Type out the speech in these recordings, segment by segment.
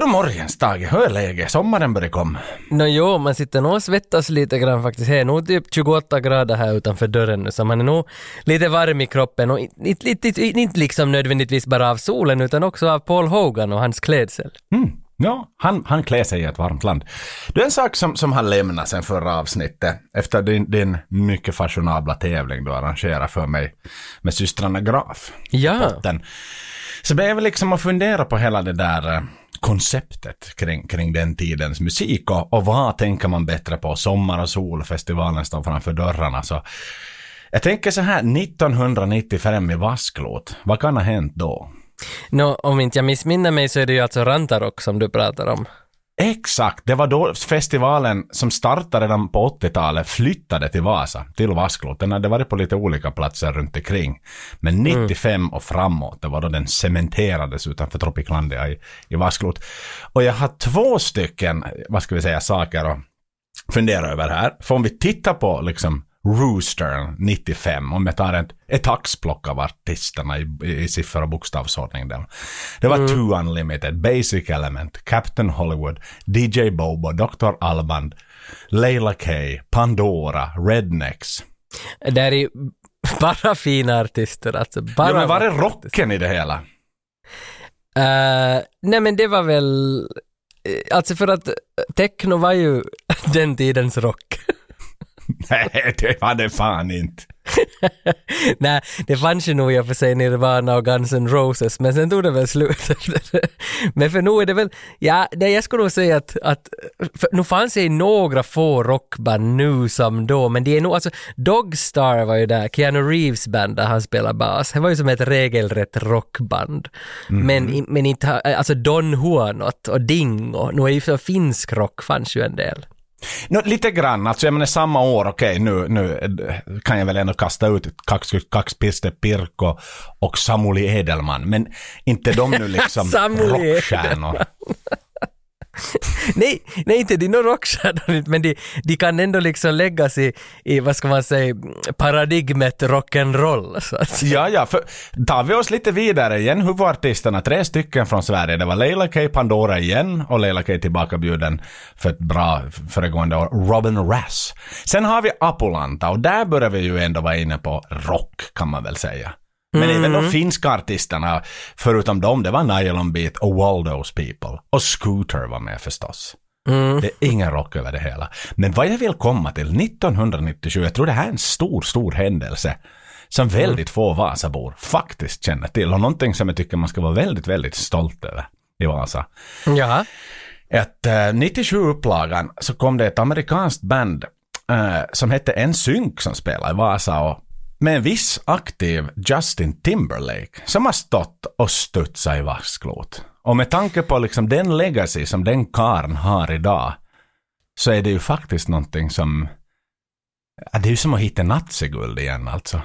Hör du morgens Tage, hur är läget? Sommaren börjar komma. Nå jo, man sitter nog och svettas lite grann faktiskt. Det är nog typ 28 grader här utanför dörren nu, så man är nog lite varm i kroppen och inte, inte, inte, inte liksom nödvändigtvis bara av solen utan också av Paul Hogan och hans klädsel. Mm. Ja, han, han klär sig i ett varmt land. Det är en sak som, som har lämnat sen förra avsnittet, efter din, din mycket fashionabla tävling du arrangerade för mig med systrarna Graf. Ja. Så blev jag liksom att fundera på hela det där eh, konceptet kring, kring den tidens musik och, och vad tänker man bättre på? Sommar och sol, festivalen står framför dörrarna. Så jag tänker så här, 1995 i Vasklot, vad kan ha hänt då? Nå, om inte jag missminner mig så är det ju alltså Rantarok som du pratar om. Exakt, det var då festivalen som startade redan på 80-talet flyttade till Vasa, till Vasklot. Den hade varit på lite olika platser runt omkring. Men 95 och framåt, det var då den cementerades utanför Tropiclandia i, i Vasklot. Och jag har två stycken, vad ska vi säga, saker att fundera över här. För om vi tittar på liksom Rooster 95, om jag tar ett, ett axplock av artisterna i, i siffror och bokstavsordning. Där. Det var Two Unlimited, Basic Element, Captain Hollywood, DJ Bobo, Dr. Alban, Leila K, Pandora, Rednecks. Det är bara fina artister alltså. Bara Ja, men var är vackra artister. rocken i det hela? Eh, nej men det var väl, eh, alltså för att techno var ju den tidens rock. Nej, det var det fan inte. Nej, det fanns ju nog i och för sig Nirvana och Guns N' Roses, men sen tog det väl slut. men för nu är det väl, ja, nej, jag skulle nog säga att, att för, nu fanns det ju några få rockband nu som då, men det är nog, alltså Dogstar var ju där, Keanu Reeves band där han spelar bas, det var ju som ett regelrätt rockband. Men, i- men inte, alltså Don Juanot och Dingo, nu är ju så finsk rock fanns ju en del. Nå, lite grann, alltså jag menar samma år, okej nu, nu eh, kan jag väl ändå kasta ut Kax, Kax Piste Pirko och Samuli Edelman, men inte de nu liksom rockstjärnor. nej, nej, inte de är rockstjärnor, men de, de kan ändå liksom läggas i, i, vad ska man säga, paradigmet rock'n'roll. Ja, ja, för tar vi oss lite vidare igen, huvudartisterna, tre stycken från Sverige. Det var Leila K. Pandora igen och Leila K. tillbakabjuden för ett bra föregående år, Robin Rass. Sen har vi Apulanta och där börjar vi ju ändå vara inne på rock kan man väl säga. Men även de finska artisterna, förutom dem, det var Nylon Beat och Waldo's People. Och Scooter var med förstås. Det är ingen rock över det hela. Men vad jag vill komma till 1997, jag tror det här är en stor, stor händelse som väldigt få Vasabor faktiskt känner till och någonting som jag tycker man ska vara väldigt, väldigt stolt över i Vasa. Ja. Att eh, 97-upplagan så kom det ett amerikanskt band eh, som hette NSYNC som spelar i Vasa och med en viss aktiv Justin Timberlake som har stått och studsat i vasklot. Och med tanke på liksom den legacy som den karn har idag så är det ju faktiskt någonting som Ja, det är ju som att hitta naziguld igen alltså.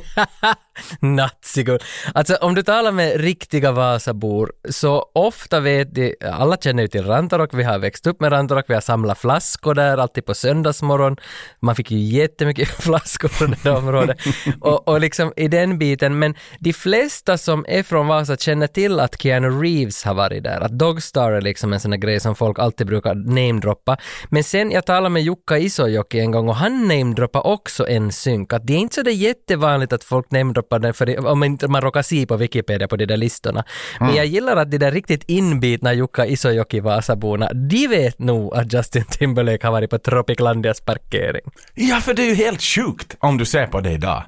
Naziguld. Alltså om du talar med riktiga Vasabor så ofta vet de, alla känner ju till Rantarok, vi har växt upp med Rantarok, vi har samlat flaskor där alltid på söndagsmorgon. Man fick ju jättemycket flaskor från det området. och, och liksom i den biten, men de flesta som är från Vasa känner till att Keanu Reeves har varit där, att Dogstar är liksom en sån här grej som folk alltid brukar namedroppa. Men sen, jag talade med Jukka Isojoki en gång och han namedroppade också en synk, att det är inte så det jättevanligt att folk namedroppar den för om inte man råkar se på Wikipedia på de där listorna. Men jag gillar att de där riktigt inbitna Jukka Isojoki Vasaborna, de vet nog att Justin Timberlake har varit på Tropiclandias parkering. Ja, för det är ju helt sjukt om du ser på det idag.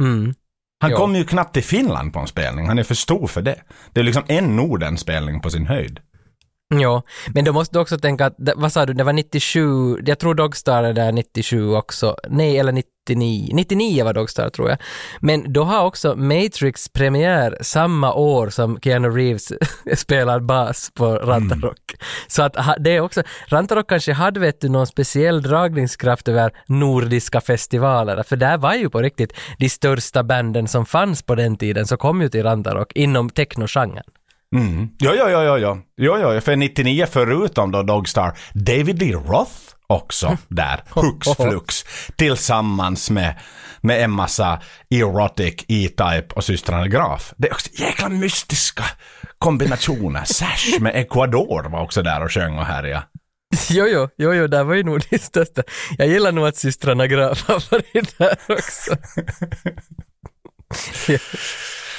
Mm. Han kom ju knappt till Finland på en spelning. Han är för stor för det. Det är liksom en Norden-spelning på sin höjd. Ja, men då måste du också tänka att, vad sa du, det var 97, jag tror Dogstar är där 97 också, nej eller 99, 99 var Dogstar tror jag. Men då har också Matrix premiär samma år som Keanu Reeves spelar bas på Rantarok. Så att det är också, Rantarok kanske hade vet du någon speciell dragningskraft över nordiska festivaler, för där var ju på riktigt de största banden som fanns på den tiden, så kom ju till Rantarok inom technogenren. Mm. Ja, ja, ja, ja, ja. Jo, jo, för 99 förutom då Dogstar, David Lee Roth också där, hux flux, tillsammans med, med en massa Erotic, E-Type och systrarna Graf. Det är också jäkla mystiska kombinationer. Sash med Ecuador var också där och sjöng och härjade. Jo, jo, jo, jo, där var ju nog det största. Jag gillar nog att systrarna Graf har varit där också.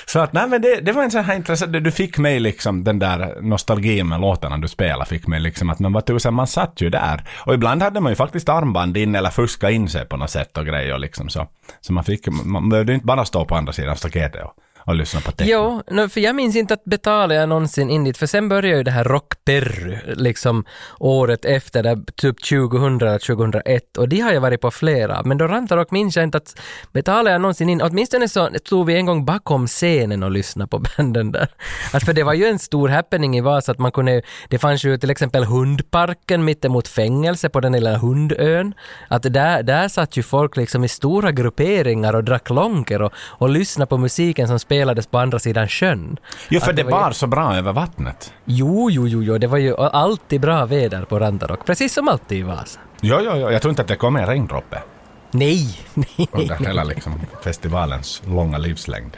Så att, nej men det, det var en sån här intressant, du fick mig liksom den där nostalgin med låtarna du spelade fick mig liksom att men vad tusan, man satt ju där. Och ibland hade man ju faktiskt armband in eller fuska in sig på något sätt och grejer liksom så. Så man fick, man behövde inte bara stå på andra sidan staketet och och lyssna på techno. Jo, no, för jag minns inte att betala jag någonsin in dit, för sen började ju det här Rock Perry, liksom året efter, där, typ 2000 eller 2001, och de har jag varit på flera, men då Rantarock minns jag inte att betalade jag någonsin in, åtminstone så stod vi en gång bakom scenen och lyssnade på banden där. Alltså för det var ju en stor happening i Vasa, att man kunde, det fanns ju till exempel hundparken mittemot fängelse på den lilla hundön, att där, där satt ju folk liksom i stora grupperingar och drack lonker och, och lyssnade på musiken som spelades på andra sidan sjön. Jo, för det var bar ju- så bra över vattnet. Jo, jo, jo, jo, det var ju alltid bra väder på Rantarock, precis som alltid i Vasa. Jo, jo, jo, jag tror inte att det kom en regndroppe Nej, nej, under hela liksom, festivalens långa livslängd.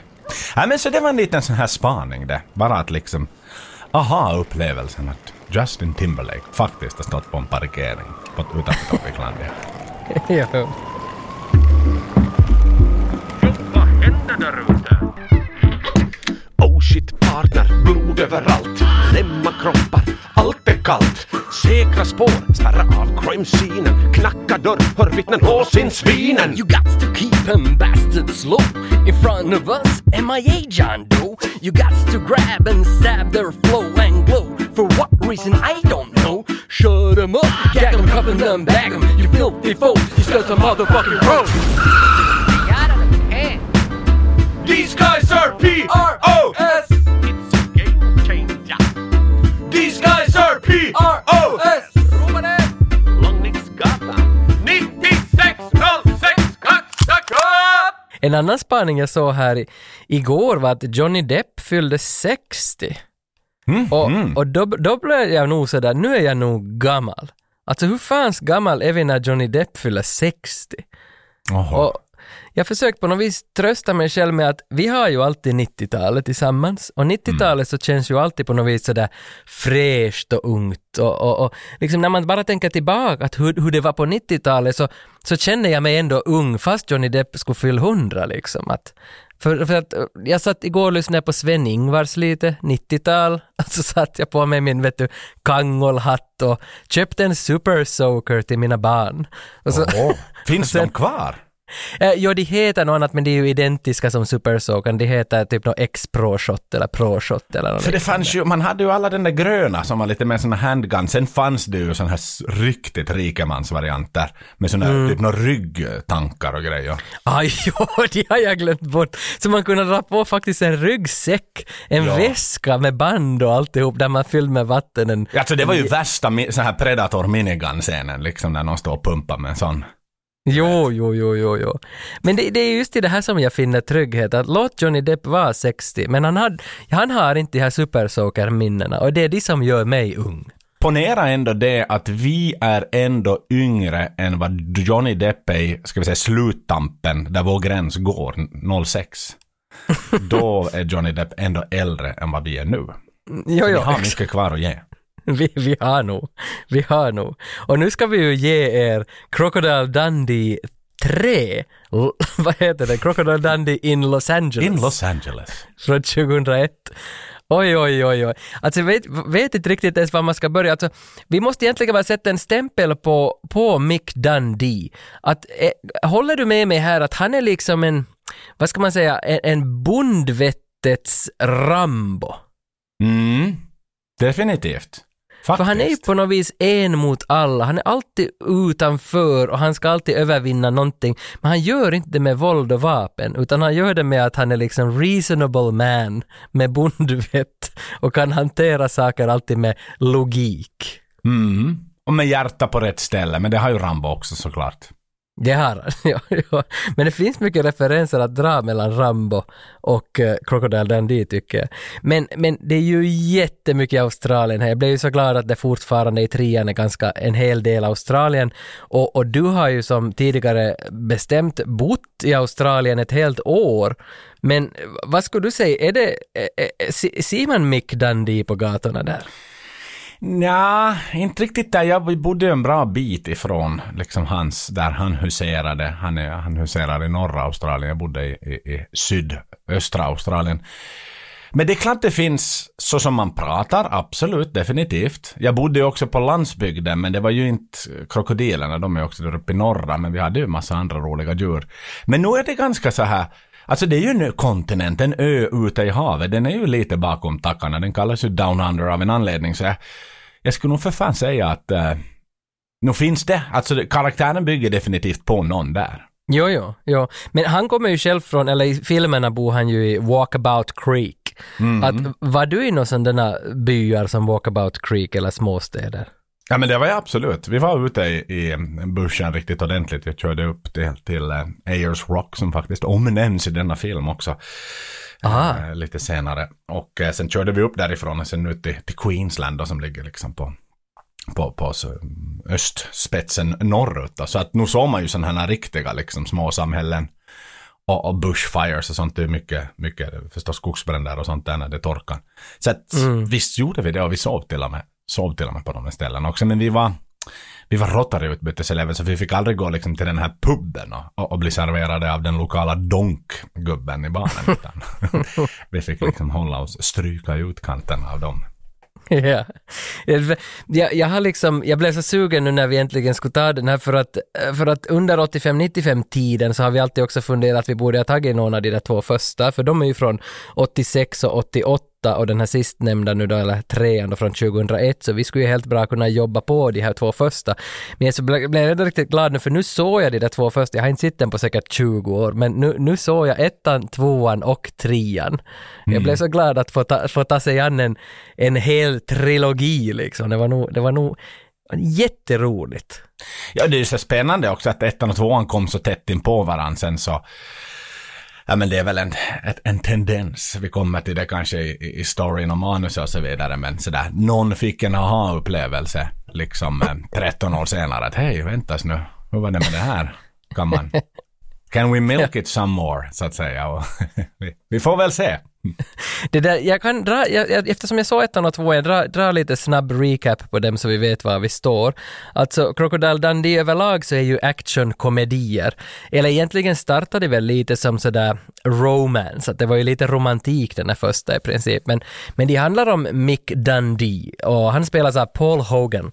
Nej, men så det var en liten sån här spaning det. Bara att liksom, aha-upplevelsen att Justin Timberlake faktiskt har stått på en parkering på, utanför Torviklandia. jo. Vad händer där ute? Oh shit partner, blod överallt Lämma kroppar, allt är kallt Säkra spår, spärra av crime-scenen Knacka dörr, hör vittnen svinen You got to keep them bastards low in front of us. MIA John Doe. You got to grab and stab their flow and glow. For what reason I don't know. Shut them up, gag them, cuff 'em, them, bag 'em. You filthy folks, you still motherfucking road. These guys are P-R-O-S It's a game changer These guys are P-R-O-S Långningsgatan 9606 Kaxaka En annan spaning jag såg här i, igår var att Johnny Depp fyllde 60. Och, och då, då blev jag nog sådär, nu är jag nog gammal. Alltså hur fans gammal är vi när Johnny Depp fyller 60? Oho. Och jag försökte på något vis trösta mig själv med att vi har ju alltid 90-talet tillsammans och 90-talet så känns ju alltid på något vis sådär fräscht och ungt och, och, och liksom när man bara tänker tillbaka att hur, hur det var på 90-talet så, så känner jag mig ändå ung fast Johnny Depp skulle fylla 100 liksom. Att, för, för att jag satt igår och lyssnade på Sven-Ingvars lite, 90-tal, så satt jag på mig min vet du, kangolhatt och köpte en super soaker till mina barn. Och så, Oho. Finns sen- de kvar? Eh, jo, de heter något annat men de är ju identiska som Super Soakan. De heter typ något X-Pro-shot eller Pro-shot eller något. För det fanns ju, man hade ju alla den där gröna som var lite mer såna handgun. Sen fanns det ju såna här riktigt rikemansvarianter med såna Mm. typ några ryggtankar och grejer. Aj, jo, de har jag glömt bort. Så man kunde dra på faktiskt en ryggsäck, en Ja. väska med band och alltihop där man fyllde med vatten. En, Alltså det var ju värsta mi- sån här Predator minigun-scenen liksom när någon står och pumpar med en sån. Jo, jo, jo, jo, jo. Men det, det är just i det här som jag finner trygghet, att låt Johnny Depp vara 60, men han, had, han har inte de här Super Soaker-minnena och det är de som gör mig ung. Ponera ändå det att vi är ändå yngre än vad Johnny Depp är i, ska vi säga, sluttampen där vår gräns går, 06. Då är Johnny Depp ändå äldre än vad vi är nu. Jo, Vi jo, har exakt. mycket kvar att ge. Vi, vi har nog. Vi har nog. Och nu ska vi ju ge er Crocodile Dundee 3. L- vad heter det? Crocodile Dundee in Los Angeles. In Los Angeles. Från 2001. Oj, oj, oj, oj. Alltså jag vet, vet inte riktigt ens var man ska börja. Alltså, vi måste egentligen bara sätta en stämpel på, på Mick Dundee. Att, eh, håller du med mig här att han är liksom en, vad ska man säga, en, en bondvettets Rambo? Mm. Definitivt. Faktiskt. För han är ju på något vis en mot alla, han är alltid utanför och han ska alltid övervinna någonting. Men han gör inte det med våld och vapen, utan han gör det med att han är liksom reasonable man med bondvett och kan hantera saker alltid med logik. Mm. Och med hjärta på rätt ställe, men det har ju Rambo också såklart. Det har han, ja, ja. Men det finns mycket referenser att dra mellan Rambo och uh, Crocodile Dundee tycker jag. Men, men det är ju jättemycket Australien här. Jag blev ju så glad att det fortfarande i trean är ganska en hel del Australien. Och, och du har ju som tidigare bestämt bott i Australien ett helt år. Men vad skulle du säga, är det, eh, eh, är, är, ser man Mick Dundee på gatorna där? Nja, inte riktigt där. Jag bodde en bra bit ifrån liksom hans, där han huserade. Han, är, han huserar i norra Australien. Jag bodde i, i, i sydöstra Australien. Men det är klart det finns så som man pratar, absolut, definitivt. Jag bodde ju också på landsbygden, men det var ju inte krokodilerna, de är också där uppe i norra, men vi hade ju massa andra roliga djur. Men nu är det ganska så här, Alltså det är ju en kontinent, en ö ute i havet. Den är ju lite bakom tackarna. Den kallas ju Down Under av en anledning. Så jag, jag skulle nog för fan säga att uh, nu finns det. Alltså karaktären bygger definitivt på någon där. Jo, jo, jo. Men han kommer ju själv från, eller i filmerna bor han ju i Walkabout Creek. Mm. Att, var du i några sådana byar som Walkabout Creek eller småstäder? Ja men det var jag absolut. Vi var ute i, i bussen riktigt ordentligt. Vi körde upp till, till uh, Ayers Rock som faktiskt omnämns i denna film också. Uh, lite senare. Och uh, sen körde vi upp därifrån och sen ut till, till Queensland då, som ligger liksom på på, på östspetsen norrut. Då. Så att nu såg man ju sådana här riktiga liksom, små samhällen och, och bushfires och sånt. Det är mycket, mycket förstås skogsbränder och sånt där när det torkar. Så att, mm. visst gjorde vi det och vi sov till och med sov till och med på de här ställena också. Men vi var, vi var Rotary-utbyteselever så vi fick aldrig gå liksom till den här puben och, och bli serverade av den lokala donkgubben i baren. Utan vi fick liksom hålla oss, stryka ut kanterna av dem. Ja. Jag, jag, har liksom, jag blev så sugen nu när vi äntligen skulle ta den här för att, för att under 85-95 tiden så har vi alltid också funderat att vi borde ha tagit någon av de där två första, för de är ju från 86 och 88 och den här sistnämnda nu då, eller trean då från 2001, så vi skulle ju helt bra kunna jobba på de här två första. Men jag så blev jag riktigt glad nu, för nu såg jag de där två första, jag har inte sett den på säkert 20 år, men nu, nu såg jag ettan, tvåan och trean. Mm. Jag blev så glad att få ta, få ta sig an en, en hel trilogi liksom. Det var nog, det var nog jätteroligt. Ja, det är ju så spännande också att ettan och tvåan kom så tätt in på varandra sen så Ja men det är väl en, ett, en tendens. Vi kommer till det kanske i, i storyn och manus och så vidare. Men sådär, någon fick en aha-upplevelse liksom 13 år senare. Att hej, väntas nu, hur var det med det här? Kan man... Can we milk it some more, så att säga. Vi, vi får väl se. Det där, jag kan dra, jag, eftersom jag såg ettan och tvåan, jag drar dra lite snabb recap på dem så vi vet var vi står. Alltså, Crocodile Dundee överlag så är ju actionkomedier. Eller egentligen startade det väl lite som sådär romance, att det var ju lite romantik den här första i princip. Men, men det handlar om Mick Dundee och han spelas av Paul Hogan.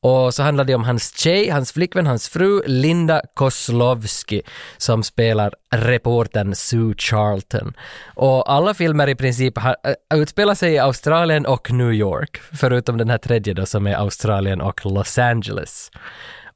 Och så handlar det om hans tjej, hans flickvän, hans fru Linda Koslovski som spelar reportern Sue Charlton. Och alla filmer i princip utspelar sig i Australien och New York, förutom den här tredje då som är Australien och Los Angeles.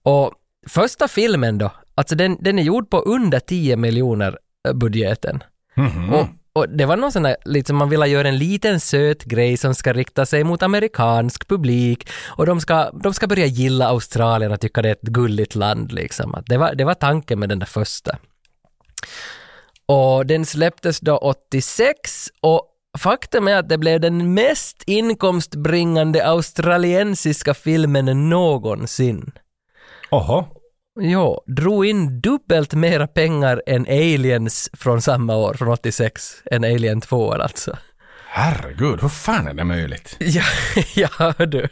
Och första filmen då, alltså den, den är gjord på under 10 miljoner eh, budgeten. Mm -hmm. Och och det var någon sån där, liksom man ville göra en liten söt grej som ska rikta sig mot amerikansk publik och de ska, de ska börja gilla Australien och tycka det är ett gulligt land liksom. Det var, det var tanken med den där första. Och den släpptes då 86 och faktum är att det blev den mest inkomstbringande australiensiska filmen någonsin. Oho. Ja, drog in dubbelt mera pengar än Aliens från samma år, från 86, än Alien 2 alltså. Herregud, hur fan är det möjligt? Ja, ja du.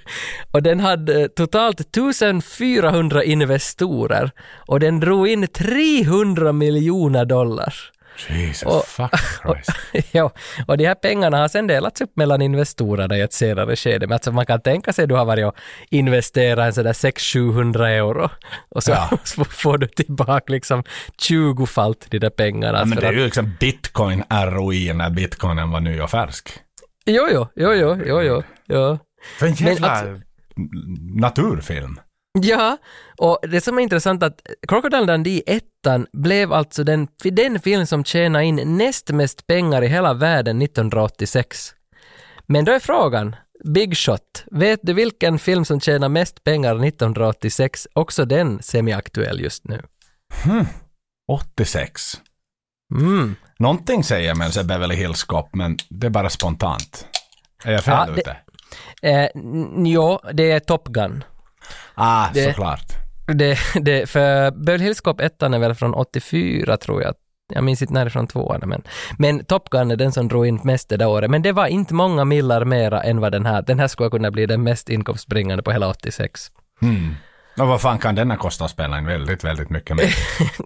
Och den hade eh, totalt 1400 investorer och den drog in 300 miljoner dollar. Jesus och, fuck Christ. Och, ja, och de här pengarna har sen delats upp mellan investerarna i ett senare skede. Men alltså man kan tänka sig att du har varit och investerat en sådär 600-700 euro och så, ja. får du tillbaka liksom 20-falt de där pengarna. Ja, men det är ju liksom bitcoin ROI när bitcoinen var ny och färsk. Jo, jo, jo, jo, jo, jo. jo. För en jävla alltså, naturfilm. Ja, och det som är intressant att Crocodile Dundee 1 blev alltså den, den film som tjänade in näst mest pengar i hela världen 1986. Men då är frågan, Big Shot, vet du vilken film som tjänar mest pengar 1986? Också den semiaktuell just nu. 86. Mm. Någonting säger mig så Beverly Hills Cop, men det är bara spontant. Är jag fel Ja, ute? Eh, jo, det är Top Gun. Ah, det- såklart. Det, det, för Beverly Hills Cop 1 är väl från 84 tror jag. Jag minns inte närifrån tvåan men, men Top Gun är den som drog in mest det där året. Men det var inte många millar mera än vad den här, den här skulle kunna bli den mest inkomstbringande på hela 86. Mm. Och vad fan kan denna kosta att spela in? Väldigt, väldigt mycket mer.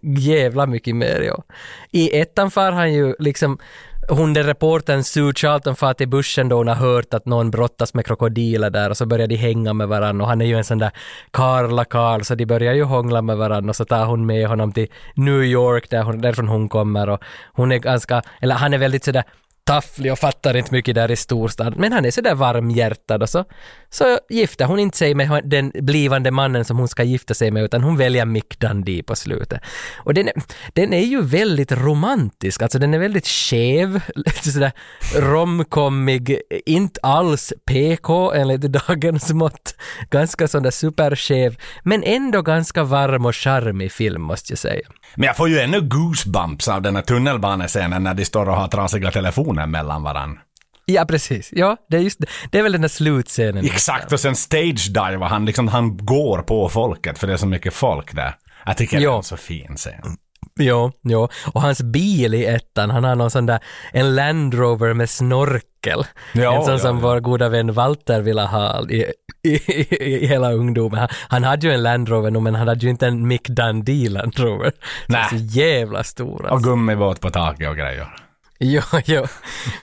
Jävla mycket mer ja. I ettan far han ju liksom, hon den reportern Sue Charlton far till bussen då hon har hört att någon brottas med krokodiler där och så börjar de hänga med varandra och han är ju en sån där Karla Karl så de börjar ju hångla med varandra och så tar hon med honom till New York där hon, därifrån hon kommer och hon är ganska, eller han är väldigt sådär tafflig och fattar inte mycket där i storstad. Men han är sådär varmhjärtad och så, så gifter hon inte sig med den blivande mannen som hon ska gifta sig med utan hon väljer Mick Dundee på slutet. Och den är, den är ju väldigt romantisk, alltså den är väldigt skev, lite sådär romkommig, inte alls PK enligt dagens mått. Ganska sån där superskev, men ändå ganska varm och charmig film måste jag säga. Men jag får ju ännu goosebumps av den här tunnelbanescenen när de står och har trasiga telefoner mellan varann. Ja, precis. Ja, det är just det. Är väl den där slutscenen. Exakt, och sen stage dive han liksom, han går på folket för det är så mycket folk där. Jag tycker det är Ja. en så fin scen. Jo, jo. Och hans bil i ettan, han har någon sån där, en Land Rover med snorkel. Ja, en sån ja, som ja. vår goda vän Walter ville ha i, i, i, i hela ungdomen. Han, han hade ju en Land Rover nu, men han hade ju inte en Mick Dundee Land Rover. Nej. Så jävla stor Och alltså. gummibåt på taket och grejer. Jo, jo.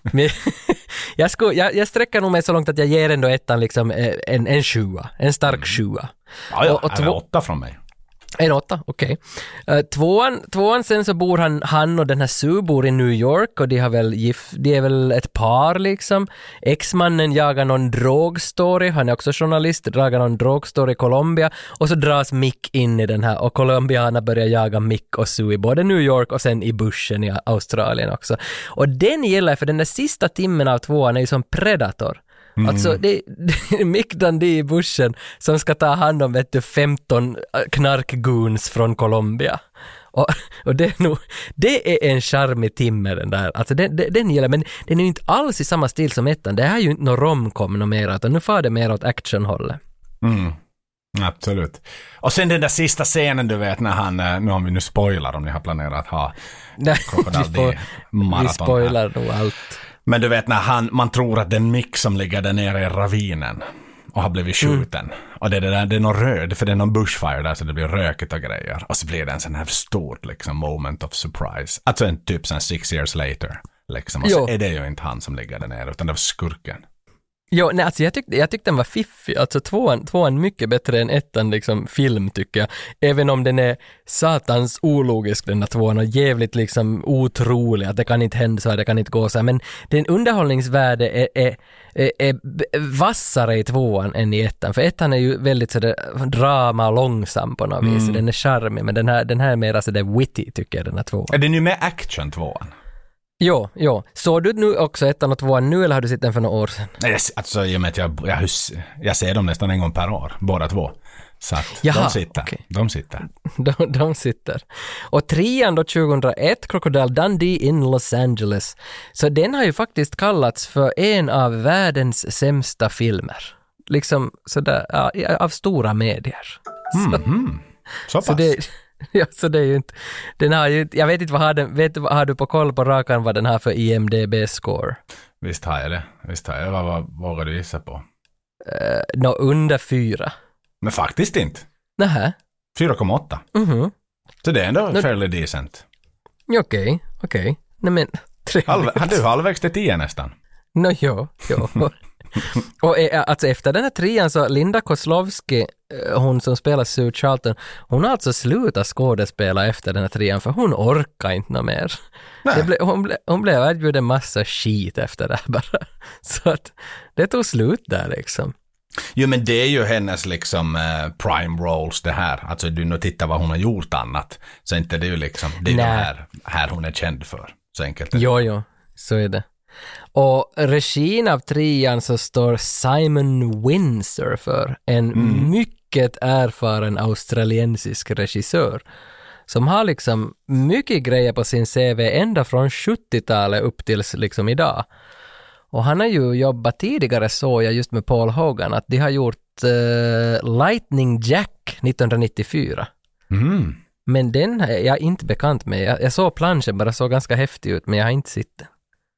Men, jag, skulle, jag, jag sträcker nog mig så långt att jag ger ändå ettan liksom eh, en, en sjua. En stark sjua. Ja, ja, och och, två- åtta från mig. En åtta, okej. Eh, tvåan, tvåan sen så bor han, han och den här Sue bor i New York och de har väl gift, de är väl ett par liksom. Ex-mannen jagar någon drogstory, han är också journalist, jagar någon drogstory i Colombia och så dras Mick in i den här och colombianerna börjar jaga Mick och Sue i både New York och sen i bushen i Australien också. Och den gillar jag för den där sista timmen av tvåan är ju som Predator. Alltså det, det är Mick Dundee i bussen som ska ta hand om vet du, 15 knarkgoons från Colombia. Och, och det är nog, det är en charmig timme den där. Alltså den, den, den gillar men den är ju inte alls i samma stil som ettan. Det här är ju inte någon romcom något mer, utan nu far det mer åt actionhållet. Mm. Absolut. Och sen den där sista scenen du vet när han, eh, nu om vi nu spoilar om ni har planerat att ha Dundee maraton vi spoilar nog allt. Men du vet när han, man tror att det är Mick som ligger där nere i ravinen och har blivit skjuten. Och det är, det, där, det är någon röd, för det är någon bushfire där så det blir rökigt och grejer. Och så blir det en sån här stort liksom moment of surprise. Alltså en typ sån six years later. Liksom. Och så Jo. är det ju inte han som ligger där nere utan det var skurken. Jo, nej, alltså jag, tyckte, jag tyckte den var fiffig. Alltså tvåan, tvåan mycket bättre än ettan liksom film tycker jag. Även om den är satans ologisk den där tvåan och jävligt liksom otrolig. Att det kan inte hända så här, det kan inte gå så här. Men den underhållningsvärde är, är, är, är vassare i tvåan än i ettan. För ettan är ju väldigt sådär drama långsam på något vis. Den är charmig men den här, den här är mera sådär witty tycker jag den här tvåan. Är det nu med action tvåan? Jo, jo. Såg du nu också ettan och tvåan nu eller har du sett den för några år sedan? Nej, Alltså i och med att jag, jag, hus- jag ser dem nästan en gång per år, båda två. Så att Jaha, de sitter. okej. De sitter. De, de sitter. Och trean då 2001, Crocodile Dundee in Los Angeles. Så den har ju faktiskt kallats för en av världens sämsta filmer. Liksom sådär, av stora medier. Så pass. Så det, ja, så det är ju inte, den har ju, jag vet inte vad har den, vet du, vad har du på koll på rakan vad den har för IMDB-score? Visst har jag det. Visst har jag det. Vad, vad vågar du gissa på? Uh, Nå, under fyra. Men faktiskt inte. Nähä, 4,8. mhm, Så det är ändå Men- fairly decent. okej, okej. Nej men, trevligt. Halv, du halvvägs till 10 nästan? Nå jo, jo. och eh, alltså efter den här trean så Linda Kozlovski, eh, hon som spelar Sue Charlton, hon har alltså slutat skådespela efter den här trean för hon orkar inte något mer. Det ble, hon, ble, hon blev erbjuden massa skit efter det här bara. Så att det tog slut där liksom. Jo men det är ju hennes liksom eh, prime roles det här. Alltså du nu tittar vad hon har gjort annat. Så inte det är ju liksom, det är det Nej. här, här hon är känd för. Så enkelt är det. Jo, jo, så är det. Och regin av trean så står Simon Windsor för, en mycket erfaren australiensisk regissör som har liksom mycket grejer på sin CV ända från 70-talet upp tills liksom idag. Och han har ju jobbat tidigare så jag just med Paul Hogan att de har gjort eh, Lightning Jack 1994. Mm. Men den är jag inte bekant med. Jag, jag såg planschen, bara såg ganska häftig ut, men jag har inte sett den.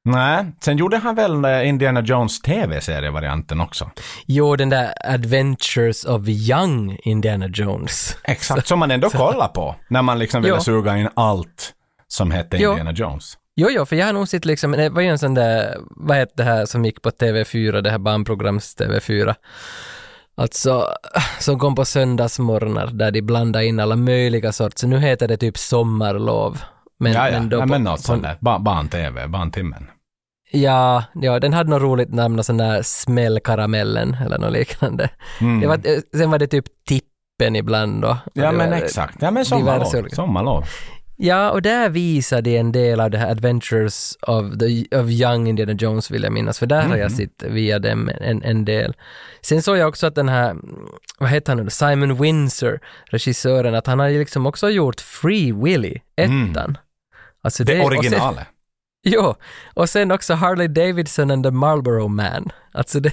Nej, sen gjorde han väl eh, Indiana Jones TV-serievarianten också. Jo, den där Adventures of Young Indiana Jones. Exakt, som man ändå kollar på när man liksom ville Jo. suga in allt som hette Jo. Indiana Jones. Jo, jo, för jag har nog sett liksom, det var ju en sån där, vad hette det här som gick på TV4, det här barnprograms TV4. Alltså, som kom på söndagsmorgnar där de blandade in alla möjliga sorts, nu heter det typ sommarlov. Men, ja, ja, då ja, men något sånt där. Ba- Barn-TV, Barntimmen. Ja, ja, den hade något roligt namn, och sån där smällkaramellen eller något liknande. Mm. Det var, eh, sen var det typ Tippen ibland då. Ja, Det men exakt. Ja, men sommarlov. Sommarlov. Ja, och där visade de en del av det här Adventures of, the, of Young Indiana Jones vill jag minnas, för där har jag sett via dem en, en del. Sen såg jag också att den här, vad heter han nu, Simon Windsor, regissören, att han har ju liksom också gjort Free Willy, ettan. Alltså Det sen- originalet. Jo, och sen också Harley Davidson and the Marlboro Man. Alltså det,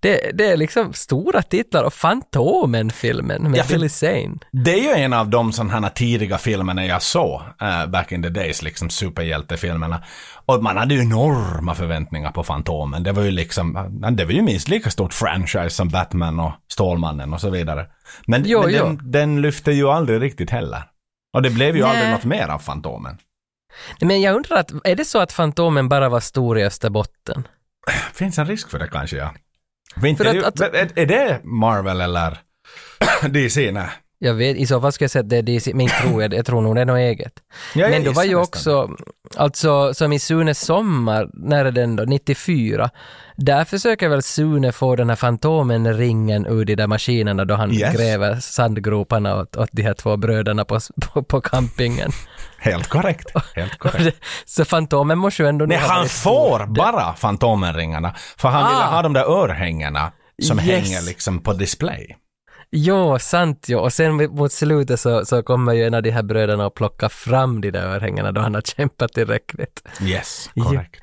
det, det är liksom stora titlar och Fantomen-filmen med Ja, Billy Zane. Det är ju en av de sådana här tidiga filmerna jag såg eh, back in the days, liksom superhjältefilmerna. Och man hade ju enorma förväntningar på Fantomen. Det var ju liksom, eh, det var ju minst lika stort franchise som Batman och Stålmannen och så vidare. Men, Jo, men jo. Den, den lyfte ju aldrig riktigt heller. Och det blev ju Nej. aldrig något mer av Fantomen. Men jag undrar, att, är det så att Fantomen bara var stor i Österbotten? Finns en risk för det kanske, ja. För att- det att- är, är det Marvel eller DC? Nej. Jag vet, i så fall skulle jag säga att det är DC, men tror jag, jag tror nog det är något eget. Ja, men då var ju också, alltså som i Sunes sommar, när är den då, 94, där försöker väl Sune få den här Fantomen-ringen ur de där maskinerna då han Yes. gräver sandgroparna åt, åt de här två bröderna på, på, på campingen. Helt korrekt. Helt korrekt. Så Fantomen måste ju ändå... Nej, han får stor. bara Fantomenringarna. För han ville Ah. ha de där örhängena som Yes. hänger liksom på display. Jo, sant jo. Och sen mot slutet så, så kommer ju en av de här bröderna att plocka fram de där örhängena då han har kämpat tillräckligt. Yes, korrekt.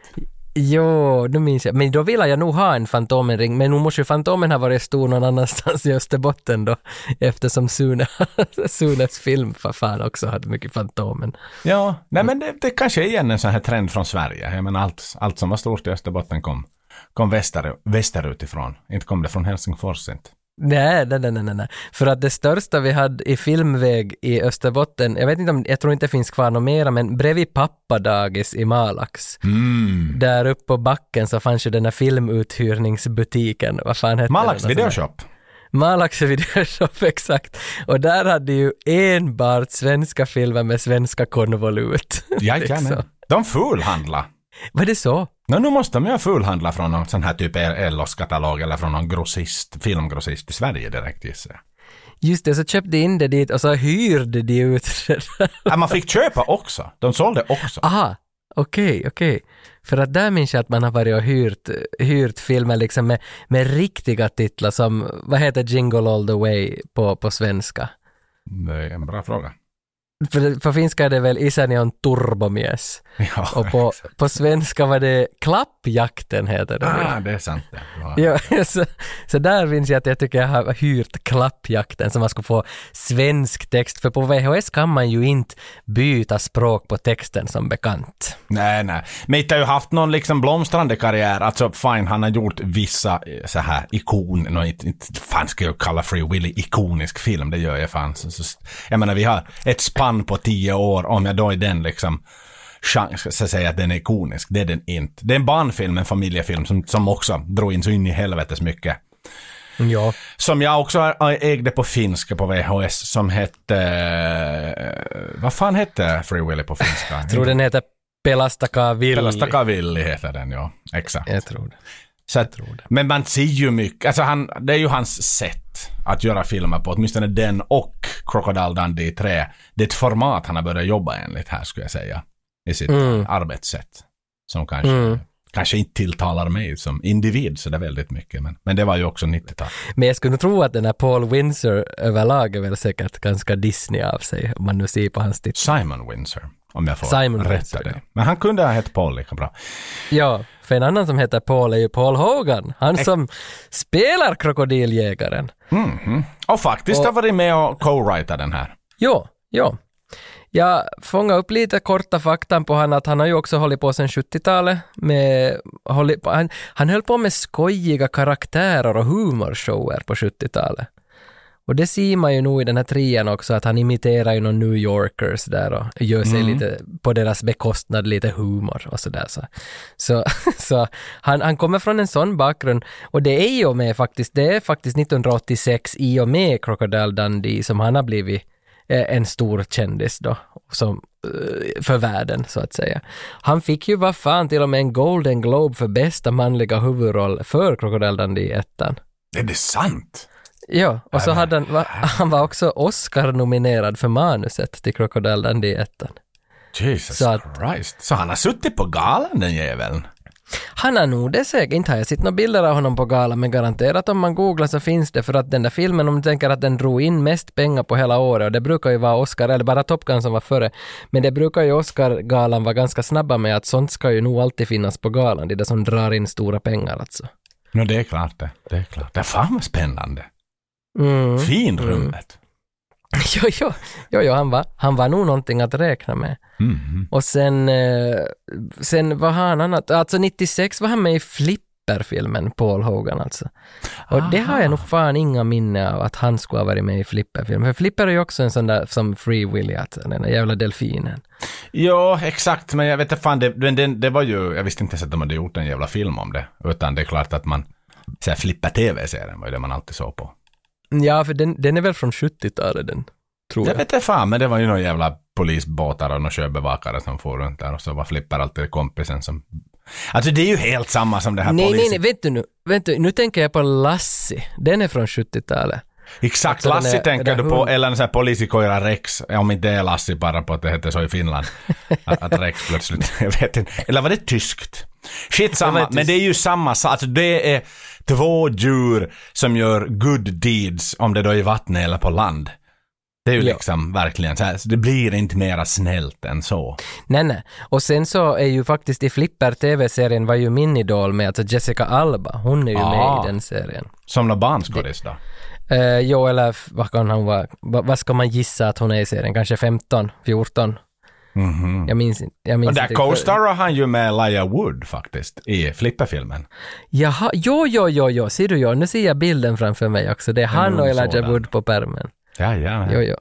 Jo, nu minns jag. Men då vill jag nog ha en Fantomenring, men nu måste ju Fantomen ha varit stor någon annanstans i Österbotten då, eftersom Sune, Sunes film för fan också hade mycket Fantomen. Ja, nej men det, det kanske är igen en sån här trend från Sverige. Jag menar allt, allt som var stort i Österbotten kom, kom väster, västerut ifrån. Inte kom det från Helsingfors inte. Nej, nej, nej, nej, nej. För att det största vi hade i filmväg i Österbotten, jag vet inte om, jag tror inte det finns kvar något mera, men bredvid pappadagis i Malax, Mm. där uppe på backen så fanns ju den här filmuthyrningsbutiken, vad fan hette Malax den? videoshop. Malax videoshop, exakt. Och där hade ju enbart svenska filmer med svenska konvolut. Jajamän. Liksom. De fulhandla. Var det så? No, nu måste de ju fulhandla från någon sån här typ Ellos-katalog eller från någon grossist, filmgrossist i Sverige direkt gissar jag. Just det, så köpte in det dit och så hyrde de ut det. Ja, man fick köpa också. De sålde också. Aha, okej, okej. För att där minns jag att man har varit och hyrt, hyrt filmer liksom med, med riktiga titlar som, vad heter Jingle All The Way på, på svenska? Det är en bra fråga. För, på finska är det väl Isäni on turbomies. Ja, Och på, på svenska var det Klappjakten heter det. ah, det är sant. Det. Ja. Ja, så, så där minns jag att jag tycker jag har hyrt Klappjakten så man skulle få svensk text, för på VHS kan man ju inte byta språk på texten som bekant. Nej, nej. Inte har ju haft någon liksom blomstrande karriär. Alltså fine, han har gjort vissa eh, så här ikon, no, inte, inte fan ska jag kalla Free Willy ikonisk film, det gör jag fan. Så, så, jag menar vi har ett spann på tio år, om jag då i den liksom chans att säga att den är ikonisk, det är den inte. Det är en barnfilm, en familjefilm som, som också drog in så in i helvetes mycket. Ja. Som jag också ägde på finska på VHS som hette... eh, vad fan hette Free Willy på finska? Jag tror den heter Pelastaka Villi. Pelastaka Villi heter den, ja. Exakt. Jag tror det. Så att, men man ser ju mycket, alltså han, det är ju hans sätt att göra filmer på, åtminstone den och Crocodile Dundee 3. Det är ett format han har börjat jobba enligt här skulle jag säga. I sitt Mm. arbetssätt. Som kanske Mm. kanske inte tilltalar mig som individ så det är väldigt mycket. Men, men det var ju också 90-tal. Men jag skulle tro att den här Paul Windsor överlag är väl säkert ganska Disney av sig, om man nu ser på hans titel. Simon Windsor, om jag får Simon rätta Windsor, det. ja. Men han kunde ha hett Paul lika bra. Ja, för en annan som heter Paul är ju Paul Hogan, han som spelar krokodiljägaren. Och faktiskt Och- har varit med och co-writat den här. Jo, jo. Jag fångade upp lite korta faktan på han att han har ju också hållit på sedan 70-talet med, hållit på, han, han höll på med skojiga karaktärer och humorshower på 70-talet. Och det ser man ju nog i den här trian också, att han imiterar ju någon New Yorkers där och gör sig lite på deras bekostnad lite humor och sådär. Så, så, så han, han kommer från en sån bakgrund och det är ju med faktiskt, det är faktiskt 1986 i och med Crocodile Dundee som han har blivit eh, en stor kändis då, som, eh, för världen så att säga. Han fick ju vad fan till och med en Golden Globe för bästa manliga huvudroll för Crocodile Dundee ettan. Är det sant? Ja, och så hade han, va, han var också Oscar-nominerad för manuset till Crocodile Dundee ettan. Jesus Så att- Christ. Så han har suttit på galan den jäveln? Han har nog det säkert, inte har jag sett några bilder av honom på galan, men garanterat om man googlar så finns det, för att den där filmen, om du tänker att den drog in mest pengar på hela året, och det brukar ju vara Oscar, eller bara Top Gun som var före, men det brukar ju Oscar-galan vara ganska snabba med att sånt ska ju nog alltid finnas på galan, det är det som drar in stora pengar alltså. No, det är klart det. Det är klart. Det är fan vad spännande. Mm. Fin rummet. Jo, jo, jo, jo han, var, han var nog någonting att räkna med. Mhm. Och sen, eh, sen var han annat, alltså 96 var han med i Flipper-filmen, Paul Hogan alltså. Och det har jag nog fan inga minne av att han skulle ha varit med i Flipper-filmen. För Flipper är ju också en sån där som Free Willy, att den där jävla delfinen. Ja, exakt. Men jag vet inte fan, det, det, det, var ju, jag visste inte ens att de hade gjort en jävla film om det. Utan det är klart att man, så här, flippa tv-serien var ju det man alltid såg på. Ja, för den, den är väl från 70-talet den, tror Jag jag. vet inte fan, men det var ju några jävla polisbåtar och några sjöbevakare som får runt där och så var Flipper alltid kompisen som... Alltså det är ju helt samma som det här Nej, nej, polisen. nej, vet du nu, vet du, nu tänker jag på Lassie. Den är från 70-talet. Exakt, Alltså Lassi där- tänker du på, hund- eller en sån här poliisikoira Rex, om inte det är Lassi bara på att det heter så i Finland. att, att Rex plötsligt, jag vet inte. Eller var det tyskt? Skitsamma, men det är ju samma sak. Alltså det är två djur som gör good deeds, om det då är i vattnet eller på land. Det är ju Ja. liksom verkligen så här, så det blir inte mera snällt än så. Nej, nej. Och sen så är ju faktiskt i Flipper TV-serien var ju min idol med, alltså Jessica Alba. Hon är ju Ah. med i den serien. Som någon barnskådis då. Uh, jo, eller vad kan hon vara? Va, vad ska man gissa att hon är i serien? Kanske 15, 14? Jag minns. Jag minns Och där co-starar han ju med Elijah Wood faktiskt, i Flipper-filmen. Jaha, jo, jo, jo, jo, ser du, jo, nu ser jag bilden framför mig också. Det är han nog och Elijah. Wood på pärmen. Ja, ja. Jo, jo.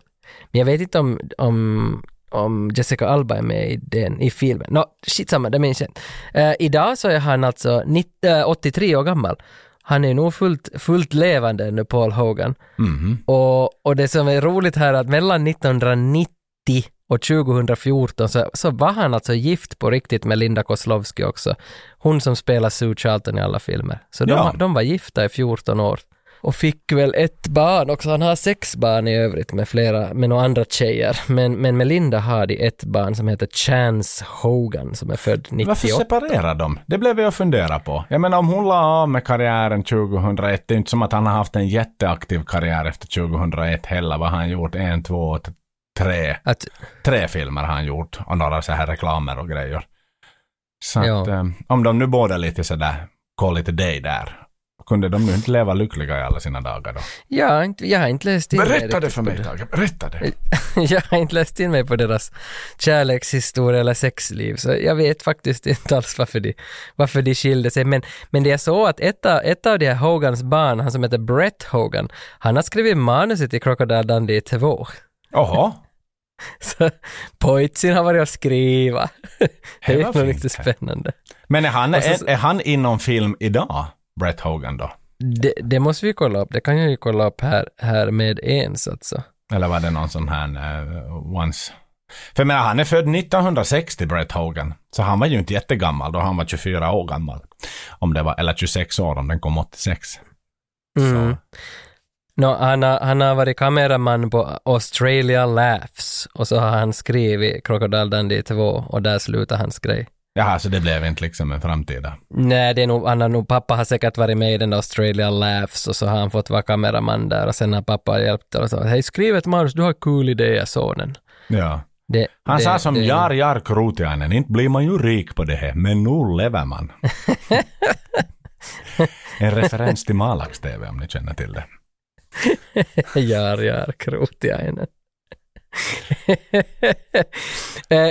Men jag vet inte om, om, om Jessica Alba är med i den, i filmen. Nå, skitsamma, det minns jag inte. Eh, idag så är han alltså 90, eh, 83 år gammal. Han är nog fullt, fullt levande nu, Paul Hogan. Mhm. Och, och det som är roligt här är att mellan 1990 och 2014 så, så var han alltså gift på riktigt med Linda Kozlovsky också. Hon som spelar Sue Charlton i alla filmer. Så de, Ja. de var gifta i 14 år. Och fick väl ett barn också. Han har sex barn i övrigt med flera, med några andra tjejer. Men, men med Linda har de ett barn som heter Chance Hogan som är född 98. Varför separerar de? Det blev jag att fundera på. Jag menar om hon la av med karriären 2001, det är inte som att han har haft en jätteaktiv karriär efter 2001 heller. Vad har han gjort? En, två, t- tre. Att, Tre filmer har han gjort och några så här reklamer och grejer. Så Ja. att, eh, om de nu båda lite sådär, call it a day där, kunde de nu inte leva lyckliga i alla sina dagar då? jag, har inte, jag har inte läst in mig Berätta det för mig Tage, berätta det. jag har inte läst in mig på deras kärlekshistoria eller sexliv, så jag vet faktiskt inte alls varför de, varför de skilde sig. Men, men det är så att ett av, ett av de här Hogans barn, han som heter Brett Hogan, han har skrivit manuset till Crocodile Dundee 2. Jaha. Så pojtsin har varit och skriva. Det är nog riktigt spännande. Men är han, så- är, är han inom film idag? Brett Hogan då? Det, det måste vi kolla upp, det kan jag ju kolla upp här, här med ens alltså. Eller var det någon sån här uh, once? För jag menar, han är född 1960, Brett Hogan. Så han var ju inte jättegammal då, han var 24 år gammal. Om det var, eller 26 år om den kom 86. Mm. Så. Nå, han, har, han har varit kameraman på Australia Laughs och så har han skrivit Crocodile Dundee 2 och där slutar hans grej. Jaha, så det blev inte liksom en framtida. Nej, det är nog, han har nog, pappa har säkert varit med i den där Australian Laughs och så har han fått vara kameraman där och sen har pappa hjälpt till och så hej skriv ett manus, du har kul idéer sonen. Ja. Det, Han det, sa som det- Jar Jar Krutiainen, inte blir man ju rik på det här, men nu lever man. en referens till Malax-TV om ni känner till det. Jar Jar Krutiainen.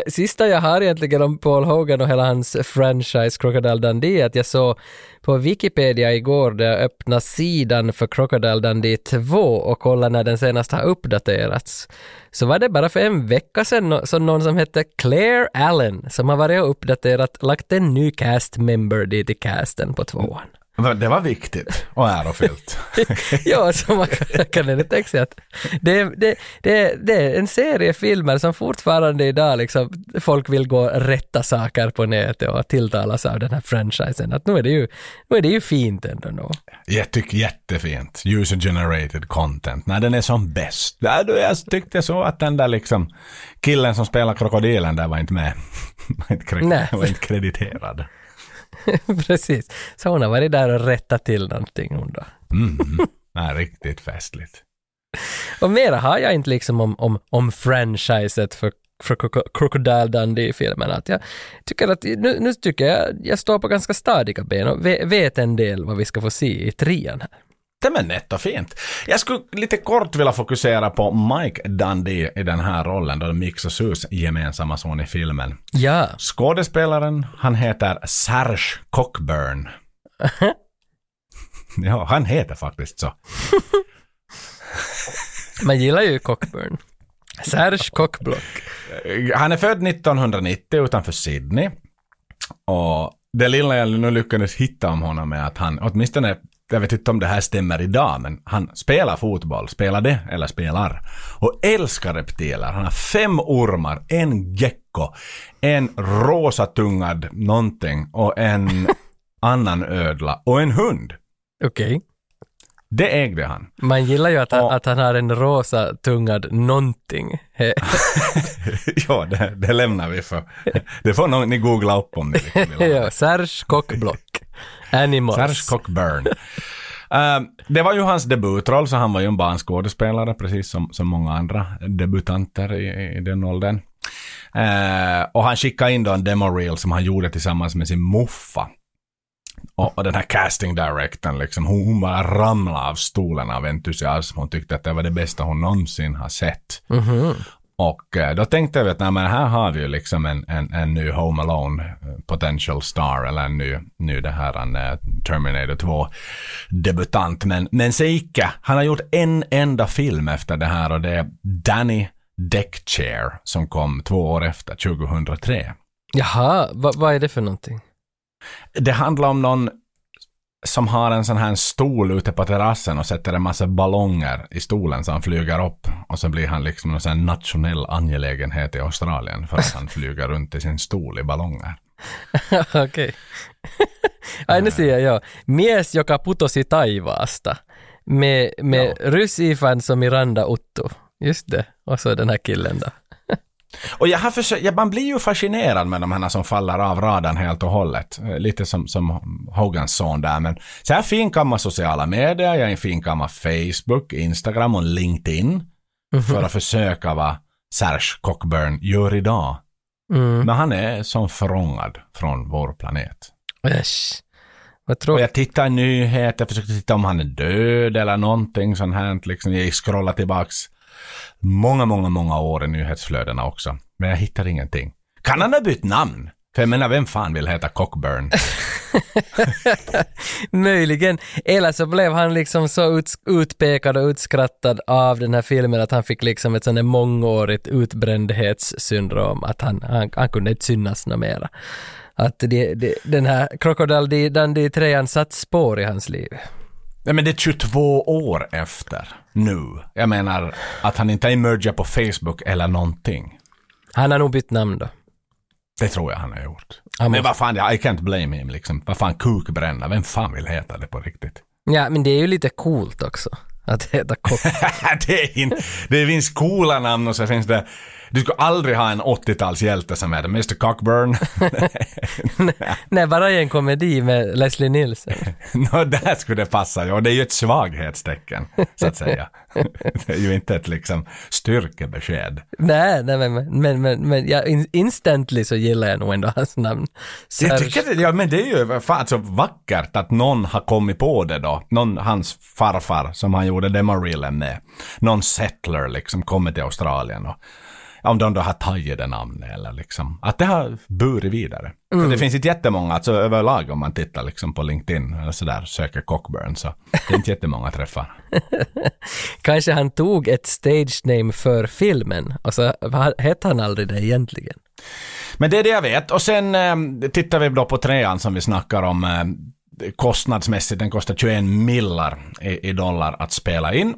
Sista jag har egentligen om Paul Hogan och hela hans franchise Crocodile Dundee är att jag såg på Wikipedia igår där jag öppnade sidan för Crocodile Dundee 2 och kollade när den senast har uppdaterats. Så var det bara för en vecka sedan som någon som hette Claire Allen som har varit och uppdaterat, lagt en ny cast member dit i casten på tvåan. Det var viktigt och ärofyllt. ja, så man kan- inte tänka sig att det, är- det, det, det är en serie filmer som fortfarande idag liksom folk vill gå och rätta saker på nätet och tilltalas av den här franchisen. Att nu är det ju, nu är det ju fint ändå nog. Jag tycker jättefint. User generated content. När den är som bäst. Jag tyckte så att den där liksom killen som spelar krokodilen där var inte med. var inte, var inte krediterad. Precis. Så hon har varit där och rättat till någonting hon då. Mm. Nej, riktigt festligt. Och mera har jag inte liksom om, om, om franchiset för för Croco- Crocodile Dundee-filmen. Att jag tycker att nu, nu tycker jag jag står på ganska stadiga ben och ve- vet en del vad vi ska få se i trean här. Det är nätt och fint. Jag skulle lite kort vilja fokusera på Mike Dundee i den här rollen, då Mix och Sus gemensamma son i filmen. Ja, Skådespelaren, han heter Serge Cockburn. ja, han heter faktiskt så. man gillar ju Cockburn. Serge Cockblock. Han är född 1990 utanför Sydney. Och det lilla jag nu lyckades hitta om honom är att han, åtminstone, jag vet inte om det här stämmer idag, men han spelar fotboll, spelade eller spelar. Och älskar reptiler. Han har fem ormar, en gecko, en rosatungad någonting och en annan ödla och en hund. Okej. Det ägde han. Man gillar ju att han, Och- att han har en rosa tungad någonting. He- ja, det, det lämnar vi för. Det får nog ni googla upp om ni vill ja, Serge Cockblock. Animals. Serge Cockburn. Uh, det var ju hans debutroll, så han var ju en barnskådespelare, precis som, som många andra debutanter i, i den åldern. Eh, och han skickade in då en demo-reel som han gjorde tillsammans med sin muffa. Och, och den här casting directorn, liksom, hon, hon bara ramlade av stolen av entusiasm. Hon tyckte att det var det bästa hon någonsin har sett. Mhm. Och eh, då tänkte vi att nej, men här har vi ju liksom en, en, en ny Home Alone eh, potential star eller en ny, ny det här en, eh, Terminator 2 debutant. Men, men se icke, han har gjort en enda film efter det här och det är Danny Deckchair som kom två år efter, 2003. Jaha, va, vad är det för någonting? Det handlar om någon som har en sån här stol ute på terrassen och sätter en massa ballonger i stolen så han flyger upp. Och så blir han liksom en sån nationell angelägenhet i Australien för att han flyger runt i sin stol i ballonger. Okei. Aina ser jag, mies, joka putosi taivaasta. Med, med Ryss-Ifan som Miranda Otto. Just det. Och så den här killen då. Och jag har försökt, ja, man blir ju fascinerad med de här som faller av radarn helt och hållet. Eh, Lite som, som Hogans son där. Men så här finkammar sociala medier, jag är finkammar Facebook, Instagram och LinkedIn. För att försöka vad Serge Cockburn gör idag. Mm. Men han är som förrångad från vår planet. Äsch. Vad tråkigt. jag tittar i nyheter, försökte titta om han är död eller någonting sånt här. Liksom. Jag scrollar tillbaks många, många, många år i nyhetsflödena också. Men jag hittar ingenting. Kan han ha bytt namn? För jag menar, vem fan vill heta Cockburn? Möjligen. Eller så blev han liksom så ut, utpekad och utskrattad av den här filmen att han fick liksom ett sånt här mångårigt utbrändhetssyndrom att han, han, han kunde inte synas något mera. Att det, det, den här Crocodile Dundee 3 satt spår i hans liv. Nej men det är 22 år efter nu. Jag menar att han inte har emergat på Facebook eller någonting. Han har nog bytt namn då. Det tror jag han har gjort. Han Men vad fan, I can't blame him liksom. Vad fan, kukbränna, vem fan vill heta det på riktigt? Ja, men det är ju lite coolt också. Att heta Cock. det, är in, det finns coola namn och så finns det Du skulle aldrig ha en 80-talshjälte som heter Mr Cockburn. Nej, bara i en komedi med Leslie Nielsen. Nå, där skulle det passa, ja. Det är ju ett svaghetstecken, så att säga. Det är ju inte ett liksom styrkebesked. nej, nej, men, men, men, men ja, in, instantly så gillar jag nog ändå hans namn. Jag Serge- tycker det, ja men det är ju fan så vackert att någon har kommit på det då. Någon, hans farfar som han gjorde demoreelen med. Någon settler liksom kommer till Australien och om de då har tagit det namnet eller liksom. Att det har burit vidare. För det finns inte jättemånga, alltså överlag om man tittar liksom på LinkedIn eller sådär, söker Cockburn så det är inte jättemånga träffar. Kanske han tog ett stage name för filmen och så hette han aldrig det egentligen. Men det är det jag vet. Och sen eh, tittar vi då på trean som vi snackar om. Eh, kostnadsmässigt, den kostar 21 millar i, i dollar att spela in.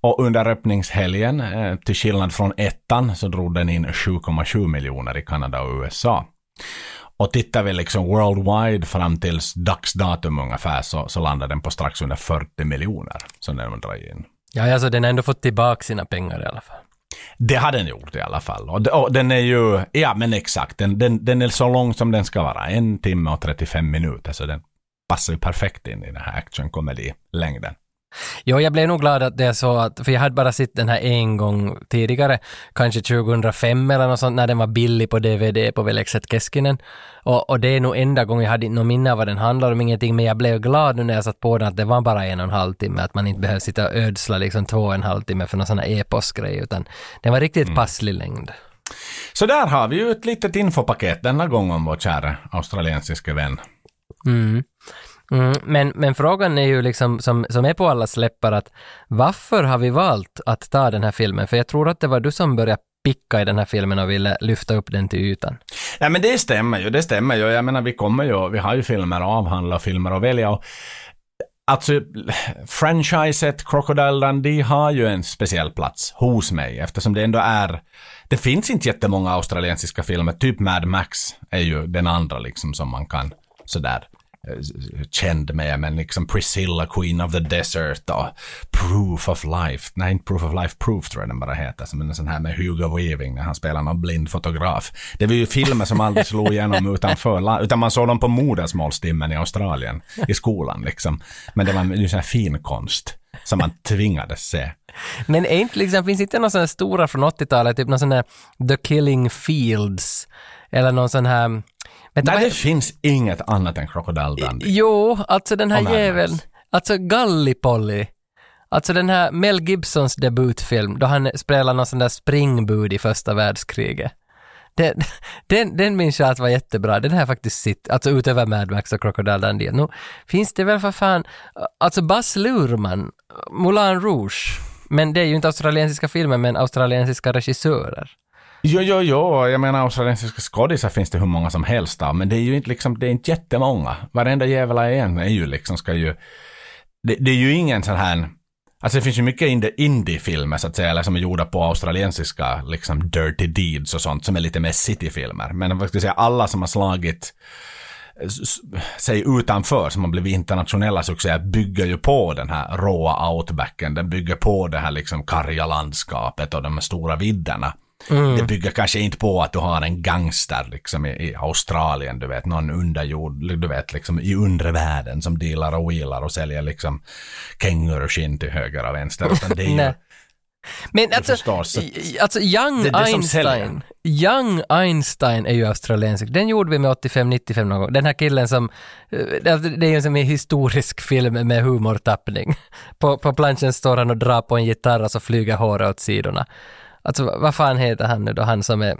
Och under öppningshelgen, eh, till skillnad från ettan, så drog den in 7,7 miljoner i Kanada och USA. Och tittar vi liksom worldwide fram tills dagsdatum ungefär så, så landar den på strax under 40 miljoner som den drar in. Ja, alltså den har ändå fått tillbaka sina pengar i alla fall. Det har den gjort i alla fall. Och, och den är ju, ja men exakt, den, den, den är så lång som den ska vara. En timme och 35 minuter, så den passar ju perfekt in i den här actionkomedi-längden. Jo, jag blev nog glad att det är så att, för jag hade bara sett den här en gång tidigare, kanske 2005 eller något sånt, när den var billig på DVD på Velexet Keskinen. Och, och det är nog enda gången jag hade någon minne av vad den handlar om, ingenting, men jag blev glad nu när jag satt på den att det var bara en och en halv timme, att man inte behöver sitta och ödsla liksom två och en halv timme för någon sån här epos-grej, utan den var riktigt passlig längd. Så där har vi ju ett litet infopaket denna gång om vår kära australiensiske vän. Mm. Mm, men, men frågan är ju liksom, som, som är på alla läppar, att varför har vi valt att ta den här filmen? För jag tror att det var du som började picka i den här filmen och ville lyfta upp den till ytan. Ja men det stämmer ju, det stämmer ju. Jag menar vi kommer ju, vi har ju filmer att avhandla och filmer att välja och Alltså, franchiset Crocodile Dundee har ju en speciell plats hos mig eftersom det ändå är... Det finns inte jättemånga australiensiska filmer, typ Mad Max är ju den andra liksom som man kan sådär eh, känd med, men liksom Priscilla, Queen of the Desert och Proof of Life. Nej, inte Proof of Life, Proof tror jag den bara heter. Som en sån här med Hugo Weaving när han spelar någon blind fotograf. Det var ju filmer som aldrig slog igenom utanför, utan man såg dem på modersmålstimmen i Australien, i skolan liksom. Men det var ju sån här fin konst som man tvingades se. Men är inte liksom, finns inte några sådana här stora från 80-talet, typ någon sån här The Killing Fields, eller någon sån här... Du Nej, vad- det finns inget annat än Crocodile Dundee. Jo, alltså den här jäveln, alltså Gallipolly, alltså den här Mel Gibsons debutfilm, då han spelar någon sån där springbud i första världskriget. Den, den, den minns jag att var jättebra, den jag faktiskt sett, alltså utöver Mad Max och Crocodile Dundee. Nu finns det väl för fan, alltså Baz Luhrmann, Moulin Rouge, men det är ju inte australiensiska filmer, men australiensiska regissörer. Jo, jo, jo, jag menar australiensiska skådisar finns det hur många som helst av, men det är ju inte liksom, det är inte jättemånga. Varenda jävla en är ju liksom, ska ju, det, det är ju ingen sån här, alltså det finns ju mycket indie-filmer så att säga, eller som är gjorda på australiensiska, liksom dirty deeds och sånt, som är lite mer cityfilmer. Men vad ska jag säga, alla som har slagit sig utanför, som har blivit internationella succéer, bygger ju på den här råa outbacken. Den bygger på det här liksom karga landskapet och de här stora vidderna. Det bygger kanske inte på att du har en gangster liksom i, i Australien, du vet, någon underjord, du vet, liksom i undre världen som dealar och wheelar och säljer liksom känguruskinn till höger och vänster. Utan det är ju. Men alltså, i- alltså Young Det det Einstein. Young Einstein är ju australiensisk. Den gjorde vi med 85-95 någon gång. Den här killen som, eh, det det är ju en som är historisk film med humortappning. På, på planschen står han och drar på en gitarr och så flyger håret åt sidorna. Alltså vad- fan heter han nu då, han som är,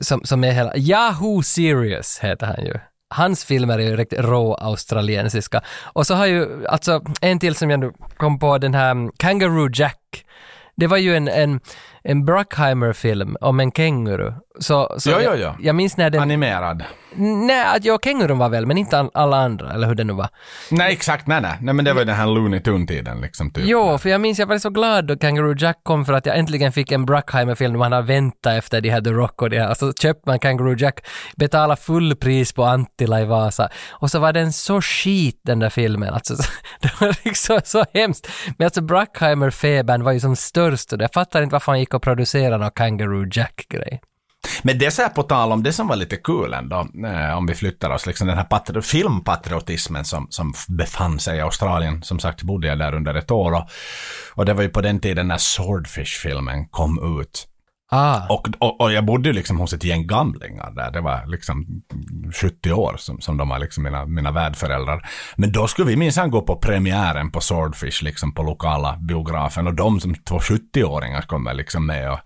som, som är hela, Yahoo Serious heter han ju. Hans filmer är ju riktigt rå australiensiska. Och så har ju, alltså en till som jag nu kom på, den här Kangaroo Jack. Det var ju en, en, en Bruckheimer-film om en känguru. Så, så Jo, jo, jag, jo. jag minns när den... animerad. Nej, att ja, kängurun var väl, men inte all- alla andra, eller hur det nu var. Nej, exakt, nej, nej. Nej, men det var ju den här Looney Tunes-tiden liksom. Typ. Jo, för jag minns jag var så glad då Kangaroo Jack kom för att jag äntligen fick en Bruckheimer-film man har väntat efter de här The Rock och de här. Och så köpte man Kangaroo Jack, betalade full pris på Antilla i Vasa. Och så var den så skit den där filmen. Alltså, det var liksom så hemskt. Men alltså Bruckheimer-febern var ju som störst och jag fattar inte varför han gick och och producera någon Kangaroo Jack-grej. Men det så här på tal om det som var lite kul ändå, eh, om vi flyttar oss, liksom den här patri- filmpatriotismen som, som befann sig i Australien. Som sagt bodde jag där under ett år och, och det var ju på den tiden när Swordfish-filmen kom ut. Ah, Och, och, och jag bodde ju liksom hos ett gäng gamlingar där. Det var liksom 70 år som, som de var liksom mina, mina värdföräldrar. Men då skulle vi minsann gå på premiären på Swordfish liksom på lokala biografen. Och de som två 70-åringar kommer liksom med. Och,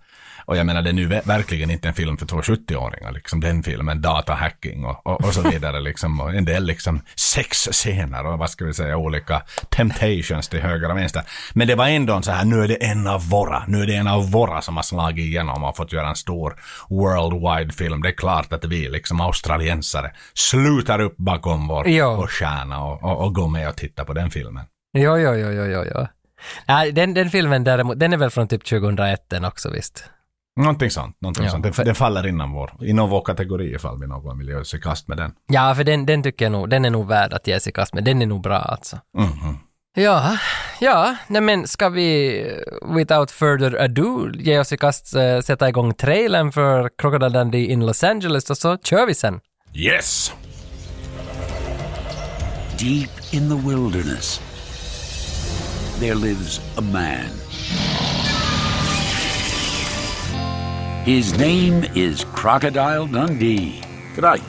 och jag menar det är nu ver- verkligen inte en film för två 70-åringar. Liksom den filmen, datahacking och, och, och så vidare. Liksom, och en del liksom sexscener och vad ska vi säga olika temptations till höger och vänster. Men det var ändå en så här, nu är det en av våra, nu är det en av våra som har slagit igenom och fått göra en stor worldwide film. Det är klart att vi liksom australiensare slutar upp bakom vår, Ja. vår stjärna och, och, och går med och tittar på den filmen. jo, jo, jo, jo, jo. Nej, den, den filmen däremot, den är väl från typ 2001 den också visst? Någonting sånt. Någonting Ja, sånt. Den, för- den faller inom vår, inom vår kategori ifall vi någon gång vill göra sig i kast med den. Ja, för den, den tycker jag nog, den är nog värd att ge sig i kast med. Den är nog bra alltså. Mhm. Ja, ja, nej men ska vi without further ado ge oss i kast, eh, sätta igång trailern för Crocodile Dundee in Los Angeles och så kör vi sen. Yes! Deep in the wilderness, there lives a man. His name is Crocodile Dundee. Good night.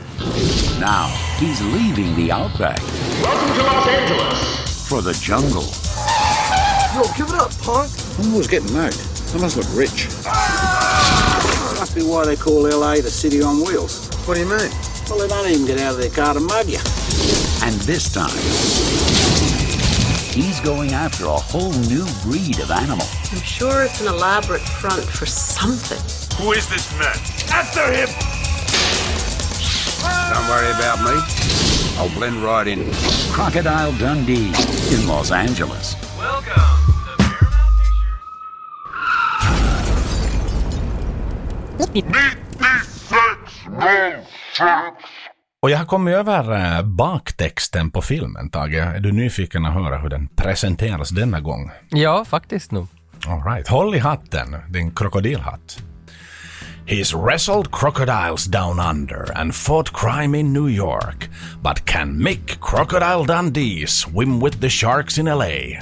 Now, he's leaving the outback Welcome to Los Angeles. for the jungle. Yo, give it up, punk. I'm always getting married. I must look rich. Must be why they call LA the city on wheels. What do you mean? Well, they don't even get out of their car to mug you. And this time, he's going after a whole new breed of animal. I'm sure it's an elaborate front for something. Who is this man? After him! Don't worry about me. I'll blend right in. Crocodile Dundee in Los Angeles. Och jag har kommit över eh, baktexten på filmen, Tage. Är du nyfiken att höra hur den presenteras denna gång? Ja, faktiskt nog. All right. Håll i hatten, din krokodilhatt. He's wrestled crocodiles down under and fought crime in New York. But can Mick Crocodile Dundee swim with the sharks in LA?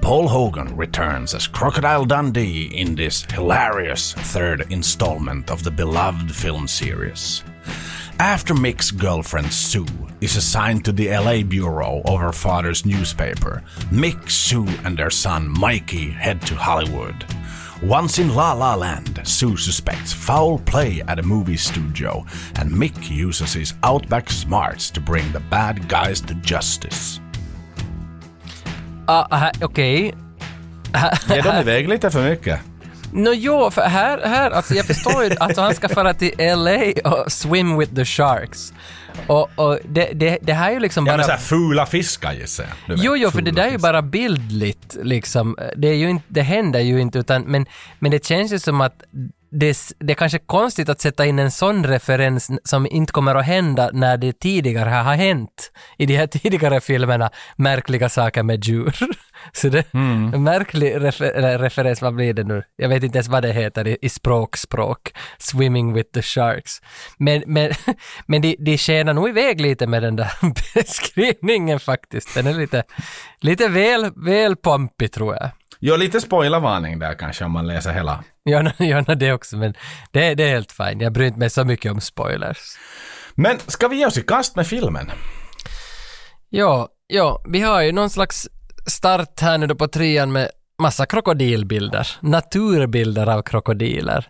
Paul Hogan returns as Crocodile Dundee in this hilarious third installment of the beloved film series. After Mick's girlfriend Sue is assigned to the LA bureau of her father's newspaper, Mick, Sue, and their son Mikey head to Hollywood. Once in La La Land, Sue suspects foul play at a movie studio, and Mick uses his outback smarts to bring the bad guys to justice. Ah, här- Okej. Ger de iväg lite för mycket? Nå jo, för här, här, alltså jag förstår ju, alltså han ska fara till LA och swim with the sharks. Och, och det, det, det här är ju liksom Ja, bara... men så här fula fiskar gissar jag. Jo, jo, för det där är ju bara bildligt liksom. Det, är ju inte, det händer ju inte, utan, men, men det känns ju som att det, det är kanske konstigt att sätta in en sån referens som inte kommer att hända när det tidigare har hänt i de här tidigare filmerna, märkliga saker med djur. Så det en märklig refer, referens, vad blir det nu? Jag vet inte ens vad det heter i, i språkspråk. Swimming with the sharks. Men, men, men de, de skenar nog iväg lite med den där beskrivningen faktiskt. Den är lite, lite väl, väl pompig tror jag. Jo, lite spoilervarning där kanske om man läser hela. Gärna, gärna det också, men det, det är helt fint. Jag bryr inte mig så mycket om spoilers. Men ska vi ge oss i kast med filmen? Ja, ja, vi har ju någon slags start här nu då på trean med massa krokodilbilder, naturbilder av krokodiler.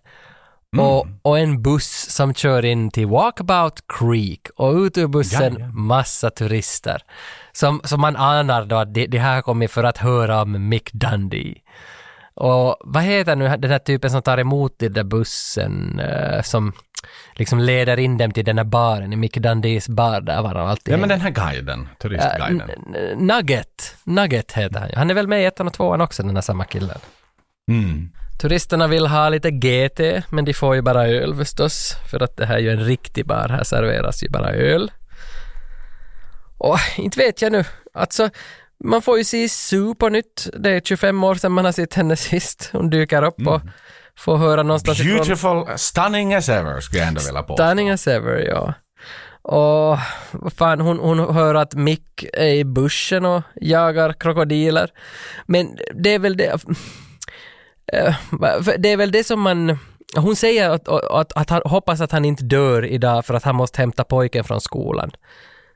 Och, och en buss som kör in till Walkabout Creek och ut ur bussen Ja, ja. massa turister. Som, som man anar då att de, de här kommit för att höra om Mick Dundee. Och vad heter nu den här typen som tar emot den där bussen eh, som liksom leder in dem till den här baren, i Mick Dundees bar där var han alltid Ja, men den här guiden, turistguiden. N- Nugget. Nugget heter han. Han är väl med i ettan och tvåan också, den här samma killen. Mm. Turisterna vill ha lite GT, men de får ju bara öl förstås. För att det här är ju en riktig bar, här serveras ju bara öl. Och inte vet jag nu, alltså man får ju se Sue på nytt. Det är 25 år sedan man har sett henne sist. Hon dyker upp och få höra någonstans ifrån. Beautiful, stunning as ever skulle jag ändå vilja påstå. Stunning as ever, ja. Och fan, hon, hon hör att Mick är i bussen och jagar krokodiler. Men det är väl det... Eh, Det är väl det som man... Hon säger att, att, att han hoppas att han inte dör idag för att han måste hämta pojken från skolan.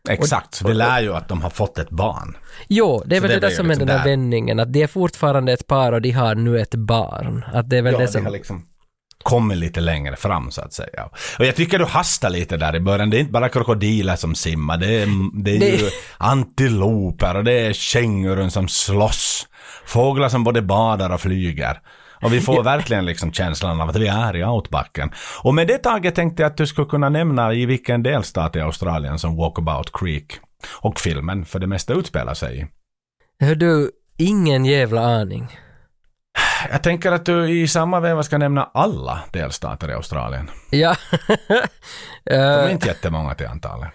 Exakt, så det lär ju att de har fått ett barn. Jo, det är Så väl det det, blir som är liksom den där där. vändningen, att de är fortfarande ett par och de har nu ett barn. Att det är väl Ja, det det som... har liksom kommit lite längre fram så att säga. Och jag tycker du hastar lite där i början. Det är inte bara krokodiler som simmar. Det är, det är ju Det- antiloper och det är kängurun som slåss. Fåglar som både badar och flyger. Och vi får verkligen liksom känslan av att vi är i outbacken. Och med det taget tänkte jag att du skulle kunna nämna i vilken delstat i Australien som Walkabout Creek och filmen för det mesta utspelar sig i. Hör du, ingen jävla aning. Jag tänker att du i samma veva ska nämna alla delstater i Australien. Ja. De är Eh, inte jättemånga till antalet.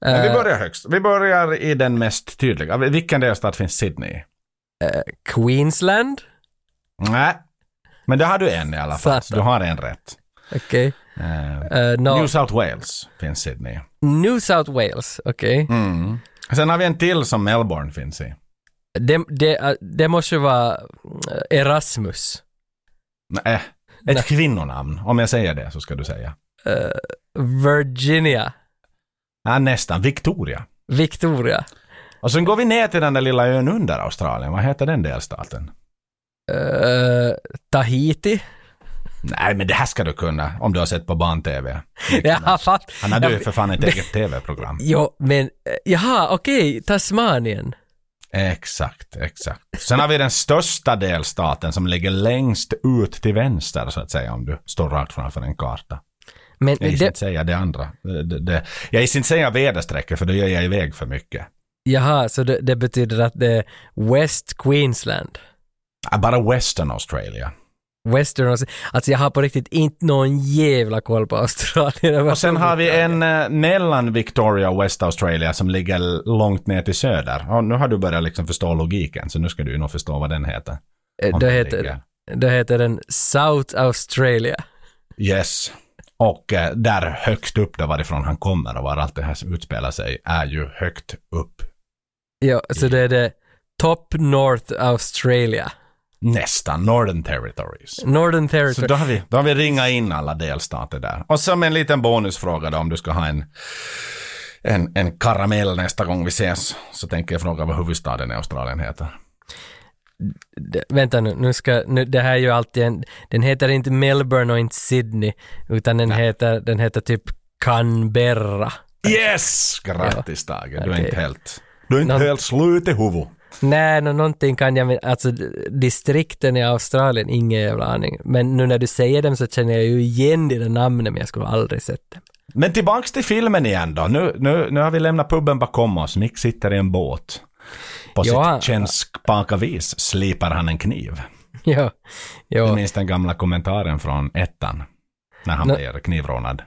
Men vi börjar högst. Vi börjar i den mest tydliga. Vilken delstat finns Sydney i? Queensland? Nej. Men det har du en i alla fall. Så du har en rätt. Okej. Eh, Eh, no. New South Wales finns Sydney. New South Wales, okej. mm. Sen har vi en till som Melbourne finns i. Det, det, eh, det måste ju vara eh, Erasmus. Nej. Ett Nej. kvinnonamn. Om jag säger det så ska du säga. Virginia. Ja, nästan. Victoria. Victoria. Och sen går vi ner till den där lilla ön under Australien. Vad heter den delstaten? Eh, Tahiti. Nej, men det här ska du kunna om du har sett på barn-tv. Fatt... Han hade ju Jag- för fan ett eget tv-program. Jo, men eh, jaha, okej, Tasmanien. Exakt, exakt. Sen har vi den största delstaten som ligger längst ut till vänster så att säga om du står rakt framför en karta. Men Jag gissar inte säga det andra. Det, det. Jag gissar inte säga väderstreckor för då gör jag iväg för mycket. jaha, så det, det betyder att det är West Queensland. Ah, Bara Western Australia. Western, alltså jag har på riktigt inte någon jävla koll på Australien. Och sen har vi en eh, mellan Victoria och West Australia som ligger långt ner till söder. Och nu har du börjat liksom förstå logiken så nu ska du ju nog förstå vad den heter. Eh, Om Då den heter, då heter den South Australia. Yes. Och eh, där högst upp där varifrån han kommer och var allt det här utspelar sig är ju högt upp. Ja, så det är det Top North Australia. Nästan Northern Territories. Northern Så Territory. då har vi, då har vi ringat in alla delstater där. Och som en liten bonusfråga då om du ska ha en, en, en karamell nästa gång vi ses. Så tänker jag fråga vad huvudstaden i Australien heter. D- vänta nu, nu ska, nu, det här är ju alltid en, den heter inte Melbourne och inte Sydney, utan den heter, den heter typ Canberra. Yes! Grattis Tage, du är Okej. inte helt, du är inte Nå- helt slut i huvudet. Nej, no, någonting kan jag, alltså distrikten i Australien, ingen jävla aning. Men nu när du säger dem så känner jag ju igen där namnen, men jag skulle aldrig sett dem. Men tillbaks till filmen igen då. Nu, nu, nu har vi lämnat puben bakom oss. Mick sitter i en båt. På Ja. sitt känspaka vis slipar han en kniv. ja, ja. minns den gamla kommentaren från ettan. När han Nå- blir knivrånad.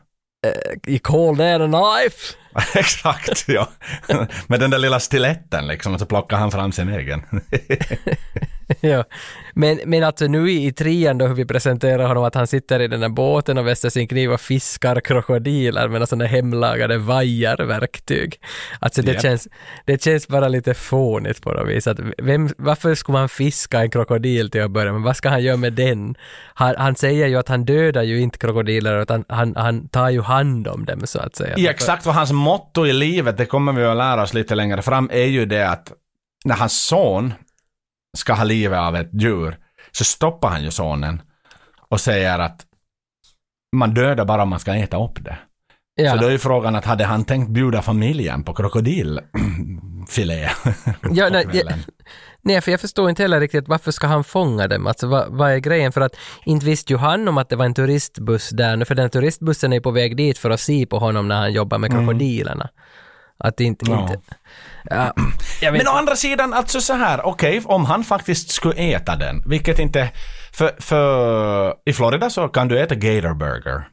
You call that a knife? Exakt, ja. Med den där lilla stiletten liksom, och så plockar han fram sin egen. ja. Men, men alltså nu i, i trean då hur vi presenterar honom att han sitter i den där båten och väster sin kniv och fiskar krokodiler med sådana hemlagade vajarverktyg. Alltså det, Japp. känns, det känns bara lite fånigt på något vis. Att vem, varför skulle man fiska en krokodil till att börja med? Vad ska han göra med den? Han, han säger ju att han dödar ju inte krokodiler utan han, han tar ju hand om dem så att säga. Ja, exakt vad hans motto i livet, det kommer vi att lära oss lite längre fram, är ju det att när hans son ska ha livet av ett djur, så stoppar han ju sonen och säger att man dödar bara om man ska äta upp det. Ja. Så då är ju frågan att hade han tänkt bjuda familjen på krokodilfilé? Ja, nej, kvällen? Nej, för jag förstår inte heller riktigt varför ska han fånga dem? Alltså vad, vad är grejen? För att inte visste ju han om att det var en turistbuss där nu, för den turistbussen är ju på väg dit för att se på honom när han jobbar med krokodilerna. Att inte... Ja. inte ja, Men å andra sidan, alltså så här, okej, om han faktiskt skulle äta den, vilket inte... För, för i Florida så kan du äta gator burger.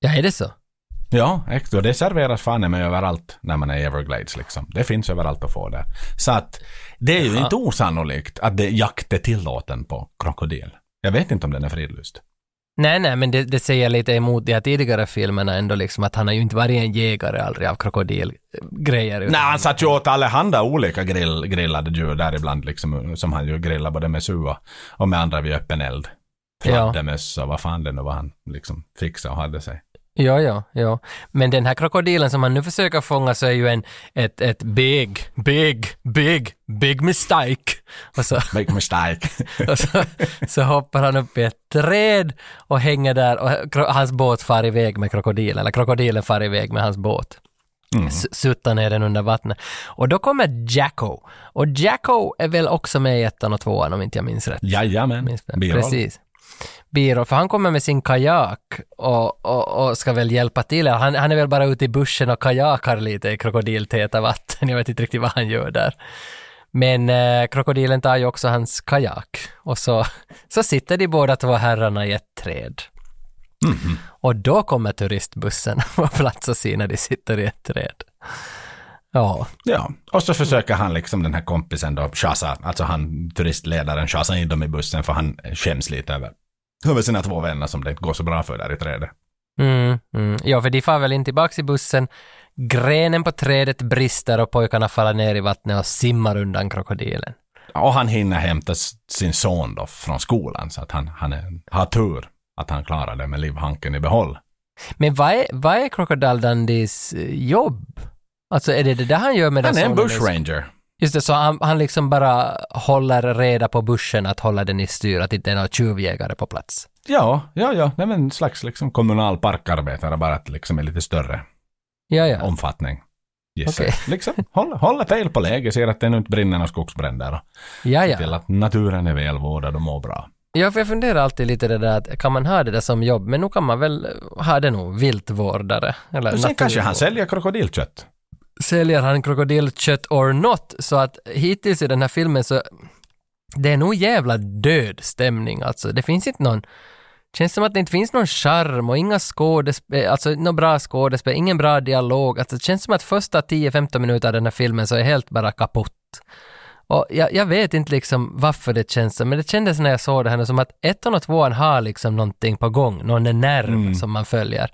Ja, är det så? Ja, exakt. Och det serveras fan med överallt när man är i Everglades liksom. Det finns överallt att få det. Så att det är ju inte osannolikt att det jakt är tillåten på krokodil. Jag vet inte om den är fridlyst. Nej, nej, men det, det säger lite emot de här tidigare filmerna ändå liksom att han har ju inte varit en jägare aldrig av krokodilgrejer. Nej, han satt ju åt allehanda olika grill, grillade djur där ibland liksom, som han ju grillade både med sua och med andra vid öppen eld. Ja. Fladdermöss och vad fan det nu var han liksom fixade och hade sig. Ja, ja, ja. Men den här krokodilen som han nu försöker fånga så är ju en, ett, ett big, big, big, big mistake. Och så, Make mistake. och så, så hoppar han upp i ett träd och hänger där och hans båt far iväg med krokodilen, eller krokodilen far iväg med hans båt. S- Suttar ner den under vattnet. Och då kommer Jacko. Och Jacko är väl också med i ettan och tvåan om inte jag minns rätt. Jajamän. Precis. Biroll, för han kommer med sin kajak och, och, och ska väl hjälpa till. Han, han är väl bara ute i bussen och kajakar lite i krokodiltäta vatten. Jag vet inte riktigt vad han gör där. Men eh, krokodilen tar ju också hans kajak och så, så sitter de båda två herrarna i ett träd. Och då kommer turistbussen på plats och ser när de sitter i ett träd. Ja, Ja, och så försöker han liksom den här kompisen då tjasa, alltså han turistledaren tjasa in dem i bussen för han skäms lite över, över sina två vänner som det inte går så bra för där i trädet. Mm, mm. Ja, för de far väl in tillbaks i bussen. Grenen på trädet brister och pojkarna faller ner i vattnet och simmar undan krokodilen. Och han hinner hämta sin son då från skolan så att han, han är, har tur att han klarar det med livhanken i behåll. Men vad är, vad är Crocodile Dundees eh, jobb? Alltså är det det där han gör med Han är en bushranger. Just det, så han, han liksom bara håller reda på bussen att hålla den i styr, att inte är några tjuvjägare på plats. Ja, ja, ja, nej men en slags liksom kommunal parkarbetare bara att liksom är lite större Ja, ja. omfattning. Okej. jag. Liksom, hålla, hålla pejl på läget, ser att det nu inte brinner några skogsbränder och Ja, se till ja. att naturen är välvårdad och mår bra. Ja, för jag funderar alltid lite det där att kan man ha det där som jobb, men nu kan man väl ha det nog, viltvårdare. Eller sen kanske han säljer krokodilkött. Säljer han krokodilkött or not, så att hittills i den här filmen så det är nog jävla död stämning alltså. Det finns inte någon Känns som att det inte finns någon charm och inga skådespel, alltså någon bra skådespel, ingen bra dialog. Alltså det känns som att första 10-15 minuter av den här filmen så är helt bara kaputt. Och jag, jag vet inte liksom varför det känns så, men det kändes när jag såg det här nu som att ettan och tvåan har liksom någonting på gång, någon nerv som man följer.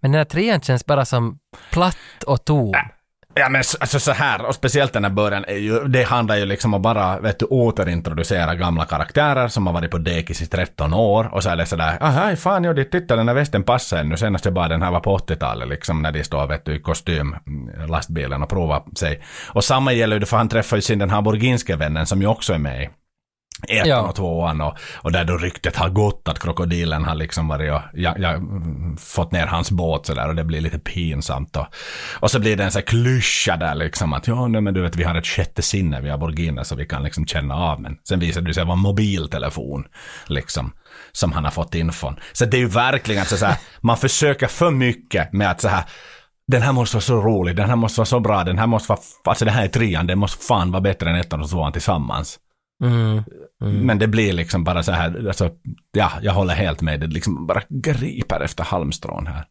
Men den här trean känns bara som platt och tom. Ja men alltså så här, och speciellt den här början, är ju, det handlar ju liksom om att bara, vet du, återintroducera gamla karaktärer som har varit på dekis i 13 år och så är det sådär, aha, fan jo, titta den här västen passar ännu, senast jag bara den här var på 80-talet liksom när de står, vet du, i kostym, mm, lastbilen och provar sig. Och samma gäller ju, för han träffar ju sin den här borginske vännen som ju också är med i ettan Ja. och tvåan och, och där då ryktet har gått att krokodilen har liksom varit och ja, ja, mm, fått ner hans båt sådär och det blir lite pinsamt och, och så blir det en sån här klyscha där liksom att ja nej, men du vet vi har ett sjätte sinne, vi har borginer så vi kan liksom känna av men sen visar det sig vara mobiltelefon liksom som han har fått infon. Så det är ju verkligen så, så här, man försöker för mycket med att så här den här måste vara så rolig, den här måste vara så bra, den här måste vara, alltså det här är trean, den måste fan vara bättre än ettan och tvåan tillsammans. Mm. Men det blir liksom bara så här, alltså, ja, jag håller helt med. Det liksom bara griper efter halmstrån här.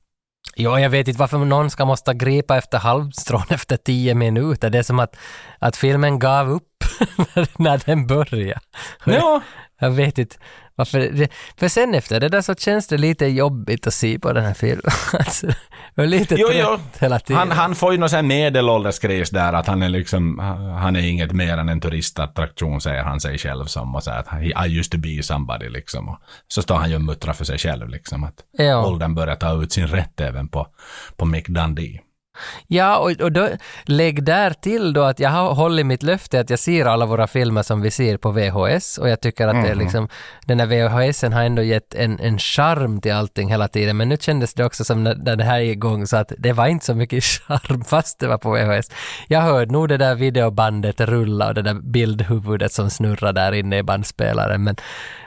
Jo, jag vet inte varför någon ska måste gripa efter halmstrån efter tio minuter. Det är som att, att filmen gav upp när den började. Ja, Jag vet inte varför. För sen efter det där så känns det lite jobbigt att se på den här filmen. Alltså, lite Jo, jo. hela tiden. han, han får ju någon sån här medelålderskris där att han är liksom, han är inget mer än en turistattraktion säger han sig själv som och säger att "He- I used to be somebody liksom. Och så står han ju och muttrar för sig själv liksom att Ja. åldern börjar ta ut sin rätt även på, på Mick Dundee. Ja, och, och då, lägg där till då att jag har hållit mitt löfte att jag ser alla våra filmer som vi ser på VHS och jag tycker att det är Mhm. liksom, den här VHSen har ändå gett en, en charm till allting hela tiden, men nu kändes det också som när, när det här är igång så att det var inte så mycket charm fast det var på VHS. Jag hörde nog det där videobandet rulla och det där bildhuvudet som snurrar där inne i bandspelaren, men,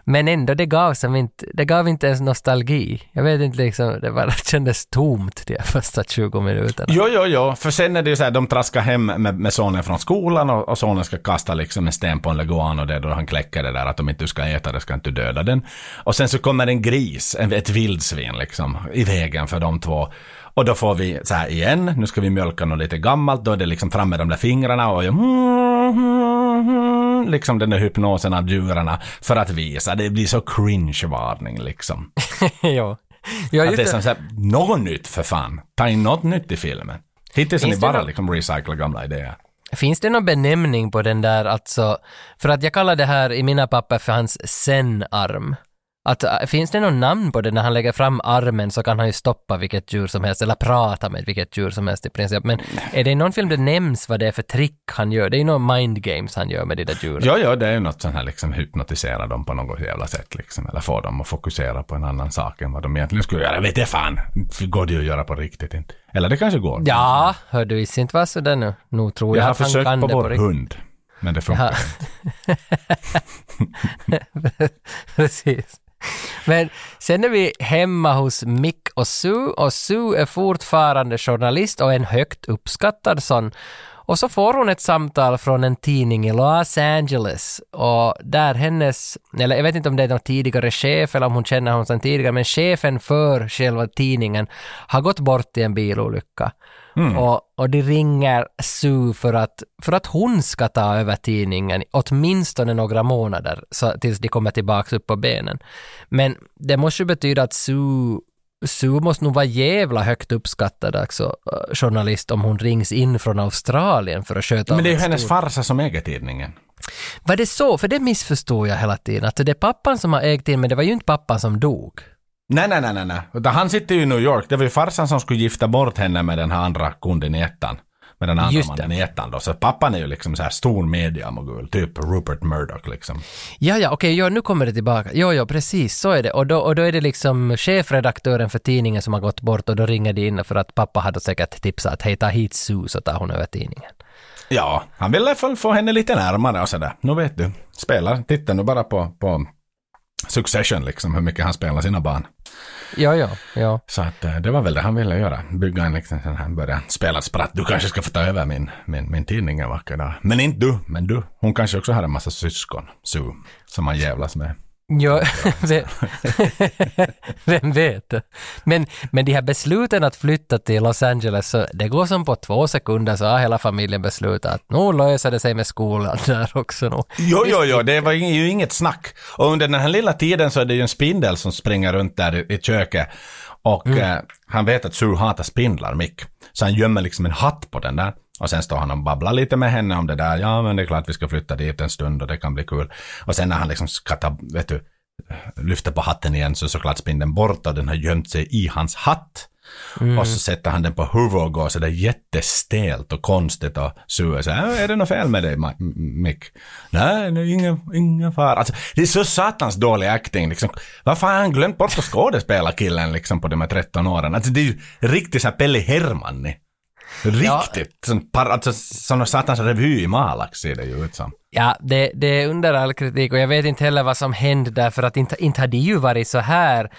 men ändå, det gav, som inte, det gav inte ens nostalgi. Jag vet inte liksom, det bara kändes tomt de första 20 minuterna. Jo, jo, jo. För sen är det ju så här, de traskar hem med, med sonen från skolan och, och sonen ska kasta liksom en sten på en leguan och det är då han kläcker det där att om inte du ska äta det ska inte du döda den. Och sen så kommer en gris, en, ett vildsvin liksom, i vägen för de två. Och då får vi så här igen, nu ska vi mjölka något lite gammalt, då är det liksom fram med de där fingrarna och jag, liksom den där hypnosen av djuren för att visa. Det blir så cringe-varning liksom. ja ja, att det är som såhär, något nytt för fan. Ta in något nytt i filmen. Hittills har ni bara liksom recyclat gamla idéer. Finns det någon benämning på den där, alltså, för att jag kallar det här i mina papper för hans zen-arm. Att, äh, finns det någon namn på det när han lägger fram armen så kan han ju stoppa vilket djur som helst eller prata med vilket djur som helst i princip. Men är det i någon film det nämns vad det är för trick han gör? Det är ju några mind games han gör med de där djuren. Ja, ja, det är ju något sånt här liksom hypnotisera dem på något jävla sätt liksom. Eller få dem att fokusera på en annan sak än vad de egentligen skulle göra. Jag vet inte fan. Det går det ju att göra på riktigt inte. Eller det kanske går. Ja, hör du visst inte vara sådär nu. Nu tror jag, Jag har att han försökt kan på det vår på riktigt. hund. Men det funkar inte. Precis. Men sen är vi hemma hos Mick och Sue och Sue är fortfarande journalist och en högt uppskattad sån. Och så får hon ett samtal från en tidning i Los Angeles och där hennes, eller jag vet inte om det är någon tidigare chef eller om hon känner honom sedan tidigare, men chefen för själva tidningen har gått bort i en bilolycka. Och, och de ringer Sue för att, för att hon ska ta över tidningen åtminstone några månader så, tills de kommer tillbaka upp på benen. Men det måste ju betyda att Sue Sue måste nog vara jävla högt uppskattad alltså, eh, journalist om hon rings in från Australien för att sköta Men det är ju hennes stort- farsa som äger tidningen. Var det så? För det missförstod jag hela tiden. Att det är pappan som har ägt in, men det var ju inte pappan som dog. Nej, nej, nej, nej, Han sitter ju i New York. Det var ju farsan som skulle gifta bort henne med den här andra kunden i ettan. Med den andra Just mannen i ettan då. Så pappan är ju liksom så här stor mediamogul. Typ Rupert Murdoch liksom. Ja, ja, okej, ja, nu kommer det tillbaka. Jo, jo, precis, så är det. Och då, och då är det liksom chefredaktören för tidningen som har gått bort och då ringer de in för att pappa hade säkert tipsat att hej, ta hit Sue så tar hon över tidningen. Ja, han ville få henne lite närmare och sådär. Nu vet du. Spelar, titta nu bara på, på Succession liksom, hur mycket han spelar sina barn. Ja, ja, ja. Så att eh, det var väl det han ville göra. Bygga en liksom sån här, börja spela spratt. Du kanske ska få ta över min, min, min tidning en vacker dag. Men inte du, men du. Hon kanske också har en massa syskon, Sue, som han jävlas med. Ja, vem, vem vet? Men, men de här besluten att flytta till Los Angeles, så det går som på två sekunder så har hela familjen beslutat att nu löser det sig med skolan där också nu. Jo, jo, jo, det var ju inget snack. Och under den här lilla tiden så är det ju en spindel som springer runt där i, köket. Och eh, han vet att Sue hatar spindlar, Mick. Så han gömmer liksom en hatt på den där. Och sen står han och babblar lite med henne om det där. Ja, men det är klart vi ska flytta dit en stund och det kan bli kul. Och sen när han liksom ska ta, vet du, lyfter på hatten igen så såklart spindeln borta och den har gömt sig i hans hatt. Och så sätter han den på huvudet och går sådär jättestelt och konstigt och Sue säger "Ja, är det något fel med dig Mick? Nej, det är ingen, ingen fara. Alltså, det är så satans dålig acting liksom. Varför har han glömt bort att skådespela killen liksom på de här 13 åren? Alltså det är ju riktigt såhär Pelle Hermanni. Riktigt. Sån par, alltså sån satans revy i Malax ser det ju ut som. Ja, det, det är under all kritik och jag vet inte heller vad som hände där för att inte, inte hade ju varit så här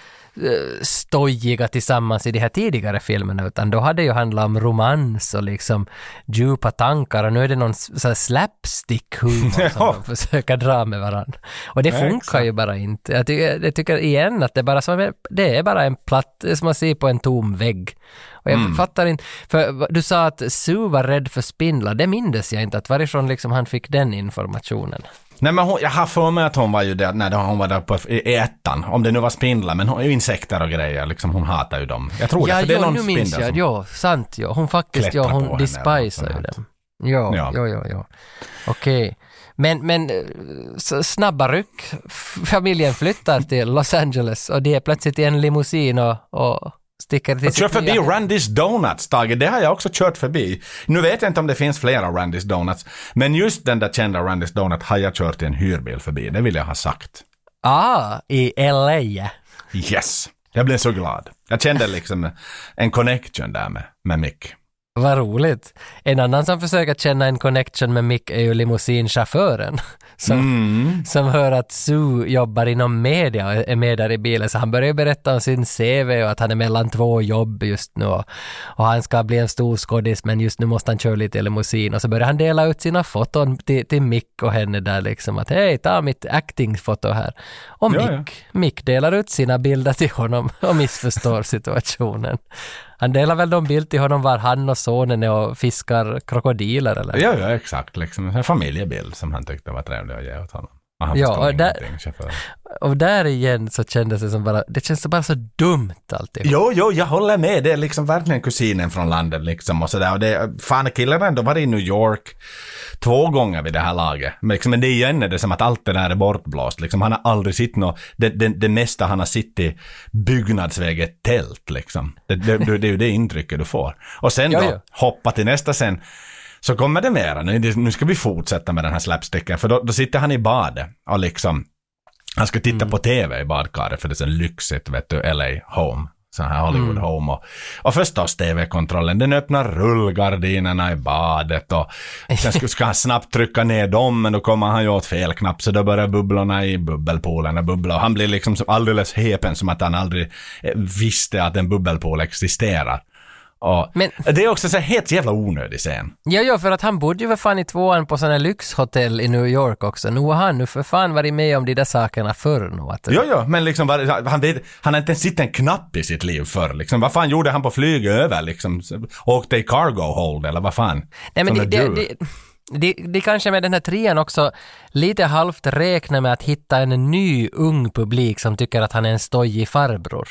stojiga tillsammans i de här tidigare filmerna utan då hade det ju handlat om romans och liksom djupa tankar och nu är det någon så slapstick-humor som de försöker dra med varandra. Och det funkar exakt. ju bara inte. Jag tycker, jag tycker igen att det är bara som, det är bara en platt, som att se på en tom vägg. Och jag Mm. fattar inte, för du sa att Sue var rädd för spindlar, det mindes jag inte, att varifrån liksom han fick den informationen. Nej men hon, jag har för mig att hon var ju där när hon var där på, i, ettan. Om det nu var spindlar, men hon, insekter och grejer liksom, hon hatar ju dem. Jag tror ja, det, för det är någon nu minns spindel jag, jo, sant jo. Hon faktiskt, på hon despisar ju dem. Jo, Ja. jo, jo, jo. Okej. Men, men eh, snabba ryck, familjen flyttar till Los Angeles och de är plötsligt i en limousin och, och sticker till Jag kör förbi Randys Donuts, Tage. Det har jag också kört förbi. Nu vet jag inte om det finns flera Randys Donuts, men just den där kända Randys Donut har jag kört i en hyrbil förbi. Det vill jag ha sagt. Ah, i LA. Yes! Jag blev så glad. Jag kände liksom en connection där med, med Mick. Vad roligt. En annan som försöker känna en connection med Mick är ju limousinchauffören. Som, Mm. som hör att Sue jobbar inom media och är med där i bilen. Så han börjar berätta om sin CV och att han är mellan två jobb just nu. Och, och han ska bli en stor skådis men just nu måste han köra lite limousin. Och så börjar han dela ut sina foton till, till Mick och henne där liksom. Att hej, ta mitt actingfoto här. Och Ja, Mick, ja. Mick delar ut sina bilder till honom och missförstår situationen. Han delar väl någon bild till honom var han och sonen är och fiskar krokodiler eller? Ja, ja, exakt. Liksom en familjebild som han tyckte var trevlig att ge åt honom. Och han Ja, och där-. Och där igen så kändes det som bara, det känns bara så dumt alltihop. Jo, jo, jag håller med. Det är liksom verkligen kusinen från landet liksom och sådär. Och det, fan, killen har ändå varit i New York två gånger vid det här laget. Men, liksom, men det igen är det som att allt det där är bortblåst. Liksom, han har aldrig sett något, det, det, det mesta han har sett i byggnadsväg är tält liksom. Det, det, det, är ju det intrycket du får. Och sen då, ja. hoppa till nästa sen. Så kommer det mera. Nu, nu ska vi fortsätta med den här slapsticken. För då, då sitter han i badet och liksom han ska titta på TV i badkaret för det är så lyxigt, vet du, LA Home. Sån här Hollywood Home. Och, och förstås TV-kontrollen, den öppnar rullgardinerna i badet och sen ska, ska han snabbt trycka ner dem men då kommer han ju åt fel knapp så då börjar bubblorna i bubbelpoolen att bubbla och han blir liksom som alldeles häpen som att han aldrig eh, visste att en bubbelpool existerar. Och Men- det är också så här helt jävla onödig scen. Ja, ja, för att han bodde ju för fan i tvåan på sådana lyxhotell i New York också. Nu har han nu för fan varit med om de där sakerna förr nu. Att, Jo, jo, men liksom, han, vet, han har inte ens sett en knapp i sitt liv förr. Liksom, vad fan gjorde han på flyget över? Liksom, åkte i cargo hold eller vad fan? Nej, men Som det, det, det, det, det kanske med den här trean också lite halvt räknar med att hitta en ny ung publik som tycker att han är en stojig farbror.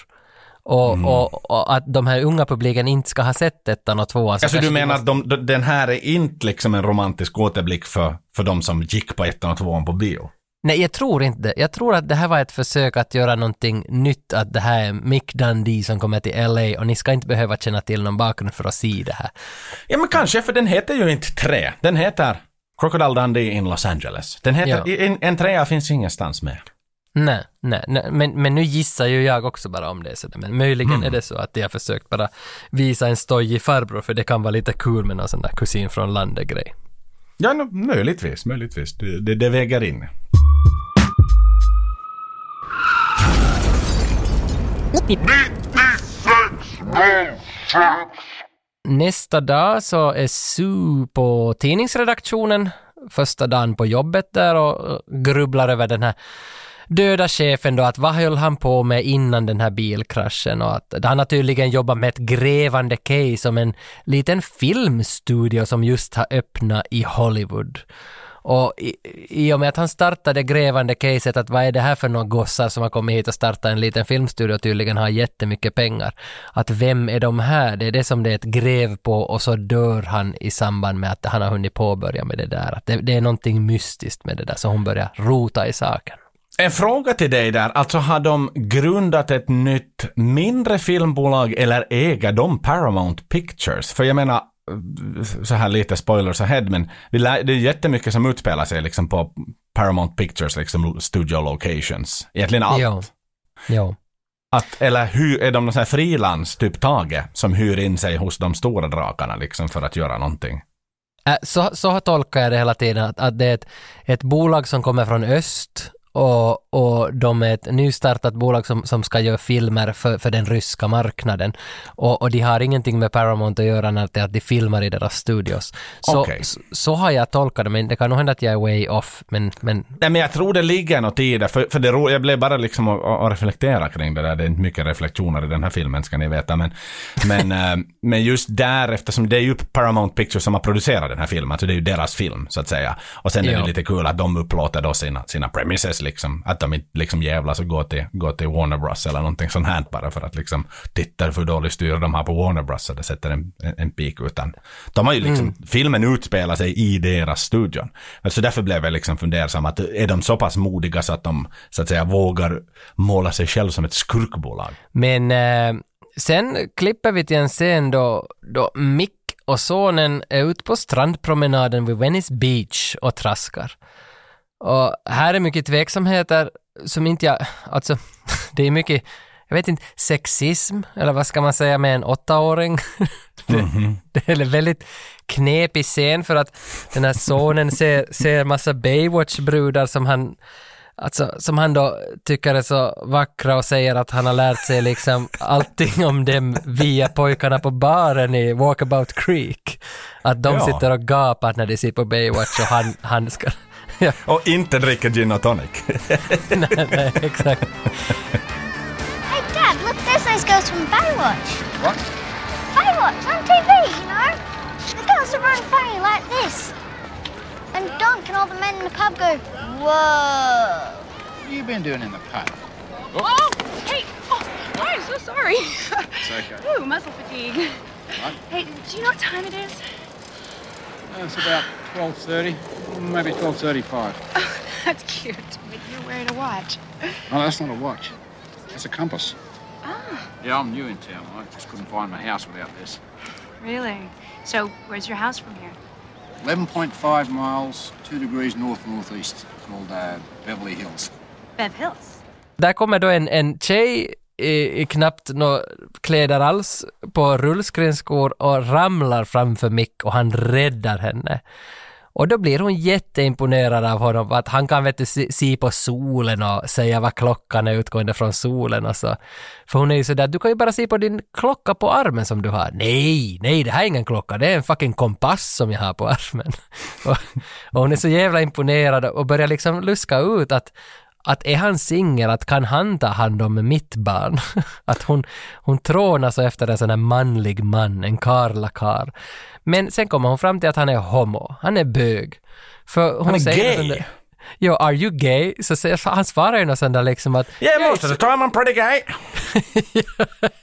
Och, Mm. och, och att de här unga publiken inte ska ha sett ettan och tvåan. så Alltså du menar måste- att de, de, den här är inte liksom en romantisk återblick för, för de som gick på ettan och tvåan på bio? Nej, jag tror inte det. Jag tror att det här var ett försök att göra någonting nytt, att det här är Mick Dundee som kommer till LA och ni ska inte behöva känna till någon bakgrund för att se det här. Ja men kanske, för den heter ju inte tre. Den heter Crocodile Dundee in Los Angeles. Den heter, Ja. en, en trea finns ingenstans med. Nej, nej, nej. Men, men nu gissar ju jag också bara om det är sådär. Men möjligen Mm. är det så att de har försökt bara visa en stojig farbror, för det kan vara lite kul med någon sån där kusin från landet-grej. Ja, no, möjligtvis, möjligtvis. Det, det, det väger in. Nästa dag så är Sue på tidningsredaktionen, första dagen på jobbet där och grubblar över den här döda chefen då, att vad höll han på med innan den här bilkraschen och att han har tydligen jobbat med ett grävande case om en liten filmstudio som just har öppnat i Hollywood. Och i, i och med att han startade grävande caset att vad är det här för några gossar som har kommit hit och startat en liten filmstudio och tydligen har jättemycket pengar. Att vem är de här? Det är det som det är ett gräv på och så dör han i samband med att han har hunnit påbörja med det där. Att det, det är någonting mystiskt med det där så hon börjar rota i saken. En fråga till dig där, alltså har de grundat ett nytt mindre filmbolag eller äger de Paramount Pictures? För jag menar, så här lite spoilers ahead, men det är jättemycket som utspelar sig liksom på Paramount Pictures, liksom studio locations. Egentligen allt. Jo. Jo. Att, eller hur, är de någon sån här frilans, typ Tage, som hyr in sig hos de stora drakarna liksom för att göra någonting? Äh, Så, så tolkar jag det hela tiden, att, att det är ett, ett bolag som kommer från öst och, och de är ett nystartat bolag som, som ska göra filmer för, för den ryska marknaden. Och, och de har ingenting med Paramount att göra när det är att de filmar i deras studios. Så, Okej. så, så har jag tolkat det, men det kan nog hända att jag är way off. Men, men Nej men jag tror det ligger något i det, för, för det, ro- jag blev bara liksom att, att reflektera kring det där. Det är inte mycket reflektioner i den här filmen ska ni veta. Men, men, eh, men just där, eftersom det är ju Paramount Pictures som har producerat den här filmen, så det är ju deras film så att säga. Och sen är det lite kul att de upplåter då sina, sina premises liksom. Att de inte liksom jävlas och går till, går till Warner Bros eller någonting sånt här bara för att liksom titta för dålig styr de har på Warner Bros så det sätter en, en, en pik utan. De har ju liksom, filmen utspelar sig i deras studion. Så därför blev jag liksom fundersam att är de så pass modiga så att de så att säga vågar måla sig själv som ett skurkbolag? Men eh, sen klipper vi till en scen då, då Mick och sonen är ute på strandpromenaden vid Venice Beach och traskar. Och här är mycket tveksamheter som inte jag, alltså det är mycket, jag vet inte, sexism eller vad ska man säga med en åttaåring? det, det är en väldigt knepig scen för att den här sonen ser, ser massa Baywatch-brudar som han Alltså, som han då tycker är så vackra och säger att han har lärt sig liksom allting om dem via pojkarna på baren i Walkabout Creek. Att de Ja. sitter och gapar när de ser på Baywatch och han, han ska... ja, Och inte dricker gin och tonic. nej, nej, exakt. Hey, Dad, look, there's those girls from Baywatch. What? Baywatch on TV, you know. The girls are running funny like this. And Dunk and all the men in the pub go, whoa. What have you been doing in the pub? Oh, hey. Oh, I'm so sorry. It's okay. Ooh, muscle fatigue. What? Hey, do you know what time it is? It's about 12.30, maybe 12.35. That's cute. But you're wearing a watch. Oh, that's not a watch. It's a compass. Ah, Yeah, I'm new in town. I just couldn't find my house without this. really? So, where's your house from here? 11.5 miles, 2 degrees north-northeast, called uh, Beverly Hills. Bev Hills. Där kommer då en, en tjej i, i knappt några kläder alls på rullskridskor och ramlar framför Mick och han räddar henne. Och då blir hon jätteimponerad av honom, att han kan vet du, se, se på solen och säga vad klockan är utgående från solen och så. För hon är ju sådär, du kan ju bara se på din klocka på armen som du har. Nej, nej, det här är ingen klocka, det är en fucking kompass som jag har på armen. och, och hon är så jävla imponerad och börjar liksom luska ut att att är han singel, att kan han ta hand om mitt barn? att hon, hon trånar så efter en sån här manlig man, en karlakar. Men sen kommer hon fram till att han är homo, han är bög. För hon Han är säger gay. där, Jo, are you gay? Så säger, han svarar ju något sånt där liksom att Yeah, most of the time I'm pretty gay.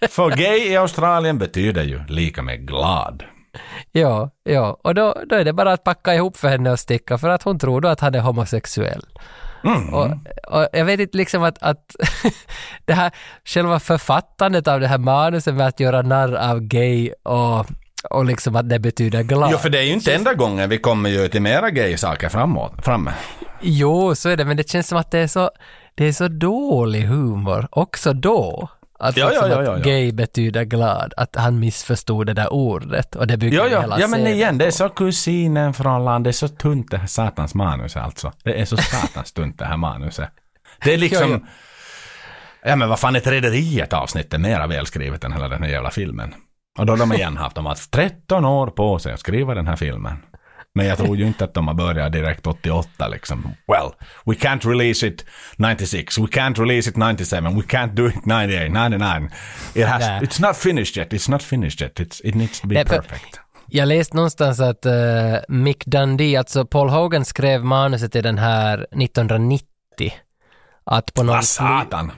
För gay i Australien betyder ju lika med glad. Ja, ja, och då, då är det bara att packa ihop för henne och sticka för att hon tror då att han är homosexuell. Och, och jag vet inte liksom att, att det här själva författandet av det här manuset med att göra narr av gay och, och liksom att det betyder glad. Jo, för det är ju inte enda gången vi kommer ju till mera gay-saker framåt, framme. Jo, så är det, men det känns som att det är så, det är så dålig humor också då. Att, Ja, ja, liksom ja, ja, att ja. gay betyder glad, att han missförstod det där ordet och det bygger Ja, hela ja, ja men igen, det är så kusinen från land, det är så tunt det här satans manuset alltså. Det är så satans tunt det här manuset. Det är liksom... Ja, Ja, men vad fan, ett rederi ett avsnitt är mera välskrivet än hela den här jävla filmen. Och då har de igen haft, de haft 13 år på sig att skriva den här filmen. Men jag tror ju inte att de har börjat direkt 88 liksom. Well, we can't release it 96, we can't release it 97, we can't do it 98, 99. It has, it's not finished yet, it's not finished yet, it's, it needs to be perfect. Jag läste någonstans att eh, Mick Dundee, alltså Paul Hogan skrev manuset till den här 1990. Att på någon, Vad satan!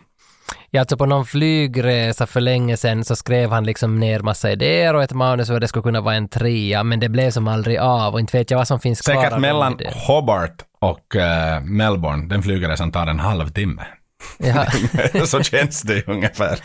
Ja, alltså på någon flygresa för länge sedan så skrev han liksom ner massa idéer och ett manus och det skulle kunna vara en trea, men det blev som aldrig av och inte vet jag vad som finns kvar Säkert mellan. Hobart och eh, Melbourne, den flygresan tar en halvtimme. Ja. så känns det ju ungefär.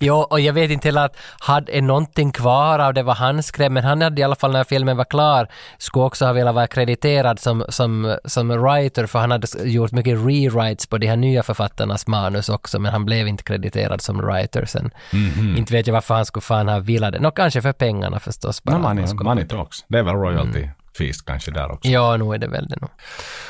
Jo, och jag vet inte heller att hade någonting kvar av det vad han skrev, men han hade i alla fall när filmen var klar, skulle också ha velat vara krediterad som, som, som writer, för han hade gjort mycket rewrites på de här nya författarnas manus också, men han blev inte krediterad som writer sen. Mhm. Inte vet jag varför han skulle fan ha velat det. Nå, kanske för pengarna förstås. bara No, money, money talks. Det är väl royalty feast kanske där också. Ja, nog är det väl det nog.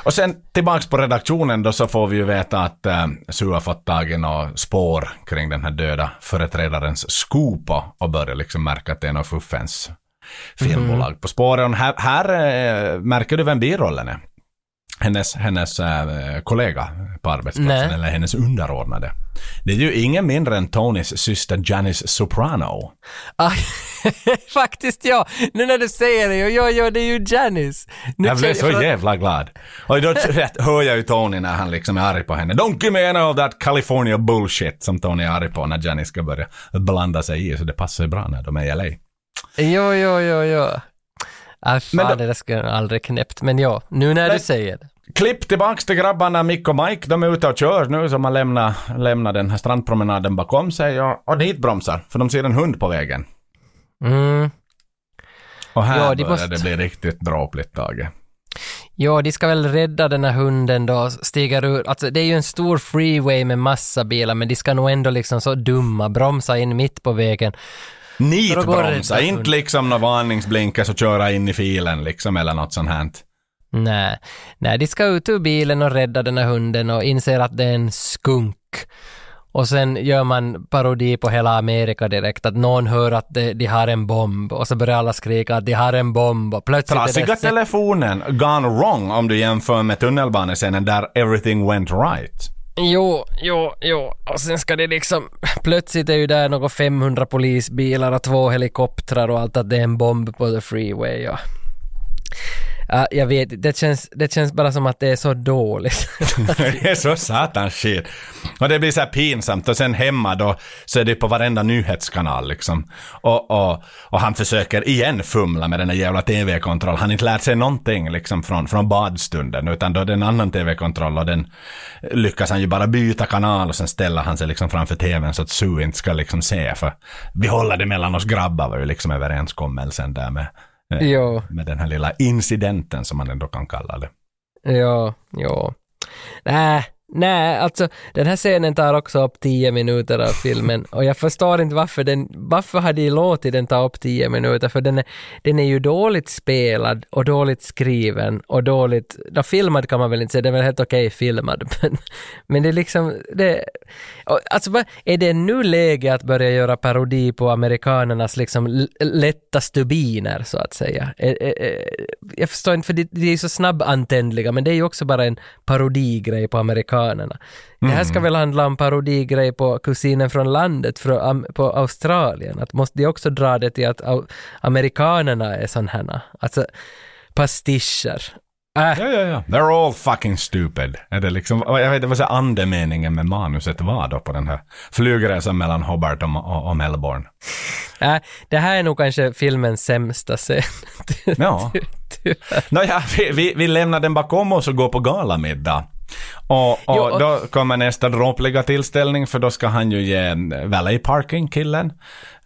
Och sen tillbaks på redaktionen då så får vi ju veta att äh, Sue har fått tag i några spår kring den här döda företrädarens scoop och- börjar liksom märka att det är något fuffens filmbolag på spåren. Här, här äh, märker du vem birollen är? Hennes, hennes äh, kollega på arbetsplatsen, Nej. eller hennes underordnade. Det är ju ingen mindre än Tonys syster Janice Soprano. Ah, faktiskt ja, nu när du säger det, jo, jo, det är ju Janice. Nu Jag blev så jävla glad. Och då hör jag ju Tony när han liksom är arg på henne. Don't give me any of that California bullshit som Tony är arg på när Jenny ska börja blanda sig i. Så det passar ju bra när de är i LA. Jo, jo, jo, jo. Ah, Men fan, då- det där skulle jag aldrig knäppt. Men ja, nu när Men- du säger det. Klipp tillbaks till grabbarna Mick och Mike. De är ute och kör nu som har lämnat, lämnat den här strandpromenaden bakom sig och, och nitbromsar. För de ser en hund på vägen. Mm. Och här Ja, de börjar måste- det bli riktigt dråpligt Tage. Ja, de ska väl rädda den här hunden då, stiger ur. Alltså det är ju en stor freeway med massa bilar, men de ska nog ändå liksom så dumma, bromsa in mitt på vägen. Nitbromsa, inte liksom några varningsblinkers och köra in i filen liksom eller något sånt här. Nej, nej, de ska ut ur bilen och rädda den här hunden och inser att det är en skunk. Och sen gör man parodi på hela Amerika direkt, att någon hör att de, de har en bomb och så börjar alla skrika att de har en bomb och plötsligt Trasiga telefonen gone wrong om du jämför med tunnelbanescenen där everything went right. Jo, jo, jo. Och sen ska det liksom... Plötsligt är ju där några 500 polisbilar och två helikoptrar och allt att det är en bomb på the freeway och... Uh, jag vet, det känns, det känns bara som att det är så dåligt. det är så satans shit. Och det blir så här pinsamt och sen hemma då så är det på varenda nyhetskanal liksom. Och, och, och han försöker igen fumla med den där jävla TV-kontroll. Han har inte lärt sig någonting liksom från, från badstunden utan då är det en annan TV-kontroll och den lyckas han ju bara byta kanal och sen ställer han sig liksom framför TVn så att Sue inte ska liksom se för vi håller det mellan oss grabbar var ju liksom överenskommelsen där med Jo. med den här lilla incidenten som man ändå kan kalla det. Ja, ja. Nej, nej, alltså den här scenen tar också upp tio minuter av filmen och jag förstår inte varför den, varför har de låtit den ta upp tio minuter för den är, den är ju dåligt spelad och dåligt skriven och dåligt, då filmad kan man väl inte säga, den är väl helt okej filmad men, men det är liksom, det, alltså vad, är det nu läge att börja göra parodi på amerikanernas liksom lätta stubiner så att säga? Jag förstår inte, för de, de är ju så snabbantändliga men det är ju också bara en parodigrej på amerikanerna. Det här ska väl handla om parodigrej på kusinen från landet, från, am, på Australien. Att måste de också dra det till att au, amerikanerna är sådana här, alltså pastischer. Äh, Ja, ja, ja. They're all fucking stupid. Är det liksom, jag vet inte vad andemeningen med manuset var då på den här flygresan mellan Hobart och, och, och Melbourne. äh, det här är nog kanske filmens sämsta scen. Ja. Nåja, vi, vi, vi lämnar den bakom oss och går på galamiddag. Och, och, Jo, och- då kommer nästa dråpliga tillställning för då ska han ju ge Valley Parking, killen,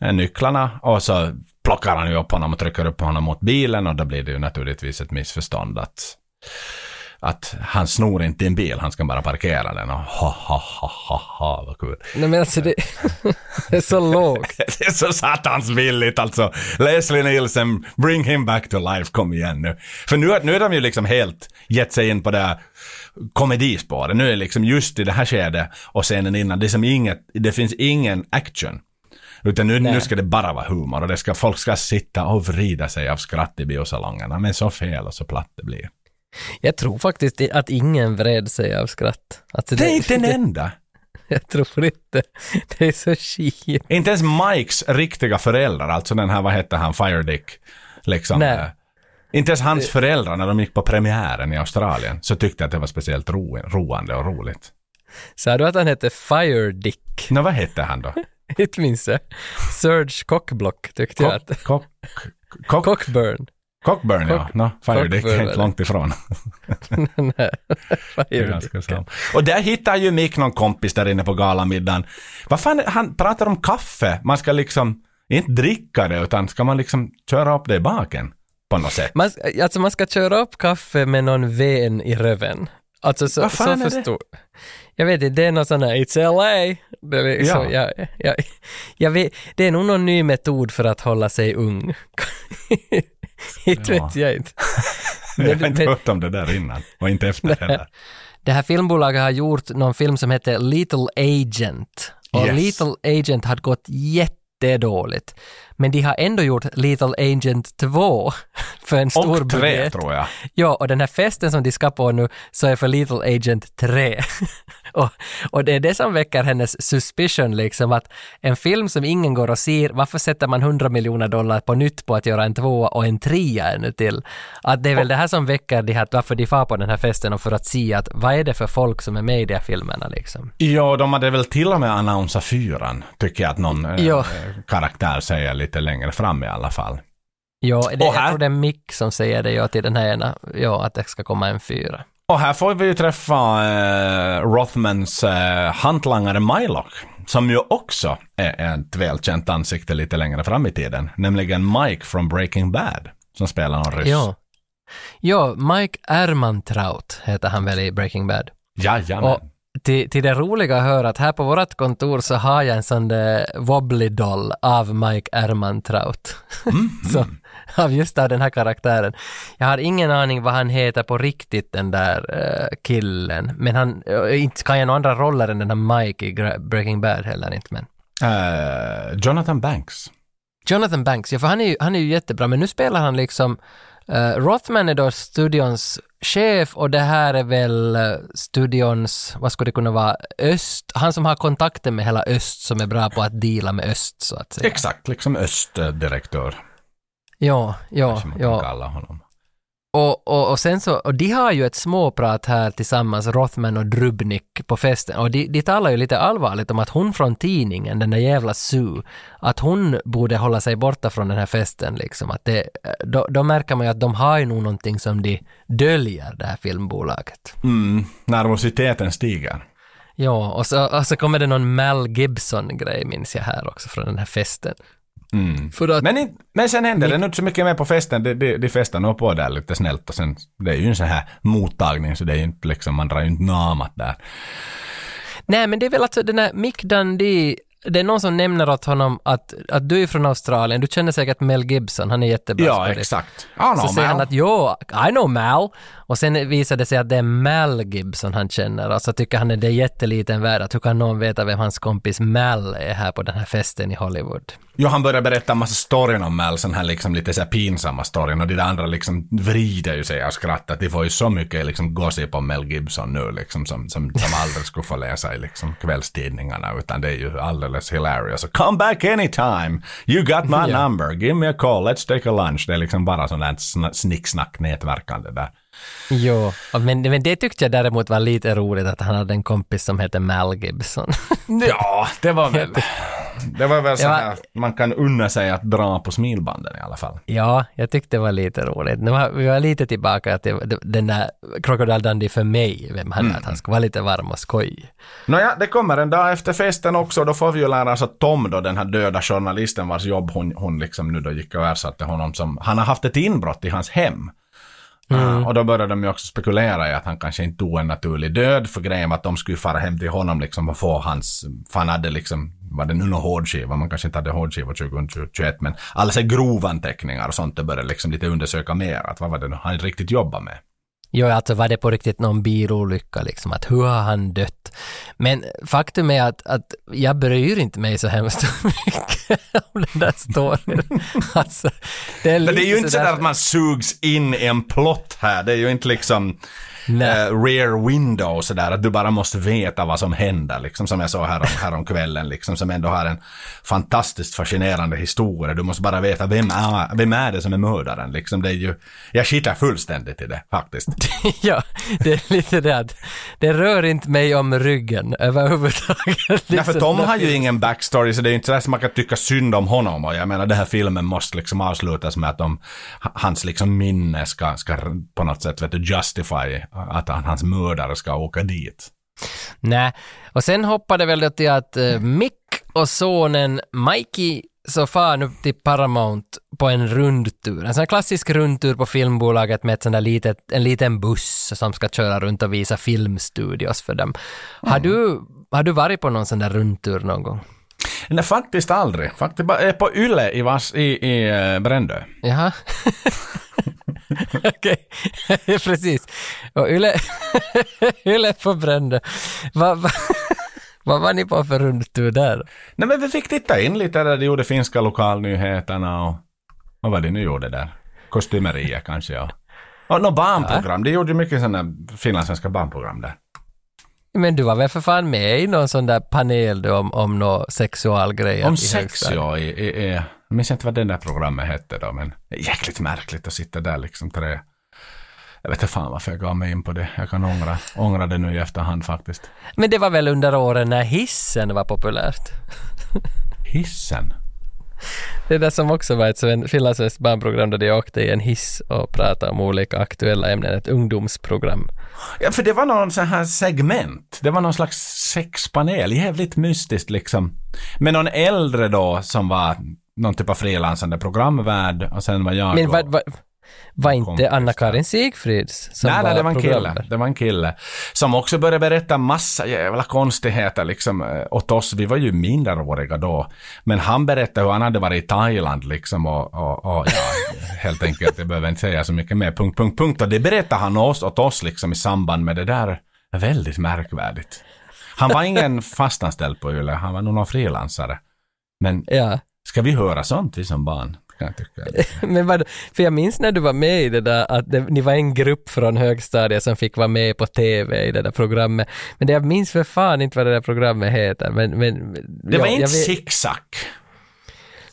eh, nycklarna och så plockar han ju upp honom och trycker upp honom mot bilen och då blir det ju naturligtvis ett missförstånd att att han snor inte en bil, han ska bara parkera den och ha ha ha ha ha vad kul. Nej men alltså det, det är så lågt. Det är så satans billigt alltså. Leslie Nielsen, bring him back to life, kom igen nu. För nu, nu är de ju liksom helt gett sig in på det här komedispåret. Nu är det liksom just i det här skedet och scenen innan, det är som inget, det finns ingen action. Utan nu, nu ska det bara vara humor och det ska, folk ska sitta och vrida sig av skratt i biosalongerna. Men så fel och så platt det blir. Jag tror faktiskt att ingen vred sig av skratt. Alltså Det är inte den enda. Jag tror inte. Det är så skit. Inte ens Mikes riktiga föräldrar, alltså den här, vad hette han, Firedick, liksom. Nej. eh, Inte ens hans föräldrar när de gick på premiären i Australien så tyckte att det var speciellt ro, roande och roligt. Sa du att han hette Fire Dick? Nå, vad hette han då? Inte minns jag. Serge Cockblock tyckte jag att... Cock, cock, Cockburn. Cockburn, ja. Cock- No, Firedick är inte långt ifrån. Nej. Och där hittar ju Mick någon kompis där inne på galamiddagen. Vad fan, han pratar om kaffe. Man ska liksom inte dricka det utan ska man liksom köra upp det i baken på något sätt. Man, alltså man ska köra upp kaffe med någon ven i röven. Alltså så, Vad fan så är det? Jag vet inte, det är någon sån här It's LA. Det är, liksom, Ja. jag, jag, jag vet, det är nog någon ny metod för att hålla sig ung. inte vet jag inte. jag har inte hört om det där innan. Och inte efter heller. Det här filmbolaget har gjort någon film som heter Little Agent. Och Yes. Little Agent hade gått jättedåligt. Men de har ändå gjort Little Agent 2 för en stor Och tre budget. tror jag. Ja, och den här festen som de ska på nu så är för Little Agent 3. och, och det är det som väcker hennes suspicion liksom att en film som ingen går och ser, varför sätter man 100 miljoner dollar på nytt på att göra en tvåa och en trea ännu till? Att det är väl det här som väcker de här, varför de far på den här festen och för att se att vad är det för folk som är med i de här filmerna liksom. Ja, de hade väl till och med annonsat fyran, tycker jag att någon eh, Ja. karaktär säger lite längre fram i alla fall. Ja, det, Och här- jag tror det är Mick som säger det ja, till den här ena, ja, att det ska komma en fyra. Och här får vi ju träffa eh, Rothmans eh, hantlangare Mylock, som ju också är ett välkänt ansikte lite längre fram i tiden, nämligen Mike från Breaking Bad, som spelar någon ryss. Ja. Ja, Mike Ehrmantraut heter han väl i Breaking Bad. Jajamän. Och till, till det roliga hör att här på vårt kontor så har jag en sån där wobbly doll av Mike Ehrmantraut. så, av just av den här karaktären. Jag har ingen aning vad han heter på riktigt den där eh, killen. Men han, uh, inte kan jag några andra roller än den här Mike i Breaking Bad heller inte men. Eh, Jonathan Banks. Jonathan Banks, ja för han är ju, han är ju jättebra men nu spelar han liksom Eh, Rothman är då studions chef och det här är väl eh, studions, vad skulle det kunna vara, öst, han som har kontakten med hela öst som är bra på att deala med öst så att säga. Exakt, liksom östdirektör. Ja, ja, ja. kalla honom. Och, och, och sen så, och de har ju ett småprat här tillsammans, Rothman och Drubnik på festen, och de, de talar ju lite allvarligt om att hon från tidningen, den där jävla Sue, att hon borde hålla sig borta från den här festen liksom. Att det, då, då märker man ju att de har ju nog någonting som de döljer, det här filmbolaget. Mm, nervositeten stiger. Ja, och så, och så kommer det någon Mel Gibson-grej minns jag här också från den här festen. Mm. För att, Men, men sen händer det nog inte så mycket mer på festen. De, de, de festar nog på där lite snällt och sen, det är ju en sån här mottagning så det är ju inte liksom, man drar ju inte namat där. Nej, men det är väl alltså den här Mick Dundee, det är någon som nämner åt honom att, att du är från Australien, du känner säkert Mel Gibson, han är jättebra Ja, exakt. Ja, Så no, säger han att jo, I know Mal. Och sen visar det sig att det är Mal Gibson han känner. Och så tycker han att det är jätteliten värld? Att hur kan någon veta vem hans kompis Mal är här på den här festen i Hollywood. Jo, han börjar berätta en massa storyn om Mel, sån här liksom lite så här pinsamma storyn. Och de där andra liksom vrider ju sig av skratt att de får ju så mycket liksom gossip om Mel Gibson nu liksom som, som, som aldrig skulle få läsa i liksom kvällstidningarna utan det är ju alldeles hilarious. Och, Come back anytime! You got my Ja. number! Give me a call! Let's take a lunch! Det är liksom bara sånt där sn- snicksnack nätverkande där. Jo, men, men det tyckte jag däremot var lite roligt att han hade en kompis som heter Mal Gibson. Ja, det var väl... Det var väl så här, man kan unna sig att dra på smilbanden i alla fall. Ja, jag tyckte det var lite roligt. Nu var, vi var lite tillbaka till den där Crocodile Dundee för mig, vem han är, att han ska vara lite varm och skoj. Nåja, det kommer en dag efter festen också. Då får vi ju lära oss att Tom då, den här döda journalisten vars jobb hon, hon liksom nu då gick och ersatte honom som, han har haft ett inbrott i hans hem. Ah, och då började de ju också spekulera i att han kanske inte dog en naturlig död för grejen att de skulle fara hem till honom liksom och få hans, för han hade liksom, var det nu någon hårdskiva, man kanske inte hade hårdskiva 2021 men alla så grovanteckningar och sånt det började liksom lite undersöka mer att vad var det nu han riktigt jobbade med. Jo, alltså var det på riktigt någon bilolycka liksom, att hur har han dött? Men faktum är att, att jag bryr inte mig så hemskt mycket om den där storyn. Alltså, det är, Men det är ju inte sådär- sådär att man sugs in i en plott här. Det är ju inte liksom. Eh, rear window sådär att du bara måste veta vad som händer. Liksom som jag sa här om, här om kvällen liksom som ändå har en fantastiskt fascinerande historia. Du måste bara veta vem är, vem är det som är mördaren liksom. Det är ju, jag skitar fullständigt i det faktiskt. ja, det är lite det att det rör inte mig om ryggen överhuvudtaget. Nej, för Liksom, Tom har ju ingen backstory så det är ju inte sådär som man kan tycka synd om honom och jag menar den här filmen måste liksom avslutas med att de, hans liksom minne ska, ska på något sätt vet du, justify att han, hans mördare ska åka dit. Nej, och sen hoppade väl det till att eh, Mick och sonen Mikey så far nu till Paramount på en rundtur. En sån här klassisk rundtur på filmbolaget med ett sån där litet, en liten buss som ska köra runt och visa filmstudios för dem. Har, du, har du varit på någon sån där rundtur någon gång? Nej, faktiskt aldrig. Faktiskt bara eh, på Yle i, i, i eh, Brändö. Jaha. Okej, precis. Och Yle, Yle på Brändö. Vad va, vad var ni på för rundtur där? Nej men vi fick titta in lite där de gjorde finska lokalnyheterna och vad var det nu gjorde där? Kostymerier kanske ja. Och något barnprogram, de gjorde ju mycket sådana finlandssvenska barnprogram där. Men du var väl för fan med i någon sån där panel då om, om några sexualgrejer Om sex ja, i, i, i, jag minns inte vad den där programmet hette då men det jäkligt märkligt att sitta där liksom tre jag vet inte fan varför jag gav mig in på det. Jag kan ångra, ångra det nu i efterhand faktiskt. Men det var väl under åren när hissen var populärt? Hissen? Det där som också var ett sven- finlandssvenskt barnprogram där de åkte i en hiss och pratade om olika aktuella ämnen, ett ungdomsprogram. Ja, för det var någon sån här segment. Det var någon slags sexpanel. Jävligt mystiskt liksom. Med någon äldre då som var någon typ av frilansande programvärd och sen var jag Men vad, vad, var inte Anna-Karin Sigfrids som nej, nej, det var en kille. Det var en kille. Som också började berätta massa jävla konstigheter liksom eh, åt oss. Vi var ju minderåriga då. Men han berättade hur han hade varit i Thailand liksom och, och, och ja, helt enkelt, jag behöver inte säga så mycket mer. Punkt, punkt, punkt. Och det berättade han oss, åt oss liksom i samband med det där. Väldigt märkvärdigt. Han var ingen fastanställd på Yle, han var nog någon frilansare. Men Ja. Ska vi höra sånt vi som barn? kan jag tycka. Men vad, för jag minns när du var med i det där, att det, ni var en grupp från högstadiet som fick vara med på TV i det där programmet. Men det jag minns för fan inte vad det där programmet heter. Men, men, Det var ja, inte jag vet- zigzag.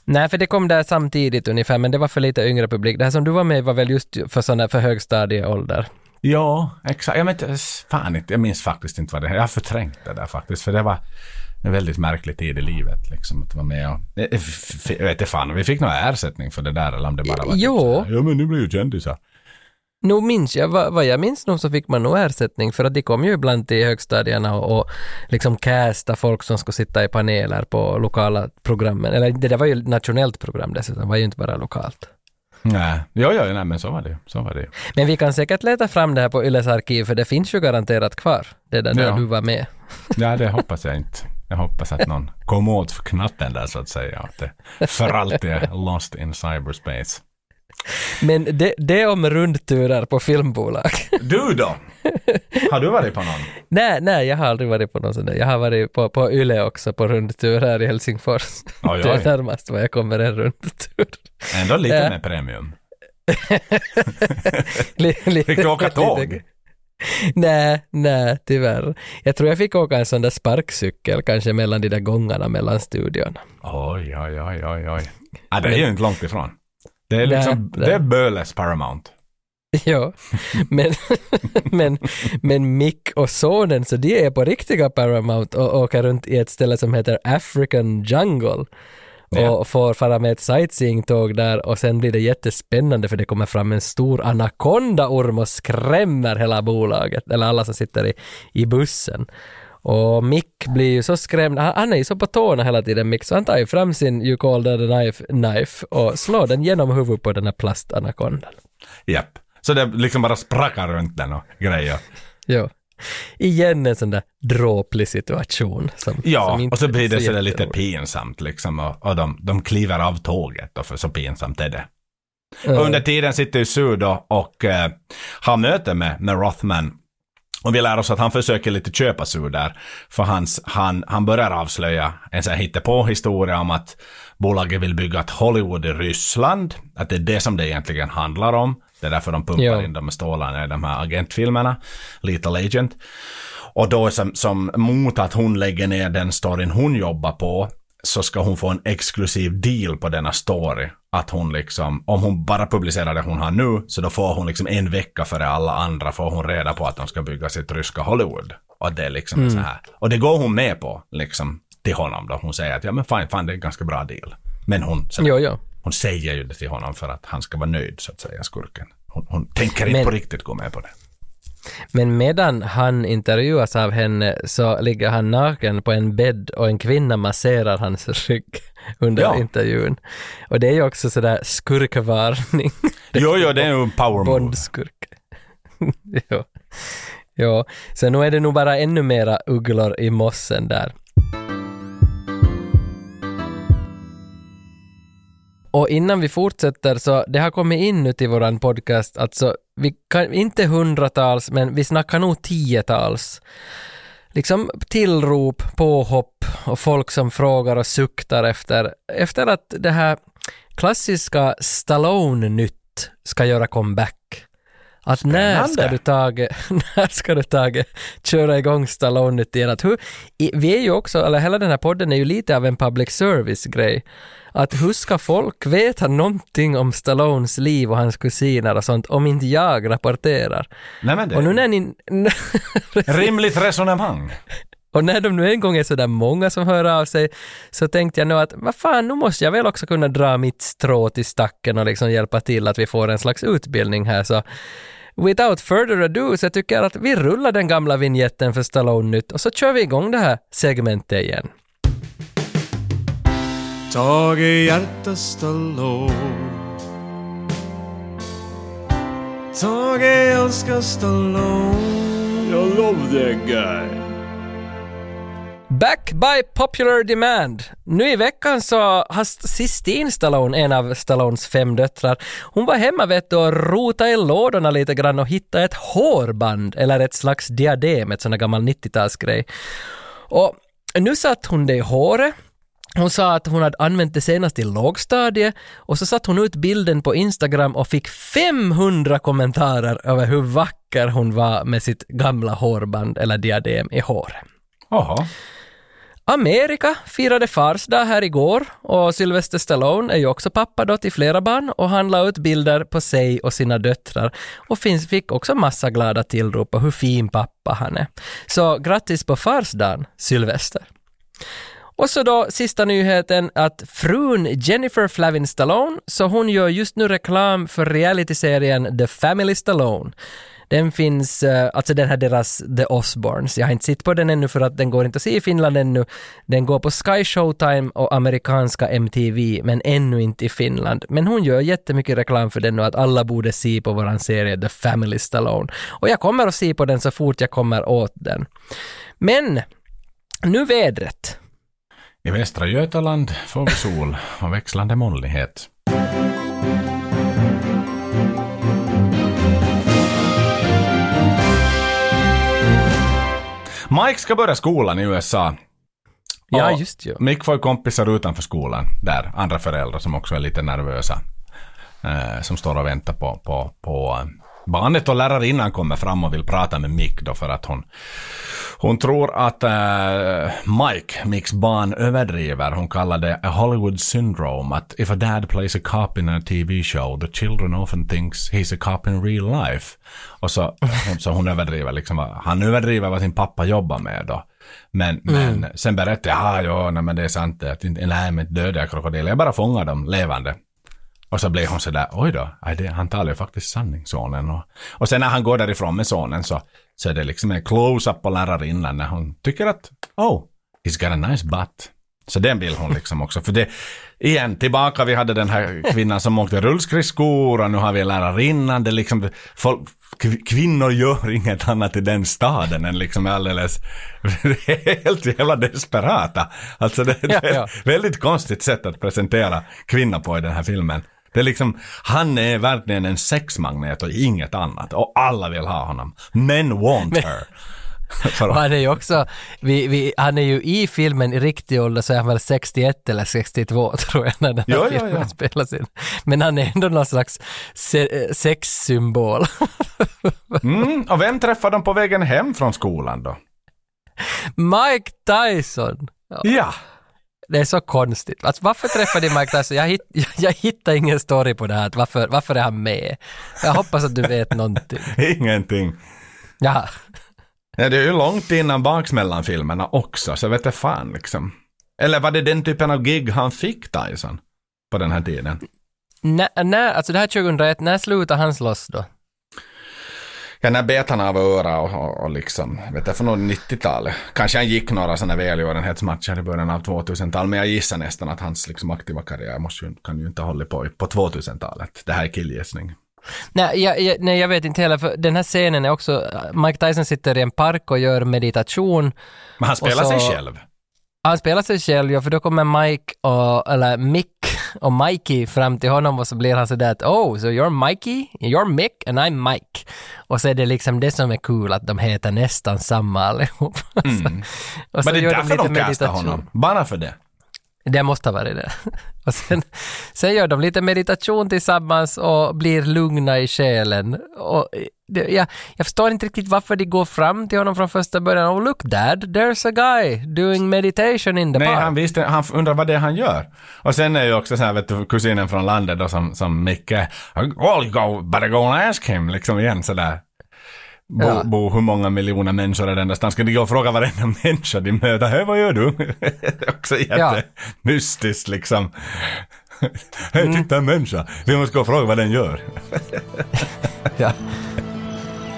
Nej, för det kom där samtidigt ungefär, men det var för lite yngre publik. Det här som du var med var väl just för sådana för högstadieålder? Ja, exakt. Jag, vet, fan inte, jag minns faktiskt inte vad det är. Jag har förträngt det där faktiskt. För det var en väldigt märklig tid i livet. Liksom, att vara med och... Jag f- f- jag vet inte fan, vi fick någon ersättning för det där eller om det bara var... typ Jo. här, Ja, men nu blir ju kändisar. Nu minns jag, vad, vad jag minns nog så fick man nog ersättning för att de kom ju ibland till högstadierna och, och liksom casta folk som skulle sitta i paneler på lokala programmen. Eller det där var ju nationellt program dessutom, det var ju inte bara lokalt. Nej, jo, jo, nej, men så var det. Så var det. Men vi kan säkert leta fram det här på Yles arkiv för det finns ju garanterat kvar. Det där Ja. du var med. Ja, det hoppas jag inte. Jag hoppas att någon kom åt för knappen där så att säga. Att det för alltid är lost in cyberspace. Men det, det om rundturer på filmbolag. Du då? Har du varit på någon? nej, nej, jag har aldrig varit på någon sån där. Jag har varit på, på Yle också på rundtur här i Helsingfors. Oj, Det oj. är närmast vad jag kommer en rundtur. Ändå lite Ja. mer premium. Fick du åka tåg? Nej, nej, tyvärr. Jag tror jag fick åka en sån där sparkcykel kanske mellan de där gångarna mellan studiorna. Oj, oj, oj, oj, oj. Ja, det är ju inte långt ifrån. Det är liksom, nej. det är Böles Paramount. Ja, men, men, men Mick och sonen, så de är på riktiga Paramount och åker runt i ett ställe som heter African Jungle. Ja. Och får fara med ett sightseeing-tåg där och sen blir det jättespännande för det kommer fram en stor anakondaorm och skrämmer hela bolaget, eller alla som sitter i, i bussen. Och Mick blir ju så skrämd, han, är ju så på tårna hela tiden Mick, så han tar ju fram sin You call a knife, knife och slår den genom huvudet på den här plastanakondan. Japp. Så det liksom bara sprackar runt den och grejer. Ja. Igen en sån där dråplig situation. Som, Ja, som och så blir det är sådär lite pinsamt liksom. Och, och de, de kliver av tåget då, för så pinsamt är det. Och under tiden sitter ju Sue då och eh, har möte med, med Rothman. Och vi lär oss att han försöker lite köpa Sue där. För hans, han, han börjar avslöja en sån här hittepå-historia om att bolaget vill bygga ett Hollywood i Ryssland. Att det är det som det egentligen handlar om. Det är därför de pumpar Ja. in de med stålarna i de här agentfilmerna. Lethal Agent. Och då som, som mot att hon lägger ner den storyn hon jobbar på så ska hon få en exklusiv deal på denna story. Att hon liksom, om hon bara publicerar det hon har nu, så då får hon liksom en vecka före alla andra får hon reda på att de ska bygga sitt ryska Hollywood. Och det är liksom Mm. så här. Och det går hon med på, liksom, till honom då. Hon säger att ja men fine, fan det är en ganska bra deal. Men hon, så, Jo, jo. hon säger ju det till honom för att han ska vara nöjd, så att säga, skurken. Hon, hon tänker inte Men- på riktigt gå med på det. Men medan han intervjuas av henne så ligger han naken på en bädd och en kvinna masserar hans rygg under Ja. intervjun. Och det är ju också sådär skurkvarning. Jo, jo, det är ju en power move. Bondskurk. jo. jo, så nu är det nog bara ännu mera ugglor i mossen där. Och innan vi fortsätter så det har kommit in nu till våran podcast, alltså vi kan, inte hundratals, men vi snackar nog tiotals liksom tillrop, påhopp och folk som frågar och suktar efter, efter att det här klassiska Stallone-nytt ska göra comeback. Att när ska Spännande. du Tage, när ska du Tage köra igång Stallone-nytt igen? Att hur, vi är ju också, eller hela den här podden är ju lite av en public service-grej. Att hur ska folk veta någonting om Stallones liv och hans kusiner och sånt om inte jag rapporterar? Nej men det Och nu när ni... Rimligt resonemang. Och när de nu en gång är så där många som hör av sig så tänkte jag nu att vad fan, nu måste jag väl också kunna dra mitt strå till stacken och liksom hjälpa till att vi får en slags utbildning här så without further ado så jag tycker att vi rullar den gamla vignetten för Stallone nytt och så kör vi igång det här segmentet igen. Tage Hjärta Stallone Tage älskar Stallone I love that guy. Back by popular demand. Nu i veckan så har Sistine Stallone, en av Stallones fem döttrar, hon var hemma vet du och rotade i lådorna lite grann och hittade ett hårband eller ett slags diadem, ett sån där gammal 90-talsgrej. Och nu satt hon det i håret Hon sa att hon hade använt det senast i lågstadiet och så satte hon ut bilden på Instagram och fick 500 kommentarer över hur vacker hon var med sitt gamla hårband eller diadem i håret. Jaha. Amerika firade fars dag här igår och Sylvester Stallone är ju också pappa då till flera barn och han la ut bilder på sig och sina döttrar och finns, fick också massa glada tillrop på hur fin pappa han är. Så grattis på farsdagen, Sylvester. Och så då sista nyheten att frun Jennifer Flavin Stallone, så hon gör just nu reklam för realityserien The Family Stallone. Den finns, eh, alltså den här deras The Osbournes. Jag har inte sett på den ännu för att den går inte att se i Finland ännu. Den går på Sky Showtime och amerikanska MTV, men ännu inte i Finland. Men hon gör jättemycket reklam för den och att alla borde se på våran serie The Family Stallone. Och jag kommer att se på den så fort jag kommer åt den. Men, nu vädret. I Västra Götaland får vi sol och växlande molnighet. Mike ska börja skolan i USA. Ja, Och just ju. Mick får ju kompisar utanför skolan där, andra föräldrar som också är lite nervösa. Eh, som står och väntar på, på, på barnet och lärarinnan kommer fram och vill prata med Mick då för att hon, hon tror att eh, Mike, Micks barn, överdriver. Hon kallar det a Hollywood syndrome. Att if a dad plays a cop in a TV show, the children often thinks he's a cop in real life. Och så, så hon överdriver liksom. Han överdriver vad sin pappa jobbar med då. Men, men sen berättar jag, ja, nej, men det är sant, att inte, nej, men döda krokodiler, jag bara fångar dem levande. Och så blir hon sådär, oj då, det, han talar ju faktiskt sanning, sonen. Och, och sen när han går därifrån med sonen så, så är det liksom en close-up på lärarinnan när hon tycker att, oh, he's got a nice butt. Så den vill hon liksom också. För det, igen, tillbaka, vi hade den här kvinnan som åkte rullskridskor och nu har vi lärarinnan. Det är liksom, folk, kv- kvinnor gör inget annat i den staden än liksom alldeles, helt jävla desperata. Alltså det, det är Ja, ja. ett väldigt konstigt sätt att presentera kvinna på i den här filmen. Det är liksom, han är verkligen en sexmagnet och inget annat. Och alla vill ha honom. Men want her. Han är ju också, vi, vi, han är ju i filmen i riktig ålder så är han väl 61 eller 62 tror jag när den här Ja, ja, filmen ja. spelas in. Men han är ändå någon slags se, sexsymbol. Mm, och vem träffar de på vägen hem från skolan då? Mike Tyson! Ja, Ja. Det är så konstigt. Alltså, varför träffade de Mike Tyson? Jag, hitt, jag, jag hittar ingen story på det här. Varför, varför är han med? Jag hoppas att du vet någonting. Ingenting. Ja. Ja, det är ju långt innan baksmällan-filmerna också, så vet jag fan liksom. Eller var det den typen av gig han fick Tyson? På den här tiden? När, alltså det här 2001, när slutade han slåss då? Ja, när bet han av öra och, och, och liksom, vet jag, för nog 90-talet. Kanske han gick några sådana välgörenhetsmatcher i början av 2000-talet, men jag gissar nästan att hans liksom aktiva karriär måste ju, kan ju inte ha hållit på på 2000-talet. Det här är killgissning. Nej jag, jag, nej, jag vet inte heller, för den här scenen är också, Mike Tyson sitter i en park och gör meditation. Men han spelar så- sig själv. Han spelar sig själv, ja, för då kommer Mike och, eller Mick och Mikey fram till honom och så blir han sådär att oh, so you're Mikey, you're Mick and I'm Mike. Och så är det liksom det som är kul att de heter nästan samma allihop. Mm. Men det är därför de lite castar honom. Bara för det. Det måste varit det. Och sen, sen gör de lite meditation tillsammans och blir lugna i själen. Och det, jag, jag förstår inte riktigt varför de går fram till honom från första början. Oh look dad, there's a guy doing meditation in the Nej, park. han visste, han undrar vad det är han gör. Och sen är ju också så här, vet du, kusinen från landet då som, som Micke, well you go, better go and ask him, liksom igen sådär. Bo, Ja. bo, hur många miljoner människor är det enda stan? Ska de gå och fråga varenda människa de möter, hej vad gör du? det är också jättemystiskt liksom. Hej, titta en människa. Vi måste gå och fråga vad den gör. ja.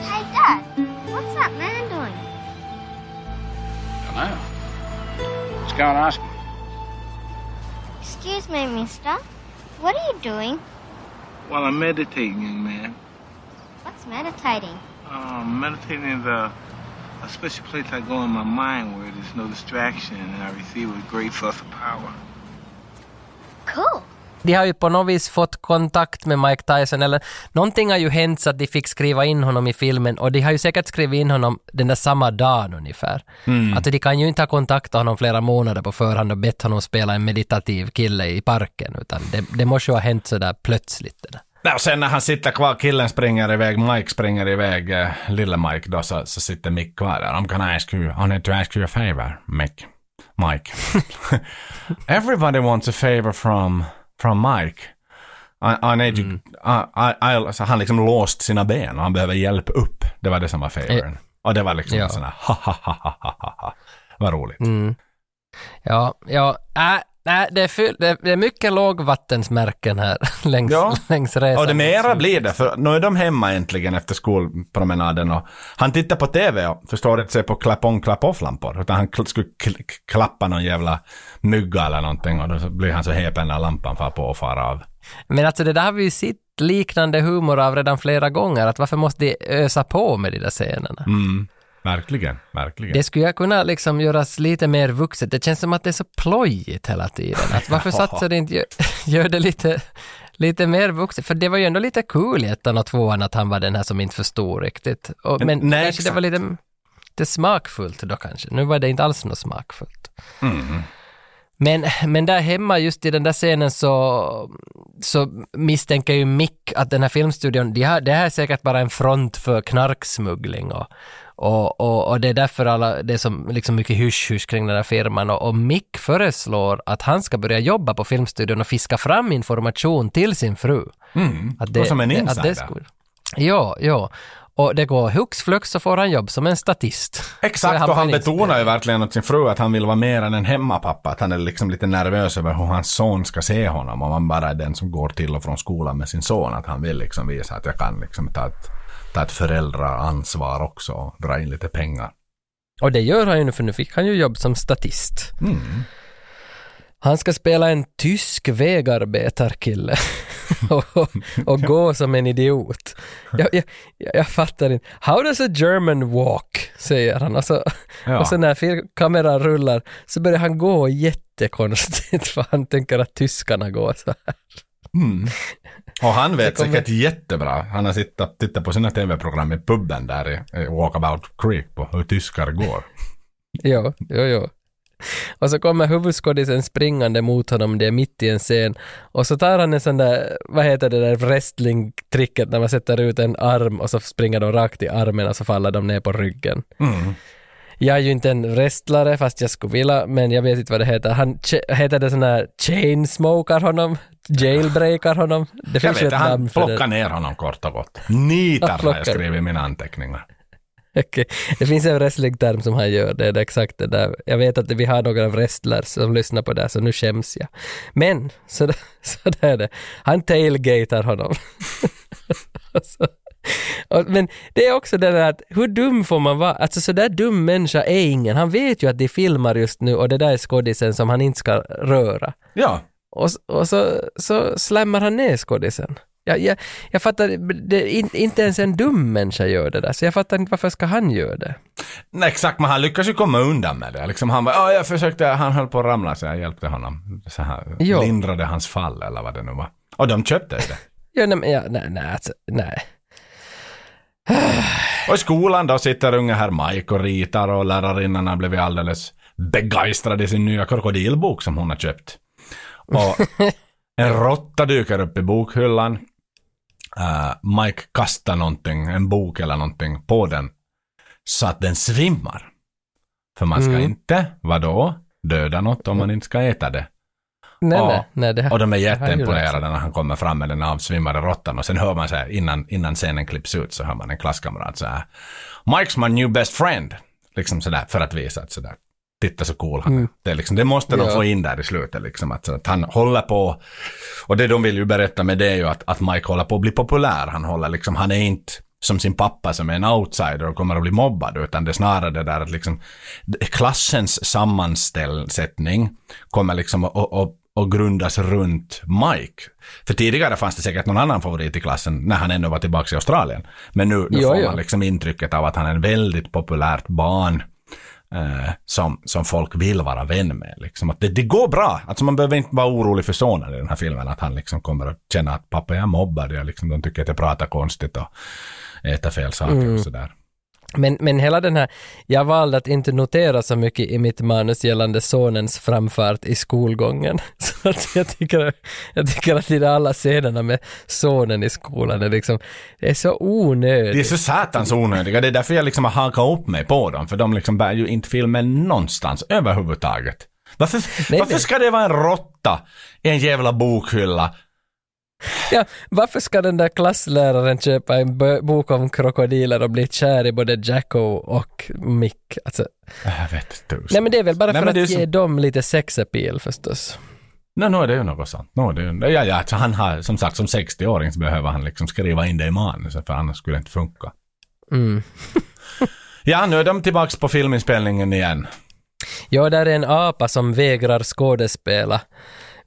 Hey, Dad, what's that man doing? Dunno. Let's go and ask him. Excuse me, mister. What are you doing? Well, I'm meditating, young man. What's meditating? Um, meditating is a, a special place I go in my mind where there's no distraction and I receive a great source of power. Cool. de har ju på något vis fått kontakt med Mike Tyson, eller någonting har ju hänt så att de fick skriva in honom i filmen och de har ju säkert skrivit in honom den där samma dagen ungefär. Mm. Att de kan ju inte ha kontaktat honom flera månader på förhand och bett honom spela en meditativ kille i parken, utan det, det måste ju ha hänt sådär plötsligt. Det där. Nej, och sen när han sitter kvar, killen springer iväg, Mike springer iväg, eh, lille Mike då, så, så sitter Mick kvar där. I'm gonna ask you, I need to ask you a favor, Mick. Mike. Everybody wants a favor from, from Mike. I, I need you, I, så han liksom låst sina ben och han behöver hjälp upp. Det var det som var favoren. Och det var liksom Ja. sån här ha ha ha ha ha ha. Vad roligt. Mm. Ja, ja, äh, nej, det, är full, det, är mycket lågvattensmärken här längs, Ja. längs resan. Och det mera blir det, för nu är de hemma äntligen efter skolpromenaden och han tittar på TV och förstår inte sig på klapp on klapp off lampor utan han skulle kl- klappa någon jävla mygga eller någonting och då blir han så häpen när lampan far på och far av. Men alltså det där har vi ju sett liknande humor av redan flera gånger, att varför måste de ösa på med de där scenerna? Mm. Verkligen, verkligen. Det skulle jag kunna liksom göras lite mer vuxet. Det känns som att det är så plojigt hela tiden. Att varför satsar de inte, gör, det lite, lite mer vuxet? För det var ju ändå lite kul i ettan och tvåan att han var den här som inte förstod riktigt. Och, men Nej, kanske det exakt. var lite, lite smakfullt då kanske. Nu var det inte alls något smakfullt. Mm. Men, men där hemma, just i den där scenen så, så misstänker ju Mick att den här filmstudion, de har, det här är säkert bara en front för knarksmuggling och, och, och, och det är därför alla, det är så liksom mycket hysch-hysch kring den här firman och, och Mick föreslår att han ska börja jobba på filmstudion och fiska fram information till sin fru. Mm. Att och som en det- att insider. det skulle- Ja, ja. Och det går hux flux så får han jobb som en statist. Exakt, han och han betonar ju verkligen åt sin fru att han vill vara mer än en hemmapappa. Att han är liksom lite nervös över hur hans son ska se honom. Om han bara är den som går till och från skolan med sin son. Att han vill liksom visa att jag kan liksom ta ett, ta ett föräldraansvar också och dra in lite pengar. Och det gör han ju nu, för nu fick han ju jobb som statist. Mm. Han ska spela en tysk vägarbetarkille och, och gå som en idiot. Jag, jag, jag fattar inte. How does a German walk? säger han. Och så, Ja. och så när kameran rullar så börjar han gå jättekonstigt för han tänker att tyskarna går så här. Mm. Och han vet kommer- säkert jättebra. Han har tittat, tittat på sina tv-program i puben där i, i Walkabout Creek på hur tyskar går. Jo, jo, jo. Och så kommer huvudskådisen springande mot honom, det är mitt i en scen. Och så tar han en sån där, vad heter det där wrestling-tricket när man sätter ut en arm och så springer de rakt i armen och så faller de ner på ryggen. Mm. Jag är ju inte en wrestlare fast jag skulle vilja, men jag vet inte vad det heter. Han heter det sån här chainsmokar honom? Jailbreakar honom? Det Jag finns ju vet, ett han namn för plockar det. ner honom kort och gott. Nitar har plockar. jag skrivit i mina anteckningar. Okej. Det finns en wrestlingterm som han gör, det är det exakt det där. Jag vet att vi har några wrestlers som lyssnar på det här, så nu skäms jag. Men, så, så det är det. Han tailgatar honom. Och så- och, men det är också det där att hur dum får man vara? Alltså så där dum människa är ingen. Han vet ju att de filmar just nu och det där är skådisen som han inte ska röra. Ja, Och, och så, så slämmar han ner skådisen. Jag, jag, jag fattar, det, in, inte ens en dum människa gör det där, så jag fattar inte varför ska han göra det? Nej, exakt, men han lyckas ju komma undan med det. Liksom han var, ja, jag försökte, han höll på att ramla så jag hjälpte honom. Så här, Jo. lindrade hans fall eller vad det nu var. Och de köpte det. Ja, nej, ja, nej, nej, alltså, nej. Och i skolan då sitter unga herr Mike och ritar och lärarinnan har blivit alldeles begeistrad i sin nya krokodilbok som hon har köpt. Och en råtta dyker upp i bokhyllan. Uh, Mike kastar någonting, en bok eller någonting på den. Så att den svimmar. För man ska Mm. inte, vadå, döda något om man inte ska äta det. Nej, Ja. nej, nej, det här, Och de är jätteimponerade när han kommer fram med den avsvimmade råttan och sen hör man så här innan, innan scenen klipps ut så hör man en klasskamrat så här Mike's my new best friend. Liksom sådär för att visa att sådär titta så cool han är. Mm. Det, liksom, det måste de Ja. få in där i slutet liksom att, så att han håller på och det de vill ju berätta med det är ju att, att Mike håller på att bli populär. Han håller liksom, han är inte som sin pappa som är en outsider och kommer att bli mobbad utan det är snarare det där att liksom klassens sammansättning kommer liksom att, att, att grundas runt Mike. För tidigare fanns det säkert någon annan favorit i klassen när han ännu var tillbaka i Australien. Men nu, nu Jo, får jo. man liksom intrycket av att han är en väldigt populärt barn. eh, som, som folk vill vara vän med. Liksom. Att det, det går bra. Alltså man behöver inte vara orolig för sonen i den här filmen. Att han liksom kommer att känna att pappa jag mobbar. Jag liksom, de tycker att jag pratar konstigt och äter fel saker Mm. och sådär. Men, men hela den här, jag valde att inte notera så mycket i mitt manus gällande sonens framfart i skolgången. Så att jag tycker, jag tycker att i alla scenerna med sonen i skolan är liksom, det är så onödigt. Det är så satans onödiga. Det är därför jag liksom har hakat upp mig på dem. För de liksom bär ju inte filmen någonstans överhuvudtaget. Varför, Nej, varför ska det vara en råtta i en jävla bokhylla? Ja, varför ska den där klassläraren köpa en bok om krokodiler och bli kär i både Jacko och Mick? Alltså, Jag vet inte. nej men det är väl bara Nej, för att är ge som- dem lite sexappeal förstås. Nej, nu är det ju något sånt. Är det ju, ja, ja, alltså han har, som sagt, som 60-åring så behöver han liksom skriva in det i manuset för annars skulle det inte funka. Mm. Ja, nu är de tillbaks på filminspelningen igen. Ja, där är en apa som vägrar skådespela.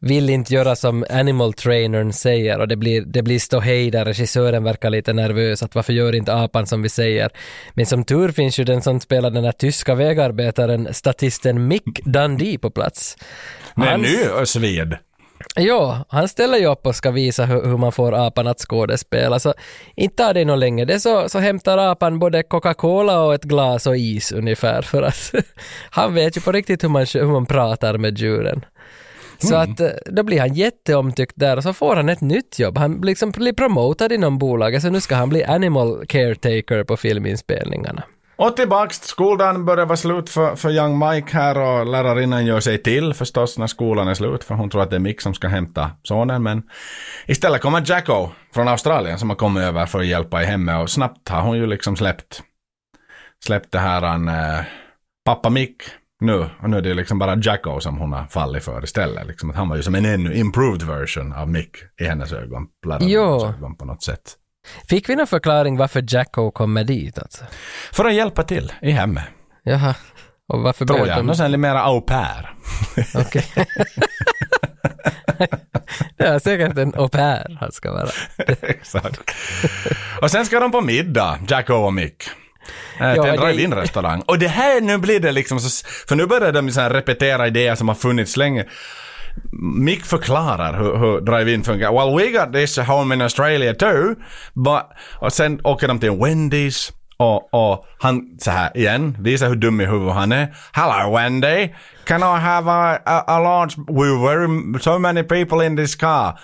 Vill inte göra som animal trainern säger och det blir, det blir ståhej där regissören verkar lite nervös att varför gör inte apan som vi säger. Men som tur finns ju den som spelar den här tyska vägarbetaren, statisten Mick Dundee på plats. Men Hans- nu Sved. Ja, han ställer ju upp och ska visa hur, hur man får apan att skådespela. Så inte tar det nog länge. Det så, så hämtar apan både Coca-Cola och ett glas och is ungefär för att han vet ju på riktigt hur man, hur man pratar med djuren. Så att eh, då blir han jätteomtyckt där och så får han ett nytt jobb. Han liksom blir promotad inom bolaget så nu ska han bli animal caretaker på filminspelningarna. Och tillbaks, skoldagen börjar vara slut för, för young Mike här och lärarinnan gör sig till förstås när skolan är slut för hon tror att det är Mick som ska hämta sonen men istället kommer Jacko från Australien som har kommit över för att hjälpa i hemmet och snabbt har hon ju liksom släppt släppt det här an, eh, pappa Mick nu och nu är det liksom bara Jacko som hon har fallit för istället liksom att han var ju som en ännu improved version av Mick i hennes ögon, Jo. ögon på något sätt. Fick vi någon förklaring varför Jacko kommer dit alltså? För att hjälpa till i hemmet. Jaha. Och varför Tror jag. de- Och sen lite mera au pair. Okej. det är säkert en au pair han ska vara. Exakt. Och sen ska de på middag, Jacko och Mick. Eh, Ja, till en det- drive-in restaurang. Och det här, nu blir det liksom så, för nu börjar de så repetera idéer som har funnits länge. Mick förklarar hur, hur drive-in funkar. Well, we got this home in Australia too. But, och sen åker de till Wendy's. Och, och han så här igen, visar hur dum i huvudet han är. Hello Wendy, can I have a, a, a large, we're very, so many people in this car.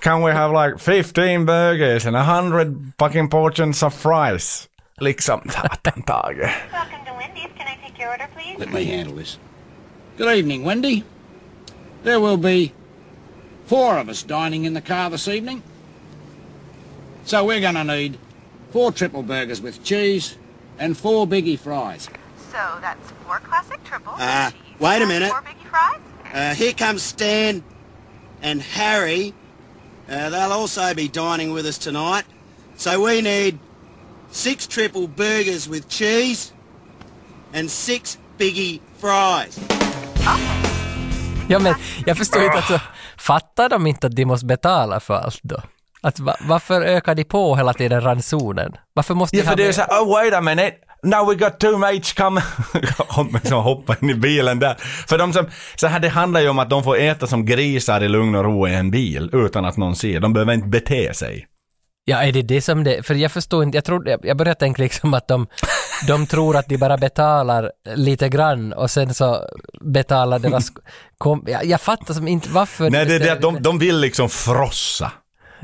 Can we have like 15 burgers and a 100 fucking portions of fries? Liksom, satan Tage. Welcome to Wendy's. Can I take your order, please? Let me handle this. Good evening, Wendy. There will be four of us dining in the car this evening. So we're going to need four triple burgers with cheese and four biggie fries. So that's four classic triples. Uh, cheese, wait a minute. Four biggie fries. Uh, here comes Stan and Harry. Uh, they'll also be dining with us tonight. So we need six triple burgers with cheese and six biggie fries. Ja men jag förstår inte alltså, fattar de inte att de måste betala för allt då? Att, va, varför ökar de på hela tiden ransonen? Varför måste Ja, de för ha det är så oh wait a minute. Now we got two mates come. som hoppar in i bilen där. För de som, så här det handlar ju om att de får äta som grisar i lugn och ro i en bil utan att någon ser. De behöver inte bete sig. Ja, är det det som det... För jag förstår inte, jag, tror, jag, börjar tänka liksom att de, de tror att de bara betalar lite grann och sen så betalar deras... Kom, jag, jag fattar som inte varför... Nej, det är det att de, de vill liksom frossa.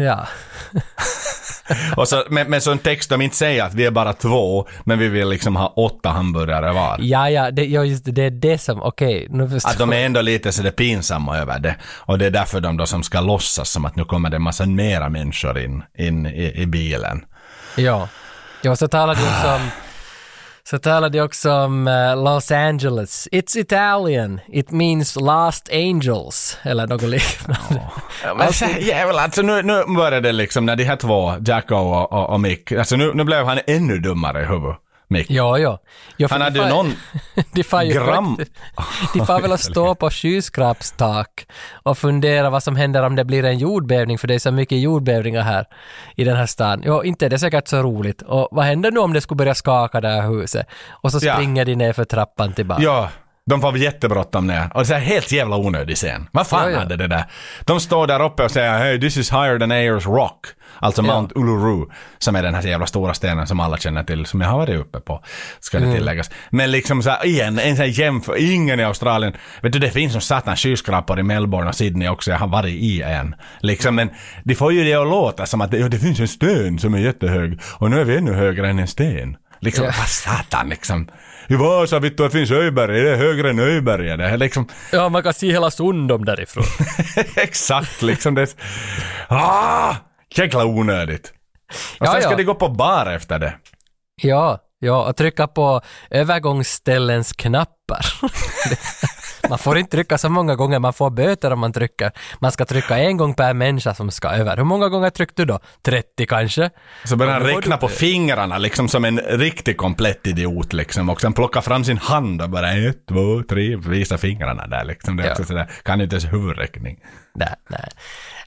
Ja. Och så, med, med sån text de inte säger att vi är bara två, men vi vill liksom ha åtta hamburgare var. Ja, ja, det, ja just det, det är det som, okej, nu förstår Att de är ändå lite så det pinsamma över det. Och det är därför de då som ska låtsas som att nu kommer det en massa mera människor in, in i, i bilen. Ja. Ja, så talar de också om så talar de också om eh, Los Angeles. It's Italian. It means last angels. Eller något liknande. Ja, men så, jävlar, alltså nu, nu började det liksom när de här två, Jacko och, och, och Mick, alltså nu, nu blev han ännu dummare i huvudet. Mick. Ja, ja. ja Han de hade far- någon de far ju gram... De får väl att stå på skyskrapstak och fundera vad som händer om det blir en jordbävning, för det är så mycket jordbävningar här i den här stan. Jo, inte är det säkert så roligt. Och vad händer nu om det skulle börja skaka det här huset? Och så Ja. springer de ner för trappan tillbaka. Ja, de var jättebråttom ner. Och det är helt jävla onödig scen. Vad fan Ja, ja. hade det där? De står där uppe och säger hey this is higher than Ayers Rock. Alltså Ja. Mount Uluru. Som är den här jävla stora stenen som alla känner till. Som jag har varit uppe på. Ska det Mm. tilläggas. Men liksom så här, igen, en sån här jämför. Ingen i Australien. Vet du det finns som satans skyskrapor i Melbourne och Sydney också. Jag har varit i en. Liksom men de får ju det att låta som att ja, det finns en sten som är jättehög. Och nu är vi ännu högre än en sten. Liksom, Ja. vad satan liksom. I Vasa vittu det finns Öberg, det är högre än Öberg. Det är liksom, Ja, man kan se hela Sundom därifrån. exakt liksom det. Ah! Jäkla onödigt. Och Ja, sen ska ja. de gå på bar efter det. Ja, ja, och trycka på övergångsställens knappar. man får inte trycka så många gånger, man får böter om man trycker. Man ska trycka en gång per människa som ska över. Hur många gånger tryckte du då? 30 kanske? Så börjar han räkna du- på fingrarna liksom som en riktig komplett idiot liksom. Och sen plocka fram sin hand och bara ett, två, tre, visa fingrarna där liksom. Det är Ja. också sådär, kan inte ens huvudräkning. Nej, nej.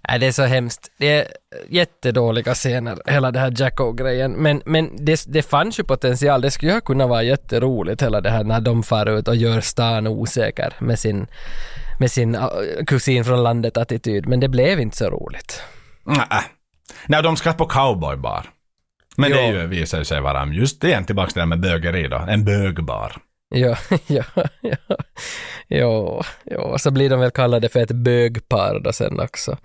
Nej, det är så hemskt. Det är jättedåliga scener, hela det här Jacko-grejen. Men, men det, det fanns ju potential. Det skulle ju kunna vara jätteroligt, hela det här när de far ut och gör stan osäker med sin, med sin äh, kusin från landet-attityd. Men det blev inte så roligt. Nej, Nej de ska på cowboybar. Men det Ja. är ju, visar ju sig vara just igen tillbaka till det här med bögeri då. En bögbar. Ja, ja, ja. Ja, ja, så blir de väl kallade för ett bögpar då sen också.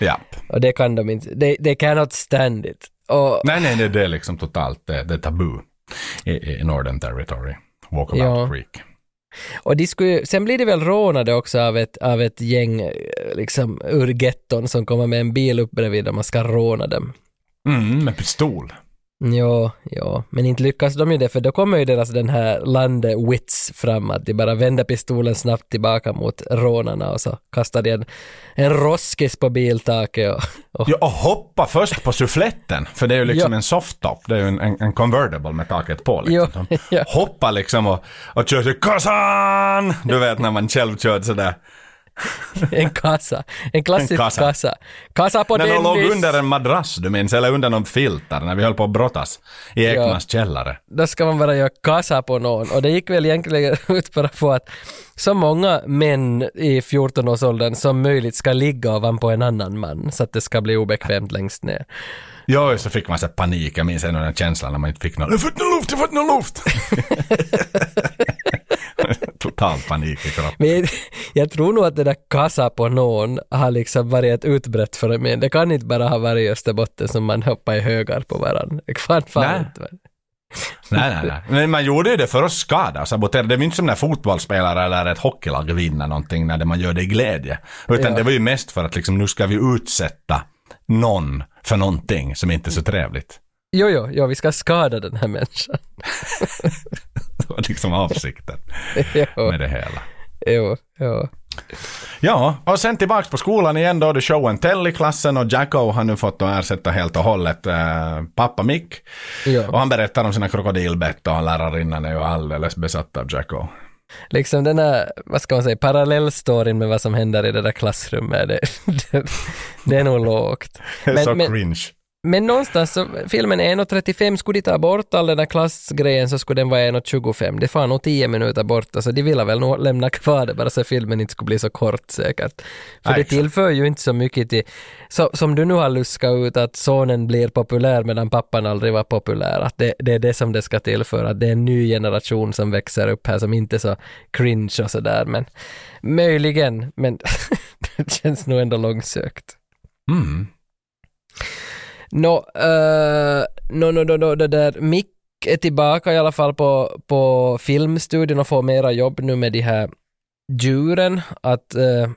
Japp. Och det kan de inte, they, they cannot stand it. Och, Nej, nej, det, det är liksom totalt, det, det är tabu i, i Northern Territory. Walkabout Ja. Creek. Och de skulle, sen blir det väl rånade också av ett, av ett gäng eh, liksom ur getton som kommer med en bil upp bredvid och man ska råna dem. Mm, med pistol. Ja, ja, men inte lyckas de ju det för då kommer ju deras den här lande-wits fram att de bara vänder pistolen snabbt tillbaka mot rånarna och så kastar de en, en roskis på biltaket och, och Ja, och hoppa först på suffletten, för det är ju liksom Ja. en softtop. Det är ju en, en, en convertible med taket på. Liksom. Jo, ja. Hoppa liksom och, och kör till kassan! Du vet när man själv kör sådär. en kassa, en klassisk En kassa. kassa. kassa. på när de låg Dennis! under en madrass, du minns, eller under någon filter när vi höll på att brottas i Ekmans källare. då ska man bara göra kassa på någon. Och det gick väl egentligen ut bara på att så många män i 14-årsåldern som möjligt ska ligga ovanpå en annan man så att det ska bli obekvämt längst ner. Ja, så fick man så panik. Jag minns ännu den känslan när man inte fick någon. Jag har fått någon luft, jag har fått någon luft! Total panik i kroppen. Men jag tror nog att det där kassa på någon har liksom varit ett utbrett fenomen. Det kan inte bara ha varit i Österbotten som man hoppar i högar på varandra. Kan fan Nej. inte. Nej, nej, nej. Men man gjorde ju det för att skada och sabotera. Det var ju inte som när fotbollsspelare eller ett hockeylag vinner någonting när man gör det i glädje. Utan Ja. det var ju mest för att liksom nu ska vi utsätta någon för någonting som inte är så trevligt. Jo, jo, jo, vi ska skada den här människan. Det var liksom avsikten med det hela. jo, jo. Ja, och sen tillbaks på skolan igen då det showen Tell i klassen och Jacko har nu fått att ersätta helt och hållet eh, pappa Mick. Ja. Och han berättar om sina krokodilbett och lärarinnan är ju alldeles besatt av Jacko. liksom den här, vad ska man säga, parallellstoryn med vad som händer i det där klassrummet, det, det, det är nog lågt. Det är Men- så men- cringe. Men någonstans så, filmen är 1.35, skulle de ta bort all den där klassgrejen så skulle den vara 1.25. Det får nog 10 minuter borta, så de ville väl nog lämna kvar det bara så filmen inte skulle bli så kort säkert. För Ja, det tillför ju inte så mycket till, så, som du nu har luskat ut att sonen blir populär medan pappan aldrig var populär, att det, det är det som det ska tillföra, det är en ny generation som växer upp här som inte är så cringe och sådär, men möjligen, men det känns nog ändå långsökt. Mm. Nå, uh, eh, no, no, no, no, det där Mick är tillbaka i alla fall på, på filmstudion och får mera jobb nu med de här djuren. Att, uh,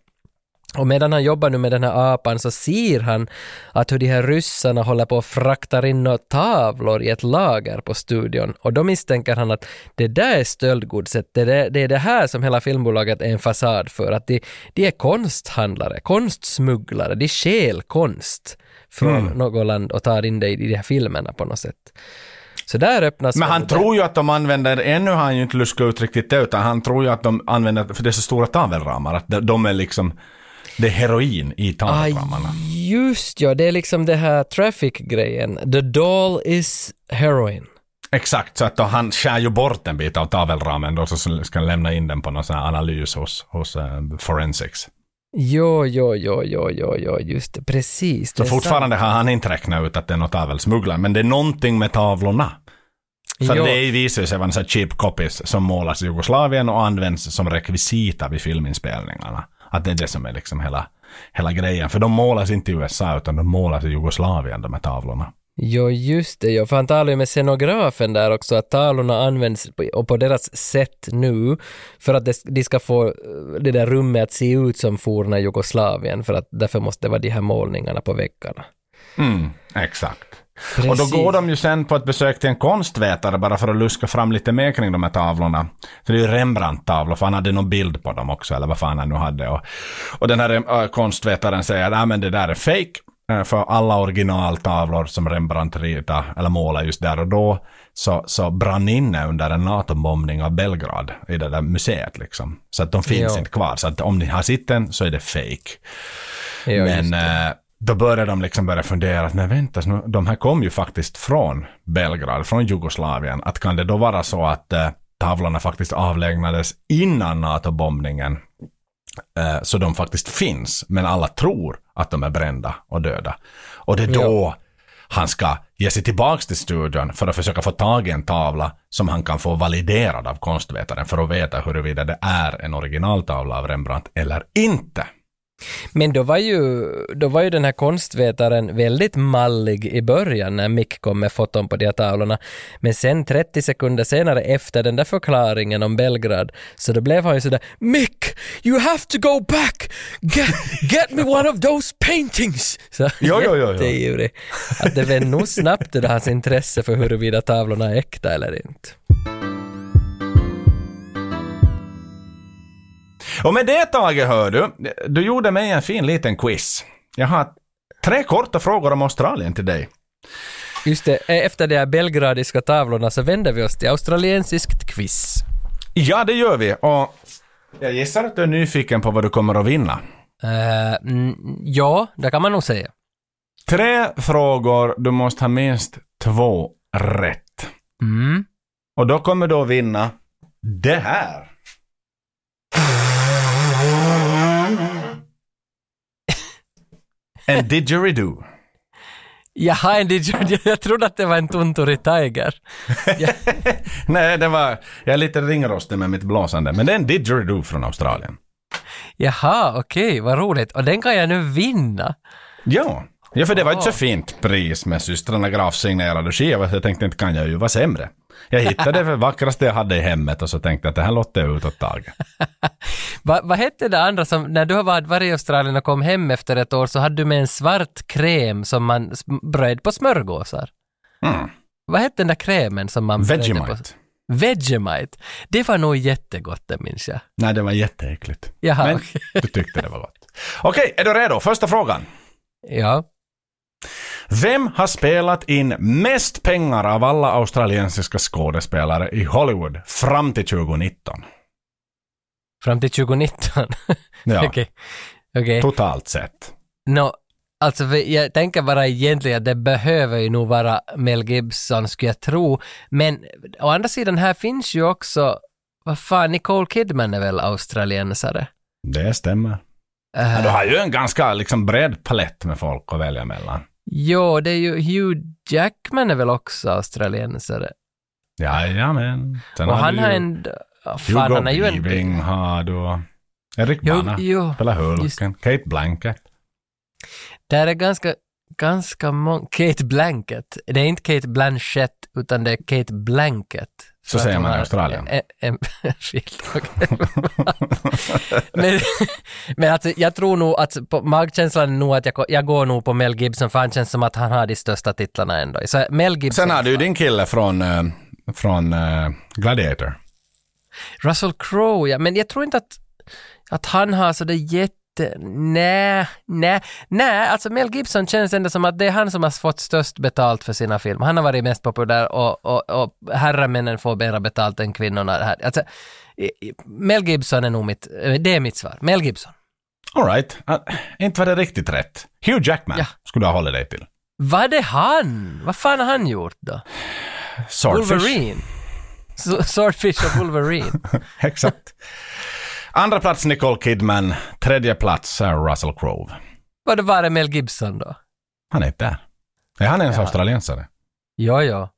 och medan han jobbar nu med den här apan så ser han att hur de här ryssarna håller på och fraktar in några tavlor i ett lager på studion. Och då misstänker han att det där är stöldgodset, det, där, det är det här som hela filmbolaget är en fasad för. Att de, de är konsthandlare, konstsmugglare, de stjäl konst från Mm. något land och tar in det i de här filmerna på något sätt. Så där öppnas Men han väl tror ju att de använder, ännu har han ju inte luskat ut riktigt det, utan han tror ju att de använder, för det är så stora tavelramar, att de, är liksom, det är heroin i tavelramarna. Just ja, det är liksom det här traffic-grejen. The doll is heroin. Exakt, så att då han skär ju bort en bit av tavelramen då, så ska han lämna in den på någon sån här analys hos, hos uh, Forensics. Jo, jo, jo, jo, jo, jo, just det, precis. Så det fortfarande har han inte räknat ut att det är något tavelsmugglare, men det är någonting med tavlorna. För Jo. det visar sig vara en här cheap copies som målas i Jugoslavien och används som rekvisita vid filminspelningarna. Att det är det som är liksom hela, hela grejen. För de målas inte i USA utan de målas i Jugoslavien, de här tavlorna. Jo, just det. Jo. För han talar ju med scenografen där också, att tavlorna används och på deras sätt nu för att det, de ska få eh, det där rummet att se ut som forna Jugoslavien, för att därför måste det vara de här målningarna på väggarna. Mm, exakt. Precis. Och då går de ju sen på ett besök till en konstvetare bara för att luska fram lite mer kring de här tavlorna. För det är ju Rembrandt-tavlor, för han hade någon bild på dem också, eller vad fan han nu hade. Och, och den här äh, konstvetaren säger att men det där är fake. Äh, För alla originaltavlor som Rembrandt ritade, eller målade just där och då, så, så brann inne under en NATO-bombning av Belgrad i det där museet liksom. Så att de finns Ja. inte kvar. Så att om ni har sett den så är det fake. Just Men eh, då börjar de liksom börja fundera, att, men vänta, nu, de här kom ju faktiskt från Belgrad, från Jugoslavien. Att kan det då vara så att eh, tavlorna faktiskt avlägnades innan NATO-bombningen? Eh, så de faktiskt finns, men alla tror att de är brända och döda. Och det är då han ska ge sig tillbaks till studion för att försöka få tag i en tavla som han kan få validerad av konstvetaren för att veta huruvida det är en originaltavla av Rembrandt eller inte. Men då var, ju, då var ju den här konstvetaren väldigt mallig i början när Mick kom med foton på de här tavlorna. Men sen 30 sekunder senare efter den där förklaringen om Belgrad så då blev han ju sådär Mick, you have to go back! Get, get me one of those paintings! Så Jo, jo, jo, jo. Att det vände nog snabbt det hans intresse för huruvida tavlorna är äkta eller inte. Och med det Tage hör du, du gjorde mig en fin liten quiz. Jag har tre korta frågor om Australien till dig. Just det, efter de här belgradiska tavlorna så vänder vi oss till australiensiskt quiz. Ja, det gör vi. Och jag gissar att du är nyfiken på vad du kommer att vinna. Eh, mm, ja, det kan man nog säga. Tre frågor, du måste ha minst två rätt. Mm. Och då kommer du att vinna det här. En didgeridoo. Jaha, en DJ, jag trodde att det var en Tunturi Tiger. Nej, det var... Jag är lite ringrostig med mitt blåsande, men det är en didgeridoo från Australien. Jaha, okej, vad roligt. Och den kan jag nu vinna. Ja. Ja, för det var ett så fint pris med systrarna Graf signerade skiva, så jag tänkte inte kan jag ju vara sämre. Jag hittade det vackraste jag hade i hemmet och så tänkte jag att det här låter jag ut åt Tage. Va, vad hette det andra som, när du har varit, i Australien och kom hem efter ett år så hade du med en svart kräm som man bröd på smörgåsar. Mm. Vad hette den där krämen som man brödde på? Vegemite. Vegemite. Det var nog jättegott, det minns jag. Nej, det var jätteäckligt. Jaha, Men okej. du tyckte det var gott. Okej, är du redo? Första frågan. Ja. Vem har spelat in mest pengar av alla australiensiska skådespelare i Hollywood fram till 2019? Fram till 2019. Ja, Okej. Okej. totalt sett. Nå, alltså jag tänker bara egentligen att det behöver ju nog vara Mel Gibson skulle jag tro. Men å andra sidan här finns ju också, vad fan, Nicole Kidman är väl australiensare? Det stämmer. Uh, Ja, du har ju en ganska liksom bred palett med folk att välja mellan. Jo, det är ju Hugh Jackman är väl också australiensare. Jajamän. Sen och han har en... Fan, Hugo han är ju en... Weaving har du. Erik Jo, Bana spelar just- Hulken. Kate Blanket. Där är ganska, ganska många... Kate Blanket. Det är inte Kate Blanchett, utan det är Kate Blanket. Så säger man i Australien. En, en, okej. men, men alltså, jag tror nog att på magkänslan är nog att jag, jag går nog på Mel Gibson, för han känns som att han har de största titlarna ändå. Så Mel Gibson... Sen har du ju din kille från, eh, från eh, Gladiator. Russell Crowe, ja. Men jag tror inte att, att han har så det inte, nej, nej, nej, alltså Mel Gibson känns ändå som att det är han som har fått störst betalt för sina filmer. Han har varit mest populär och, och, och herremännen får mera betalt än kvinnorna. Här. Alltså, Mel Gibson är nog mitt, eh, det är mitt svar. Mel Gibson. Alright, uh, inte var det riktigt rätt. Hugh Jackman Ja. skulle du ha hållit dig till. Vad är han? Vad fan har han gjort då? Swordfish. Wolverine. Swordfish och Wolverine. Exakt. Andra plats Nicole Kidman, tredje plats är Russell Crowe. Det var det Mel Gibson då? Han är inte där. Är han ens Ja. australiensare? Ja, ja.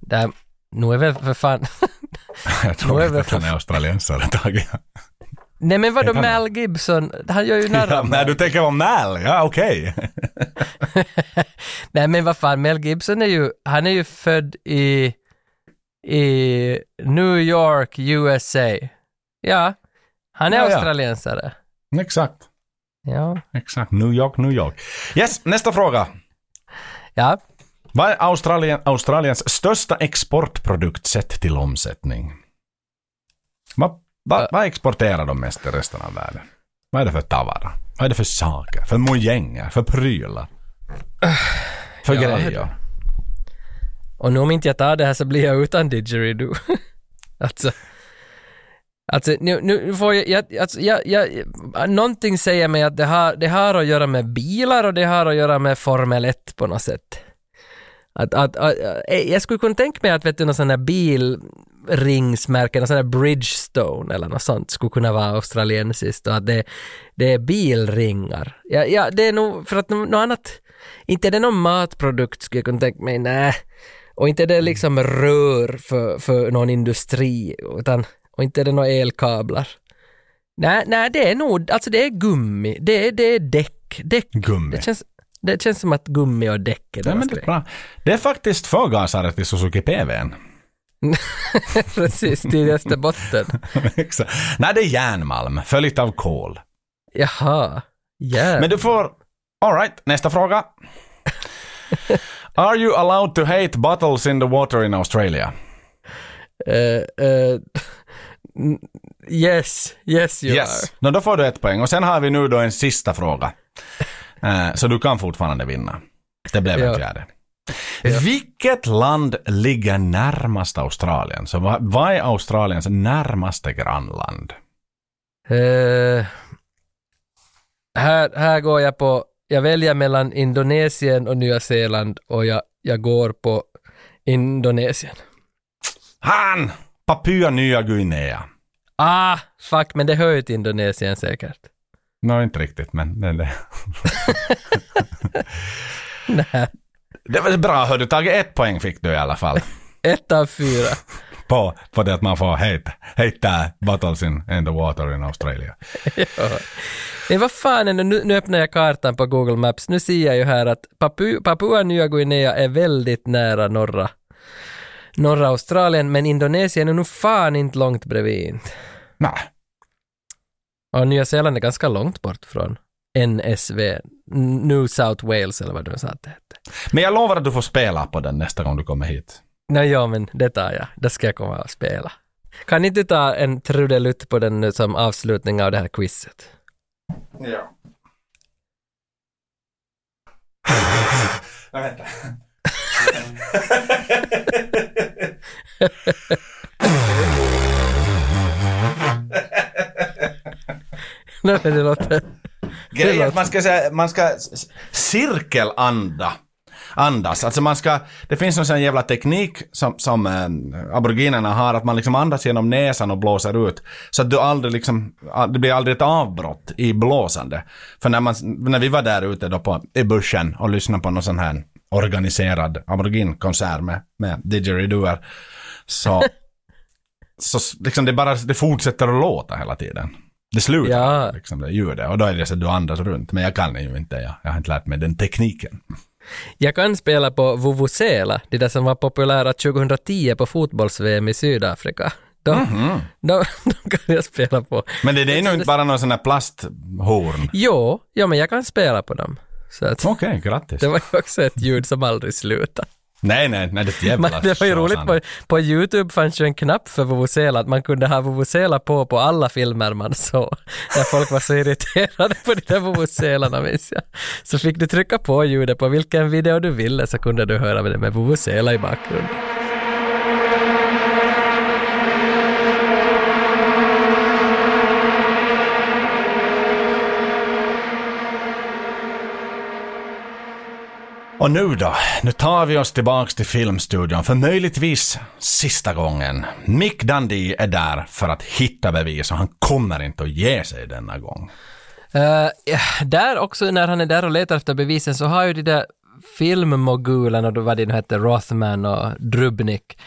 Där, nu är väl för fan... Jag tror inte att han är australiensare, Tage. Nej men vadå Mel Gibson? Han gör ju narr Ja, men du tänker på Mal, ja okej. Nej men vad fan, Mel Gibson är ju, han är ju född i, i New York, USA. Ja, han är Ja, ja. australiensare. Exakt. Ja. Exakt. New York, New York. Yes, nästa fråga. Ja. Vad är Australien, Australiens största exportprodukt sett till omsättning? Vad, vad, vad exporterar de mest i resten av världen? Vad är det för tavara? Vad är det för saker? För mojänger? För prylar? För Ja, grejer? Och nu om inte jag tar det här så blir jag utan didgeridoo. alltså, alltså nu, nu får jag, jag, alltså, jag, jag, någonting säger mig att det har, det har att göra med bilar och det har att göra med Formel 1 på något sätt. Att, att, att, eh, jag skulle kunna tänka mig att vet du, någon sån här bilringsmärke, någon sån här Bridgestone eller något sånt skulle kunna vara australiensiskt och att det, det är bilringar. Ja, ja, det är nog, för att något annat, inte är det någon matprodukt skulle jag kunna tänka mig, nej. Och inte är det liksom rör för, för någon industri, utan, och inte är det några elkablar. Nej, nej, det är nog, alltså det är gummi, det är, det är däck, däck. Gummi. Det känns, det känns som att gummi och däck är Ja, men det, är bra. det är faktiskt förgasare till Suzuki PVn. Precis, till Österbotten. Exakt. Nej, det är järnmalm, följt av kol. Jaha. Yeah. Men du får... Alright, nästa fråga. Are you allowed to hate bottles in the water in Australia? N- yes, yes you yes. No, då får du ett poäng. Och sen har vi nu då en sista fråga. Eh, så du kan fortfarande vinna. Det blev en Ja. fjärde. Vilket land ligger närmast Australien? Så vad, vad är Australiens närmaste grannland? are. Här, här går jag på, jag väljer mellan Indonesien och Nya Zeeland och jag, jag går på Indonesien. Han! Papua Nya Guinea. Ah, fuck, men det hör ju till Indonesien säkert. Nå, inte riktigt, men det, det. Nej, det var bra, hör du. Tagit ett poäng fick du i alla fall. ett av fyra. på, på det att man får hate, hate bottles in, in the water in Australia. ja. Men vad fan är det, nu, nu öppnar jag kartan på Google Maps, nu ser jag ju här att Papu, Papua Nya Guinea är väldigt nära norra, norra Australien, men Indonesien är nog fan inte långt bredvid. Nej. Och Nya Zeeland är ganska långt bort från NSV, New South Wales eller vad du sa att det hette. Men jag lovar att du får spela på den nästa gång du kommer hit. Nej, ja, men det tar jag. Det ska jag komma och spela. Kan inte ta en trudelutt på den nu som avslutning av det här quizet? Ja. vänta. Nej, det låter... Grejen är att man ska, säga, man ska cirkelanda. Andas. Alltså man ska, det finns någon sån jävla teknik som, som äh, aboriginerna har, att man liksom andas genom näsan och blåser ut. Så att du aldrig liksom, det blir aldrig ett avbrott i blåsande. För när, man, när vi var där ute då på, i bussen och lyssnade på någon sån här organiserad aboriginkonsert med, med didgeridoer, så, så liksom det bara, det fortsätter att låta hela tiden. Det slutar Ja. liksom det ljudet och då är det så att du andas runt. Men jag kan ju inte, jag, jag har inte lärt mig den tekniken. Jag kan spela på Vuvuzela, det där som var populära 2010 på fotbolls-VM i Sydafrika. De, Mhm. de, de kan jag spela på. Men det, det är nog inte bara någon sån här plasthorn. Jo, ja men jag kan spela på dem. Okej, grattis. det var ju också ett ljud som aldrig slutar. Nej, nej, nej, det är jävla Men det var ju roligt, på, på YouTube fanns ju en knapp för Vuvuzela, att man kunde ha Vuvuzela på på alla filmer man såg. Där folk var så irriterade på de där Vuvuzelarna minns jag. Så fick du trycka på ljudet på vilken video du ville så kunde du höra det med Vuvuzela i bakgrunden. Och nu då? Nu tar vi oss tillbaks till filmstudion för möjligtvis sista gången. Mick Dundee är där för att hitta bevis och han kommer inte att ge sig denna gång. Uh, där också när han är där och letar efter bevisen så har ju de där filmmogulerna, då vad det nu hette, Rothman och Drubnik,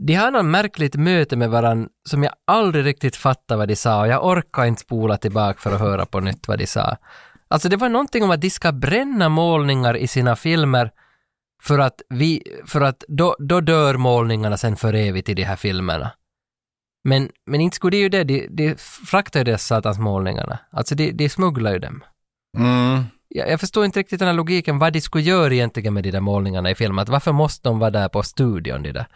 de har något märkligt möte med varandra som jag aldrig riktigt fattar vad de sa och jag orkar inte spola tillbaka för att höra på nytt vad de sa. Alltså det var någonting om att de ska bränna målningar i sina filmer för att, vi, för att då, då dör målningarna sen för evigt i de här filmerna. Men, men inte skulle de ju det, de, de fraktar ju dessa satans målningarna. Alltså de, de smugglar ju dem. Mm. Jag, jag förstår inte riktigt den här logiken, vad de skulle göra egentligen med de där målningarna i filmen. Att varför måste de vara där på studion, de där?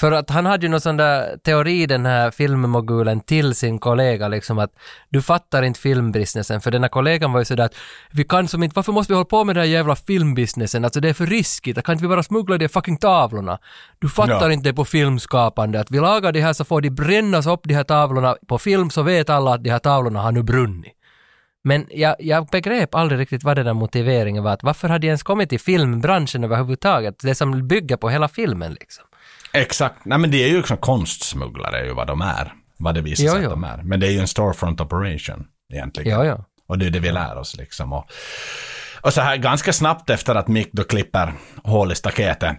För att han hade ju någon sån där teori, den här filmmogulen, till sin kollega liksom att du fattar inte filmbusinessen, för den här kollegan var ju sådär att vi kan som inte, varför måste vi hålla på med den här jävla filmbusinessen, alltså det är för riskigt, kan inte vi bara smuggla de fucking tavlorna? Du fattar Ja. inte på filmskapande, att vi lagar de här så får de brännas upp de här tavlorna på film så vet alla att de här tavlorna har nu brunnit. Men jag, jag begrep aldrig riktigt vad den där motiveringen var, att varför hade de ens kommit till filmbranschen överhuvudtaget? Det som bygger på hela filmen liksom. Exakt. Nej men det är ju liksom konstsmugglare är ju vad de är. Vad det visar sig jo. att de är. Men det är ju en storefront operation egentligen. Ja, ja. Och det är det vi lär oss liksom. Och, och så här ganska snabbt efter att Mick då klipper hål i staketet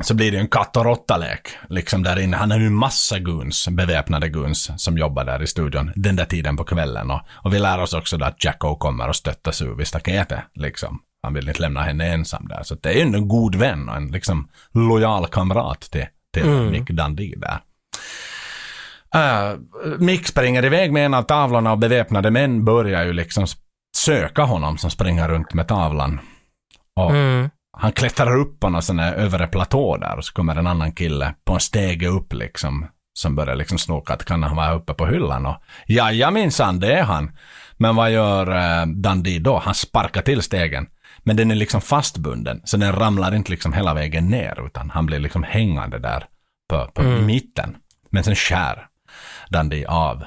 så blir det en katt och råtta-lek. Liksom där inne. Han har ju massa guns, beväpnade guns, som jobbar där i studion den där tiden på kvällen. Och, och vi lär oss också då att Jacko kommer och stöttar Sue vid staketet. Liksom. Han vill inte lämna henne ensam där. Så det är ju en god vän och en liksom lojal kamrat till, till Mm. Mick Dundee där. Uh, Mick springer iväg med en av tavlorna och beväpnade män börjar ju liksom söka honom som springer runt med tavlan. Och Mm. Han klättrar upp på någon sån här övre platå där och så kommer en annan kille på en stege upp liksom. Som börjar liksom snoka att kan han vara uppe på hyllan och ja, minsann det är han. Men vad gör uh, Dundee då? Han sparkar till stegen. Men den är liksom fastbunden så den ramlar inte liksom hela vägen ner utan han blir liksom hängande där på, på, i Mm. mitten. Men sen skär Dundee av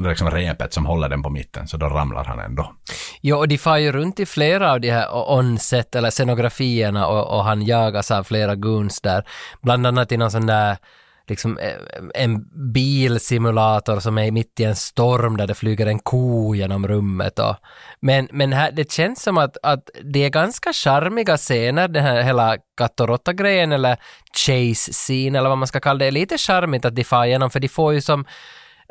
liksom repet som håller den på mitten så då ramlar han ändå. Ja, och de far ju runt i flera av de här onset eller scenografierna och, och han jagas av flera guns där. Bland annat i någon sån där liksom eh, en bilsimulator som är mitt i en storm där det flyger en ko genom rummet och men, men här, det känns som att, att det är ganska charmiga scener, den här hela katt och grejen eller chase-scene eller vad man ska kalla det. det, är lite charmigt att de far igenom för de får ju som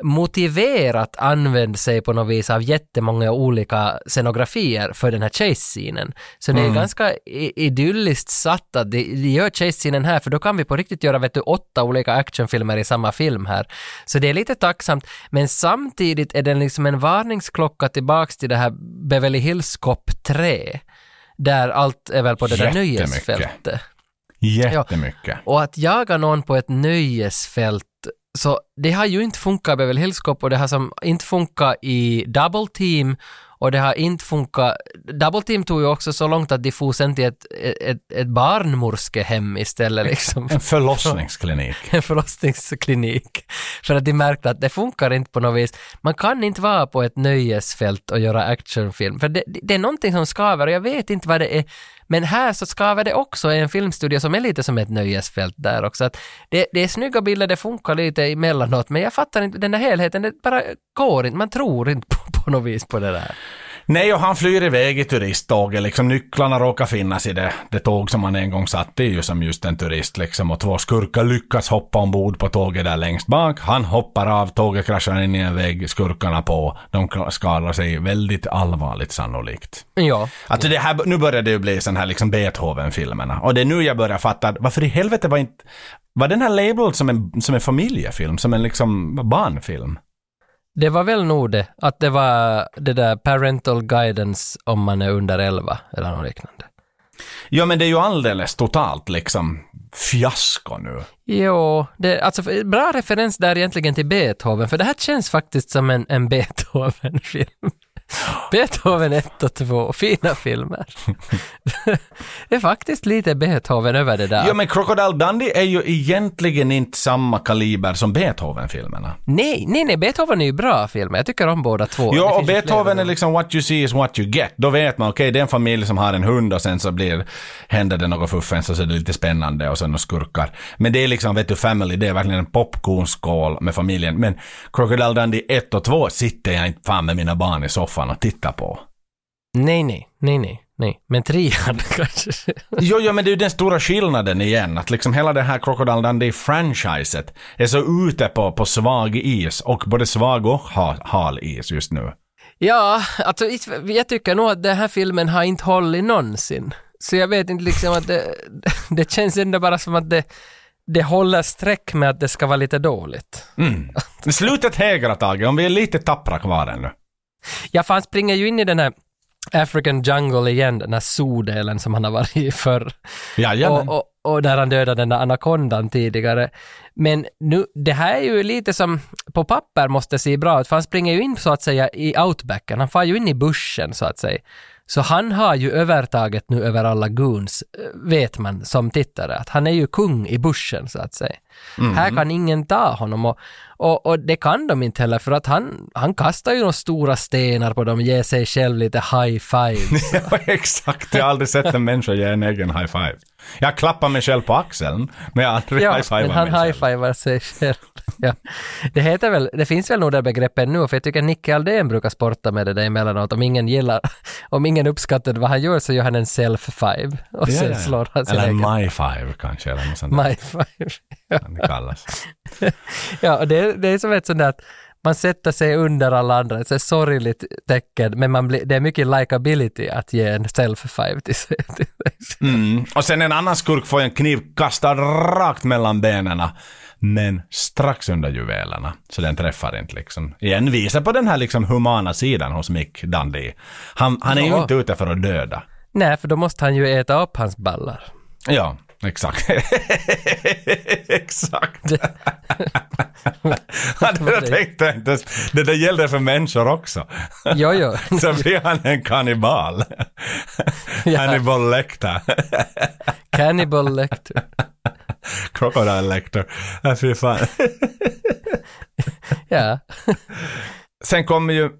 motiverat använt sig på något vis av jättemånga olika scenografier för den här chase-scenen. Så det är Mm. ganska idylliskt satt att de, de gör chase-scenen här, för då kan vi på riktigt göra vet du, åtta olika actionfilmer i samma film här. Så det är lite tacksamt, men samtidigt är den liksom en varningsklocka tillbaks till det här Beverly Hills Cop 3, där allt är väl på det där nöjesfältet. Jättemycket. Och att jaga någon på ett nöjesfält, så det har ju inte funkat i Beverly Hills Cop och det har som inte funkat i Double Team och det har inte funkat, Double Team tog ju också så långt att de for sen till ett, ett, ett barnmorskehem istället liksom. En förlossningsklinik. en förlossningsklinik. För att de märkte att det funkar inte på något vis. Man kan inte vara på ett nöjesfält och göra actionfilm. För det, det är någonting som skaver och jag vet inte vad det är. Men här så skaver det också i en filmstudio som är lite som ett nöjesfält där också. Att det, det är snygga bilder, det funkar lite emellanåt, men jag fattar inte den där helheten, det bara går inte, man tror inte på, på något vis på det där. Nej, och han flyr iväg i turisttåget. Liksom, nycklarna råkar finnas i det, det tåg som han en gång satt i, ju som just en turist. Liksom, och två skurkar lyckas hoppa ombord på tåget där längst bak. Han hoppar av, tåget kraschar in i en vägg, skurkarna på. De skadar sig väldigt allvarligt sannolikt. Ja. Alltså det här, nu börjar det ju bli sån här liksom Beethoven-filmerna. Och det är nu jag börjar fatta, varför i helvete var inte... Var den här labeled som en, som en familjefilm? Som en liksom barnfilm? Det var väl nog det, att det var det där parental guidance om man är under 11 eller något liknande. Ja, men det är ju alldeles totalt liksom fiasko nu. Jo, det, alltså bra referens där egentligen till Beethoven, för det här känns faktiskt som en, en Beethoven-film. Beethoven 1 och 2, fina filmer. det är faktiskt lite Beethoven över det där. Ja, men Crocodile Dundee är ju egentligen inte samma kaliber som Beethoven-filmerna. Nej, nej, nej, Beethoven är ju bra filmer. Jag tycker om båda två. Ja, och Beethoven är liksom what you see is what you get. Då vet man, okej, det är en familj som har en hund och sen så blir, händer det något fuffens och så är det lite spännande och så några skurkar. Men det är liksom, vet du, family, det är verkligen en popcornskål med familjen. Men Crocodile Dundee 1 och 2 sitter jag inte fan med mina barn i soffan och tittar på. Nej, nej, nej, nej, nej. Men trean kanske. Jo, jo, men det är ju den stora skillnaden igen, att liksom hela det här Crocodile Dundee-franchiset är så ute på, på svag is, och både svag och ha, hal is just nu. Ja, alltså jag tycker nog att den här filmen har inte hållit någonsin. Så jag vet inte liksom att det, det känns ändå bara som att det, det håller streck med att det ska vara lite dåligt. Mm. Slutet hägra, Tage, om vi är lite tappra kvar ännu. Ja, för han springer ju in i den här African Jungle igen, den här zoodelen som han har varit i förr. Jajamän. Och, och, och där han dödade den där anakondan tidigare. Men nu, det här är ju lite som, på papper måste se bra ut, för han springer ju in så att säga i outbacken, han far ju in i buschen så att säga. Så han har ju övertaget nu över alla goons, eh, vet man som tittare, att han är ju kung i buschen så att säga. Mhm. Här kan ingen ta honom och, och, och det kan de inte heller för att han, han kastar ju några stora stenar på dem, ger sig själv lite high fives. Ja, exakt. Jag har aldrig sett en människa ge en egen high five. Jag klappar mig själv på axeln, men jag har aldrig Ja, high han mig själv. high-fivar sig själv. Ja. Det heter väl, det finns väl nog det begreppet nu, för jag tycker Nicke Aldén brukar sporta med det där emellanåt. Om ingen gillar, om ingen uppskattar vad han gör så gör han en self-five och Ja, sen ja. slår han sin Eller egen. my five kanske, eller något sånt där. My five. Kan det kallas. Ja, och det, är- det är som ett sånt där att man sätter sig under alla andra, ett sorgligt tecken, men man blir, det är mycket likability att ge en self-five till sig. Mm. Och sen en annan skurk får en kniv kastad rakt mellan benen. Men strax under juvelerna. Så den träffar inte liksom. Igen visar på den här liksom humana sidan hos Mick Dundee. Han, han är ju Ja. inte ute för att döda. Nej, för då måste han ju äta upp hans ballar. Ja, exakt. exakt. Ja, det där tänkte jag inte ens. Det där gällde för människor också. Jo, jo. Så blir han en kannibal. Ja. Hannibal Lecter. Cannibal Lecter. Crocodile Lecter. Ja, fy fan. Ja. Sen kommer ju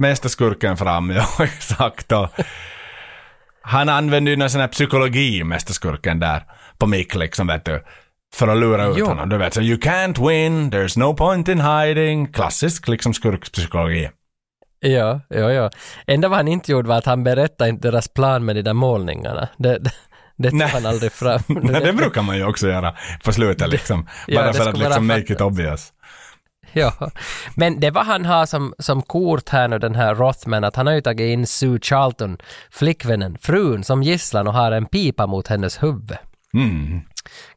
mästerskurken fram, ja exakt. Och han använder ju någon sån här psykologi, mästerskurken där, på Mick liksom vet du. För att lura ut Jo. honom. Du vet, så you can't win, there's no point in hiding. Klassisk liksom skurkpsykologi. Ja, ja, ja. Enda vad han inte gjorde var att han berättade inte deras plan med de där målningarna. Det, det, det tog han aldrig fram. Nej, det brukar man ju också göra på slutet liksom. Ja, Bara för att liksom make it obvious. Ja, men det vad han har som, som kort här nu, den här Rothman, att han har ju tagit in Sue Charlton, flickvännen, frun, som gisslan och har en pipa mot hennes huvud. Mm.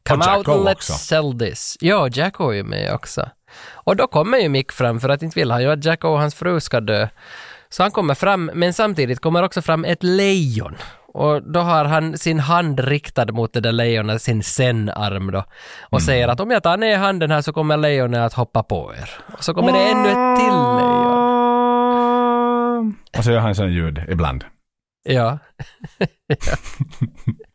Come Och out and let's också. sell this. Ja, Jacko är ju med också. Och då kommer ju Mick fram, för att inte vill han ju att Jacko och hans fru ska dö. Så han kommer fram, men samtidigt kommer också fram ett lejon. Och då har han sin hand riktad mot det där lejonet, sin sen-arm då. Och säger att om jag tar ner handen här så kommer lejonet att hoppa på er. Och så kommer det ännu ett till lejon. Och så gör han sån ljud ibland. Ja.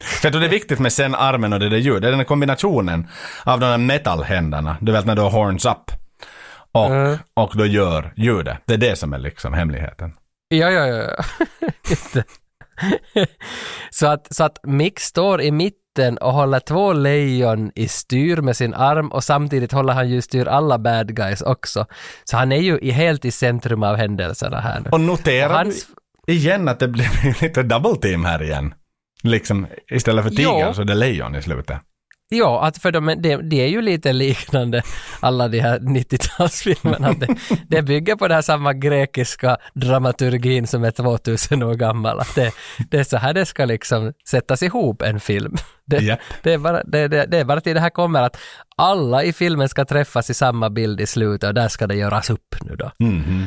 För jag tror det är viktigt med sen armen och det där ljudet. Det är den här kombinationen av de här metallhänderna. Du vet när du har horns up. Och, Mm. och då gör ljudet. Det är det som är liksom hemligheten. Ja, ja, ja. ja. Just det. så, att, så att Mick står i mitten och håller två lejon i styr med sin arm och samtidigt håller han ju i styr alla bad guys också. Så han är ju i, helt i centrum av händelserna här nu. Och notera Och hans- igen att det blir lite double team här igen. Liksom istället för tiger Ja. så är det lejon i slutet. Ja, att för de, det, det är ju lite liknande alla de här 90-talsfilmerna. att Det, det bygger på den här samma grekiska dramaturgin som är 2000 år gammal. Att det, det är så här det ska liksom sättas ihop en film. Det, Japp. det, är bara, det, det, det är bara till det här kommer att alla i filmen ska träffas i samma bild i slutet och där ska det göras upp nu då. Mhm.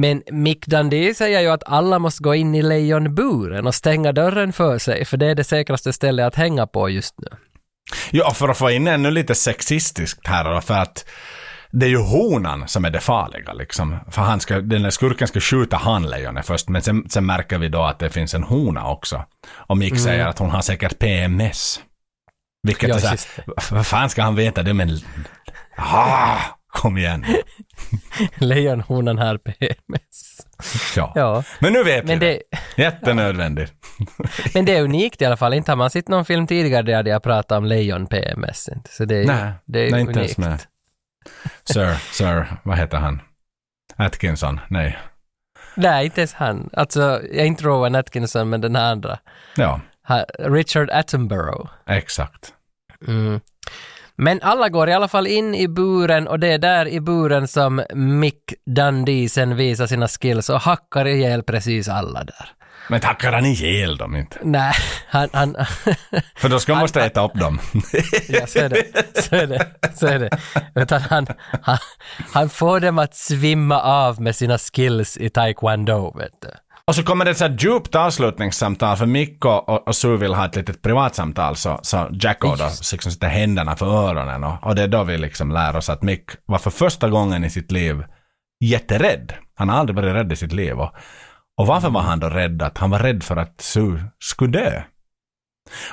Men Mick Dundee säger ju att alla måste gå in i lejonburen och stänga dörren för sig, för det är det säkraste stället att hänga på just nu. Ja, för att få in ännu lite sexistiskt här då, för att det är ju honan som är det farliga liksom. För han ska, den där skurken ska skjuta hanlejonet först, men sen, sen märker vi då att det finns en hona också. Och Mick Mm. säger att hon har säkert PMS. Vilket Ja, är såhär, vad fan ska han veta det men... Ah, kom igen. Lejonhonan har PMS. Ja. Ja. Men nu vet Men vi det, det. Jättenödvändigt. men det är unikt i alla fall. Inte har man sett någon film tidigare där de har pratat om lejon-PMS. Så det är, Nej, det är nej inte ens unikt. med. Sir, Sir, vad heter han? Atkinson? Nej. Nej, inte ens han. Alltså, jag inte Rowan Atkinson, men den här andra. Ja, Ha- Richard Attenborough. exakt. Mm. Men alla går i alla fall in i buren och det är där i buren som Mick Dundee sen visar sina skills och hackar ihjäl precis alla där. Men tackar han ihjäl dem inte? Nej, han... han För då ska man måste äta upp dem. ja, så är det. Så är det. Så är det. Utan han, han, han får dem att svimma av med sina skills i taekwondo, vet du. Och så kommer det ett så här djupt avslutningssamtal för Mikko och, och Sue vill ha ett litet privatsamtal så, så Jacko då liksom sätter händerna för öronen och, och det är då vi liksom lär oss att Mick var för första gången i sitt liv jätterädd. Han har aldrig varit rädd i sitt liv och, och varför var han då rädd? Att han var rädd för att Sue skulle dö.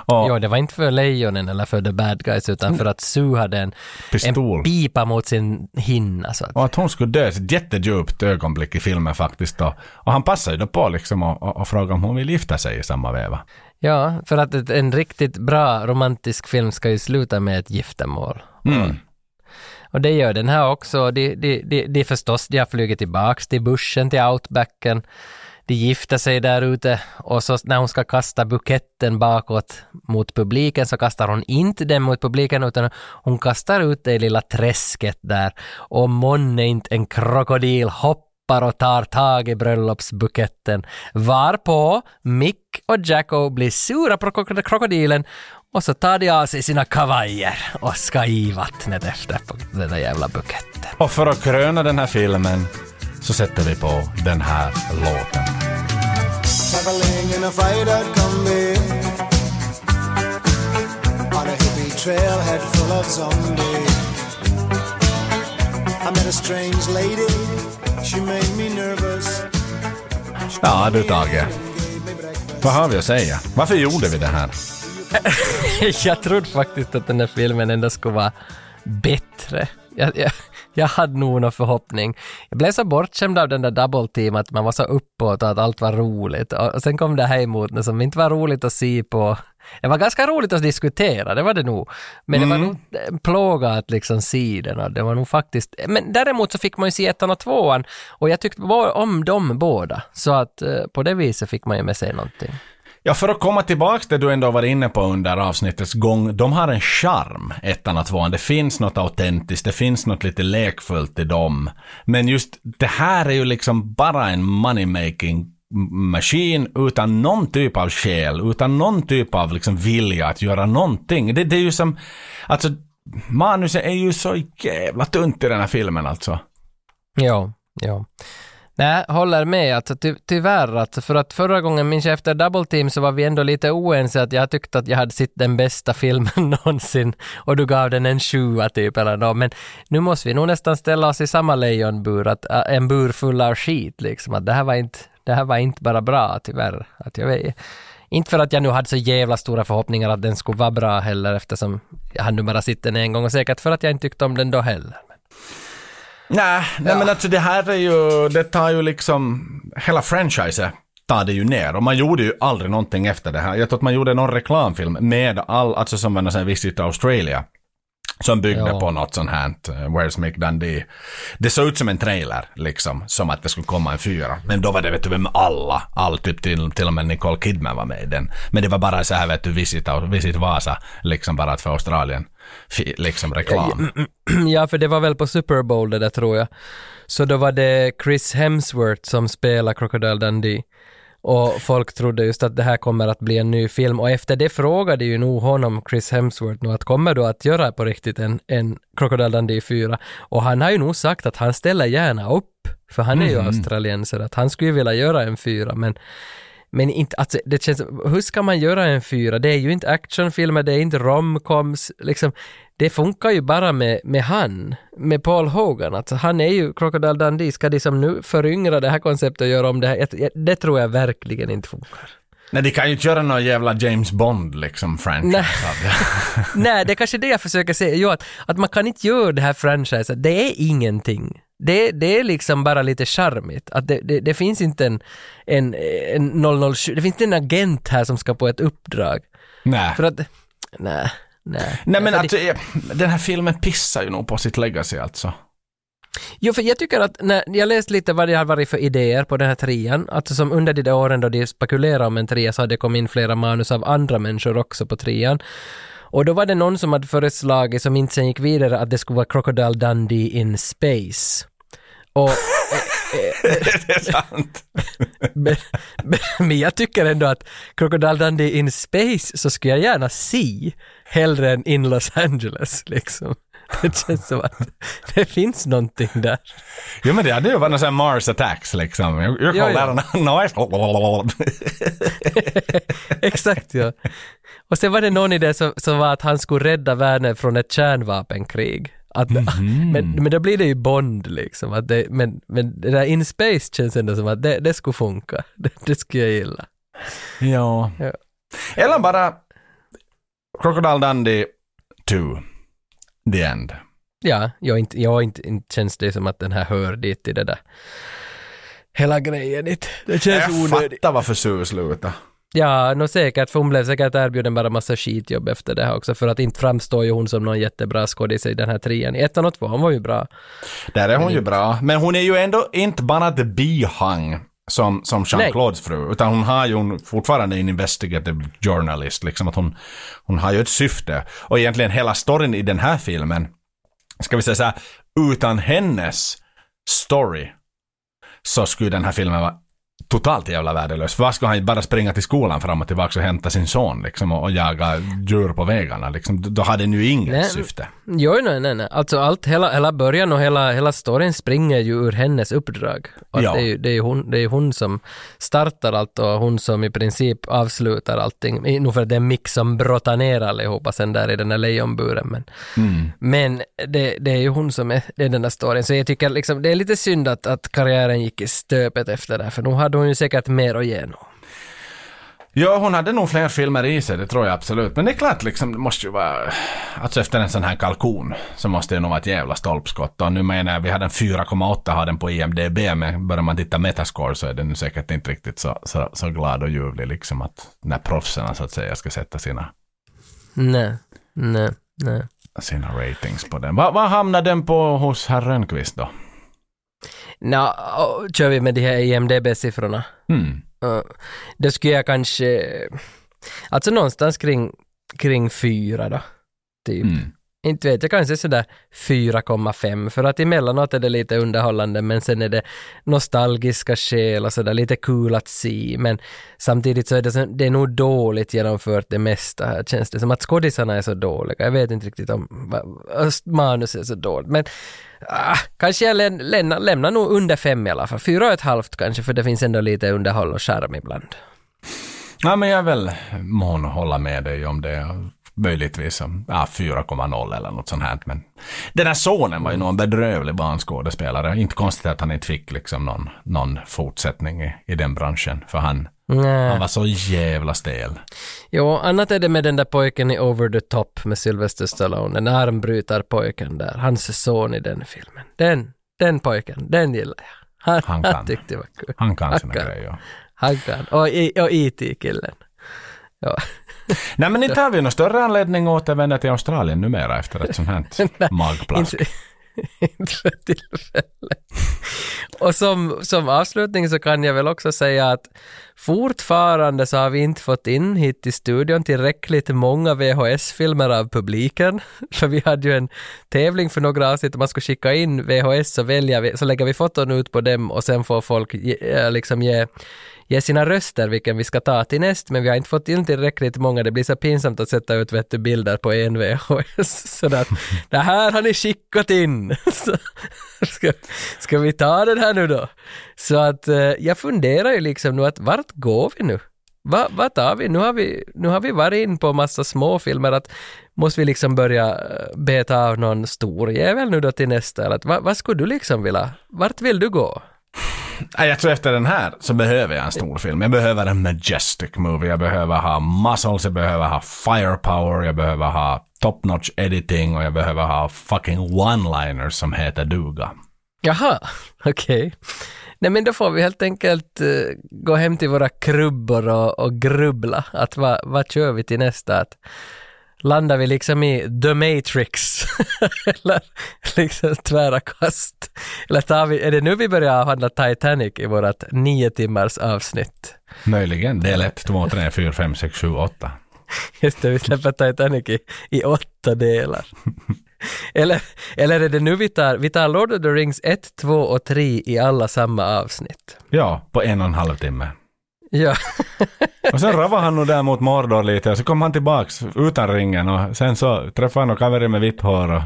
Och, Jo, det var inte för lejonen eller för the bad guys, utan för att Sue hade en, Pistol. en pipa mot sin hinna. Så att, Och att hon skulle dö, ett jättedjupt ögonblick i filmen faktiskt. Och, och han passar ju då på liksom och, och, och fråga om hon vill gifta sig i samma veva. ja, för att ett, en riktigt bra romantisk film ska ju sluta med ett giftermål. Mm. Och det gör den här också. De, de, de, de förstås, de har flugit tillbaks till bushen, till outbacken. De gifter sig där ute och så när hon ska kasta buketten bakåt mot publiken så kastar hon inte den mot publiken utan hon kastar ut det i lilla träsket där och månne inte en krokodil hoppar och tar tag i bröllopsbuketten varpå Mick och Jacko blir sura på krokodilen och så tar de av sig sina kavajer och ska i vattnet efter på den där jävla buketten. Och för att kröna den här filmen så sätter vi på den här låten. Traveling in a freighter combi On a hippie trailhead full of zombies I met a strange lady She made me nervous Ja du Tage. Vad har vi att säga? Varför gjorde vi det här? jag trodde faktiskt att den där filmen ändå skulle vara bättre. Jag, jag, jag hade nog någon förhoppning. Jag blev så bortskämd av den där double team att man var så uppåt och att allt var roligt. Och, sen kom det här emot det som inte var roligt att se på. Det var ganska roligt att diskutera, det var det nog. Men det var nog en plåga att liksom se den och det var nog faktiskt... Men däremot så fick man ju se ettan och tvåan och jag tyckte om dem båda. Så att eh, på det viset fick man ju med sig någonting. Ja, för att komma tillbaka det du ändå var inne på under avsnittets gång. De har en charm, ettan och tvåan. Det finns något autentiskt, det finns något lite lekfullt i dem. Men just det här är ju liksom bara en moneymaking-maskin utan någon typ av själ, utan någon typ av liksom vilja att göra någonting. Det, det är ju som, alltså manuset är ju så jävla tunt i den här filmen alltså. Ja, ja. Nej, håller med. Alltså, ty tyvärr, alltså, för att förra gången, minns jag efter Double Team, så var vi ändå lite oense att jag tyckte att jag hade sett den bästa filmen någonsin och du gav den en sjua typ eller något. Men nu måste vi nog nästan ställa oss i samma lejonbur, att, äh, en bur full av skit liksom. Att det här var inte, det här var inte bara bra tyvärr. Att jag vet. Inte för att jag nu hade så jävla stora förhoppningar att den skulle vara bra heller eftersom jag hade nu bara sett den en gång och säkert för att jag inte tyckte om den då heller. Nej, nej men alltså det här är ju, det tar ju liksom, hela franchiset tar det ju ner. Och man gjorde ju aldrig någonting efter det här. Jag tror att man gjorde någon reklamfilm med all, alltså som var här Visit Australia. Som byggde Ja. på något sånt här, eh, Where's Mick Dundee. Det såg ut som en trailer, liksom. Som att det skulle komma en fyra. Men då var det, vet du, med alla. All, typ till, till och med Nicole Kidman var med i den. Men det var bara så här, vet du, Visit, Visit Vasa. Liksom bara för Australien. Liksom reklam. Ja, för det var väl på Super Bowl det där tror jag. Så då var det Chris Hemsworth som spelar Crocodile Dundee. Och folk trodde just att det här kommer att bli en ny film och efter det frågade ju nog honom Chris Hemsworth nu att kommer du att göra på riktigt en, en Crocodile Dundee 4? Och han har ju nog sagt att han ställer gärna upp För han är ju Mhm. australiensare, att han skulle ju vilja göra en fyra, men men inte, alltså, det känns, hur ska man göra en fyra? Det är ju inte actionfilmer, det är inte romcoms, liksom. Det funkar ju bara med, med han, med Paul Hogan. Alltså, han är ju Crocodile Dundee. Ska de som nu föryngra det här konceptet och göra om det här? Det tror jag verkligen inte funkar. Nej, de kan ju inte göra någon jävla James Bond liksom franchise Nej. det. Nej, det är kanske det jag försöker säga. Jo, att, att man kan inte göra det här franchiset. Det är ingenting. Det, det är liksom bara lite charmigt. Att det, det, det finns inte en, en, en 007, det finns inte en agent här som ska på ett uppdrag. Nej. För att, nej, nej. Nej men alltså, den här filmen pissar ju nog på sitt legacy alltså. Jo, för jag tycker att när jag läste lite vad det har varit för idéer på den här trian, alltså som under de där åren då de spekulerade om en tria så hade det kommit in flera manus av andra människor också på trian. Och då var det någon som hade föreslagit, som inte sen gick vidare, att det skulle vara Crocodile Dundee in space. Och, det är sant. men, men, men jag tycker ändå att Crocodile Dundee in space så skulle jag gärna se hellre än in Los Angeles liksom. Det känns som att det finns någonting där. Jo men det hade ju varit någon sån här Mars Attacks liksom. You, Ja, call ja. that a noise? Exakt ja. Och sen var det någon idé som, som var att han skulle rädda världen från ett kärnvapenkrig. Att, Mhm. men, men då blir det ju Bond liksom. Att det, men, men det där In Space känns ändå som att det, det skulle funka. Det, det skulle jag gilla. ja. Ja. Eller bara Crocodile Dundee 2. The End. Ja, jag inte, jag inte, inte känns det som att den här hör dit i det där. Hela grejen inte. Det känns Jag onödigt. fattar varför Sue slutade. Ja, nog säkert, för hon blev säkert erbjuden bara massa skitjobb efter det här också, för att inte framstår ju hon som någon jättebra skådis i den här trian. I ettan och tvåan var ju bra. Där är hon ju bra. Men hon är ju ändå inte bara the bihang som, som Jean-Claudes fru, utan hon har ju hon fortfarande en investigative journalist, liksom att hon, hon har ju ett syfte. Och egentligen hela storyn i den här filmen, ska vi säga så här, utan hennes story så skulle den här filmen vara totalt jävla värdelös. Vad skulle han bara springa till skolan fram och tillbaka och hämta sin son liksom och, och jaga djur på vägarna liksom. Då hade den ju inget Nej. syfte. Jo, nej, nej, nej. Alltså allt, hela, hela början och hela, hela storyn springer ju ur hennes uppdrag. Och Ja. det, är det, är hon, det är hon som startar allt och hon som i princip avslutar allting. Nog för att det är Mick som brottar ner allihopa sen där i den där lejonburen. Men, Mm. men det, det är ju hon som är, det är den där storyn. Så jag tycker liksom, det är lite synd att, att karriären gick i stöpet efter det, för nu hade hon ju säkert mer att ge nu. Ja, hon hade nog fler filmer i sig, det tror jag absolut. Men det är klart, liksom, det måste ju vara... Alltså efter en sån här kalkon så måste det nog vara ett jävla stolpskott. Och nu menar jag, vi hade en 4,8 har den på IMDB, men börjar man titta metascore så är den säkert inte riktigt så, så, så glad och ljuvlig liksom att när proffsen så att säga ska sätta sina, Nej, nej, nej. sina ratings på den. Vad vad hamnar den på hos herr Rönnqvist då? Nå, kör vi med de här IMDB-siffrorna. Uh, då skulle jag kanske, alltså någonstans kring, kring fyra då, typ. Mm. Inte vet jag, kanske sådär 4,5 för att emellanåt är det lite underhållande men sen är det nostalgiska skäl och sådär lite kul att se men samtidigt så är det, så, det är nog dåligt genomfört det mesta här känns det som att skådisarna är så dåliga. Jag vet inte riktigt om vad- manus är så dåligt men ah, kanske jag län, lämnar, lämnar nog under 5 i alla fall. Fyra och ett halvt kanske för det finns ändå lite underhåll och charm ibland. Ja, men jag är väl mån att hålla med dig om det. Möjligtvis som ja, 4,0 eller något sånt här. Men den här sonen var ju nog en bedrövlig barnskådespelare. Inte konstigt att han inte fick liksom någon, någon fortsättning i, i den branschen. För han, Nej. han var så jävla stel. Jo, annat är det med den där pojken i Over the Top med Sylvester Stallone, den armbrytarpojken där, hans son i den filmen. Den, den pojken, den gillar jag. Han, Han han, kan. tyckte det var kul. Han kan sina kan. grejer. Han kan. Och, och IT-killen. Ja. Nej men inte har vi någon större anledning att återvända till Australien numera efter ett sånt här magplask. Inte, inte för tillfället. Och som, som avslutning så kan jag väl också säga att fortfarande så har vi inte fått in hit till studion tillräckligt många VHS-filmer av publiken. För vi hade ju en tävling för några avsnitt och man skulle skicka in VHS så, väljer vi, så lägger vi foton ut på dem och sen får folk ge, eh, liksom ge, ge sina röster, vilken vi ska ta till näst, men vi har inte fått in tillräckligt många. Det blir så pinsamt att sätta ut vet du, bilder på en VHS. Så att, det här har ni skickat in. Så, ska, ska vi ta den här nu då? Så att eh, jag funderar ju liksom nu att vart går vi nu? Va, vad tar vi? Nu har vi, nu har vi varit in på massa småfilmer att måste vi liksom börja eh, beta av någon stor jävel nu då till nästa eller att, vad, vad skulle du liksom vilja, vart vill du gå? Jag tror efter den här så behöver jag en stor film. Jag behöver en majestic movie. Jag behöver ha muscles, jag behöver ha firepower, jag behöver ha top notch editing och jag behöver ha fucking one-liners som heter duga. Jaha, okej. Nej men då får vi helt enkelt uh, gå hem till våra krubbor och, och grubbla. Att vad, va kör vi till nästa? Att landar vi liksom i The Matrix? Eller liksom tvära kast? Eller tar vi, är det nu vi börjar avhandla Titanic i vårat nio timmars avsnitt? Möjligen del 1, 2, 3, 4, 5, 6, 7, 8. Just det, vi släpper Titanic i, i åtta delar. eller, eller är det nu vi tar, vi tar Lord of the Rings 1, 2 och 3 i alla samma avsnitt? Ja, på en och en halv timme. Ja. Och sen ravade han nog där mot Mordor lite och så kom han tillbaks utan ringen och sen så träffade han någon kaveri med vitt hår och...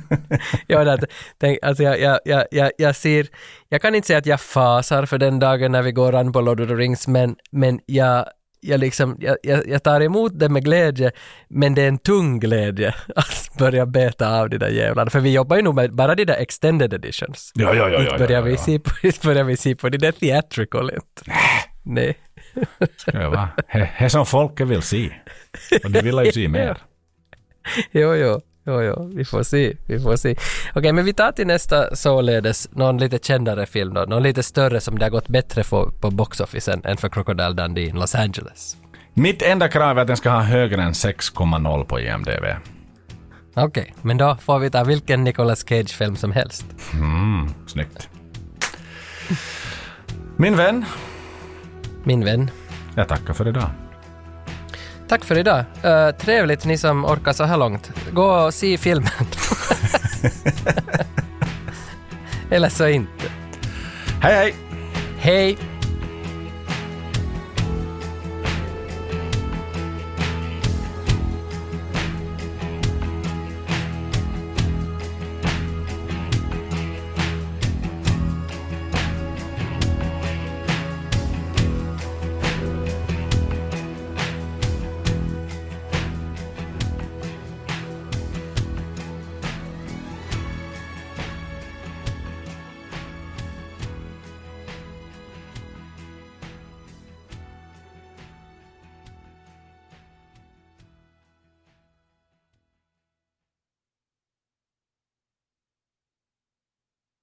ja, det, tänk, alltså jag, jag, jag, jag, jag ser, jag kan inte säga att jag fasar för den dagen när vi går an på Lord of the Rings, men, men jag, jag, liksom, jag, jag, jag tar emot det med glädje, men det är en tung glädje att börja beta av de där jävlarna. För vi jobbar ju nog med bara de där extended editions. Ja, ja, ja, Inte ja, börjar ja, vi ja. se på, börjar vi se på de där theatrical inte. Nej. Ska jag vara? Det som folket vill se. Och de vill ju se mer. Jo, jo, jo, jo, vi får se, vi får se. Okej, men vi tar till nästa således någon lite kändare film då, någon lite större som det har gått bättre för på box office än, för Crocodile Dundee in Los Angeles. Mitt enda krav är att den ska ha högre än 6,0 på IMDB. Okej, men då får vi ta vilken Nicolas Cage-film som helst. Mm, snyggt. Min vän, Min vän. jag tackar för idag. Tack för idag. Uh, trevligt ni som orkar så här långt. Gå och se filmen. Eller så inte. Hej hej! Hej!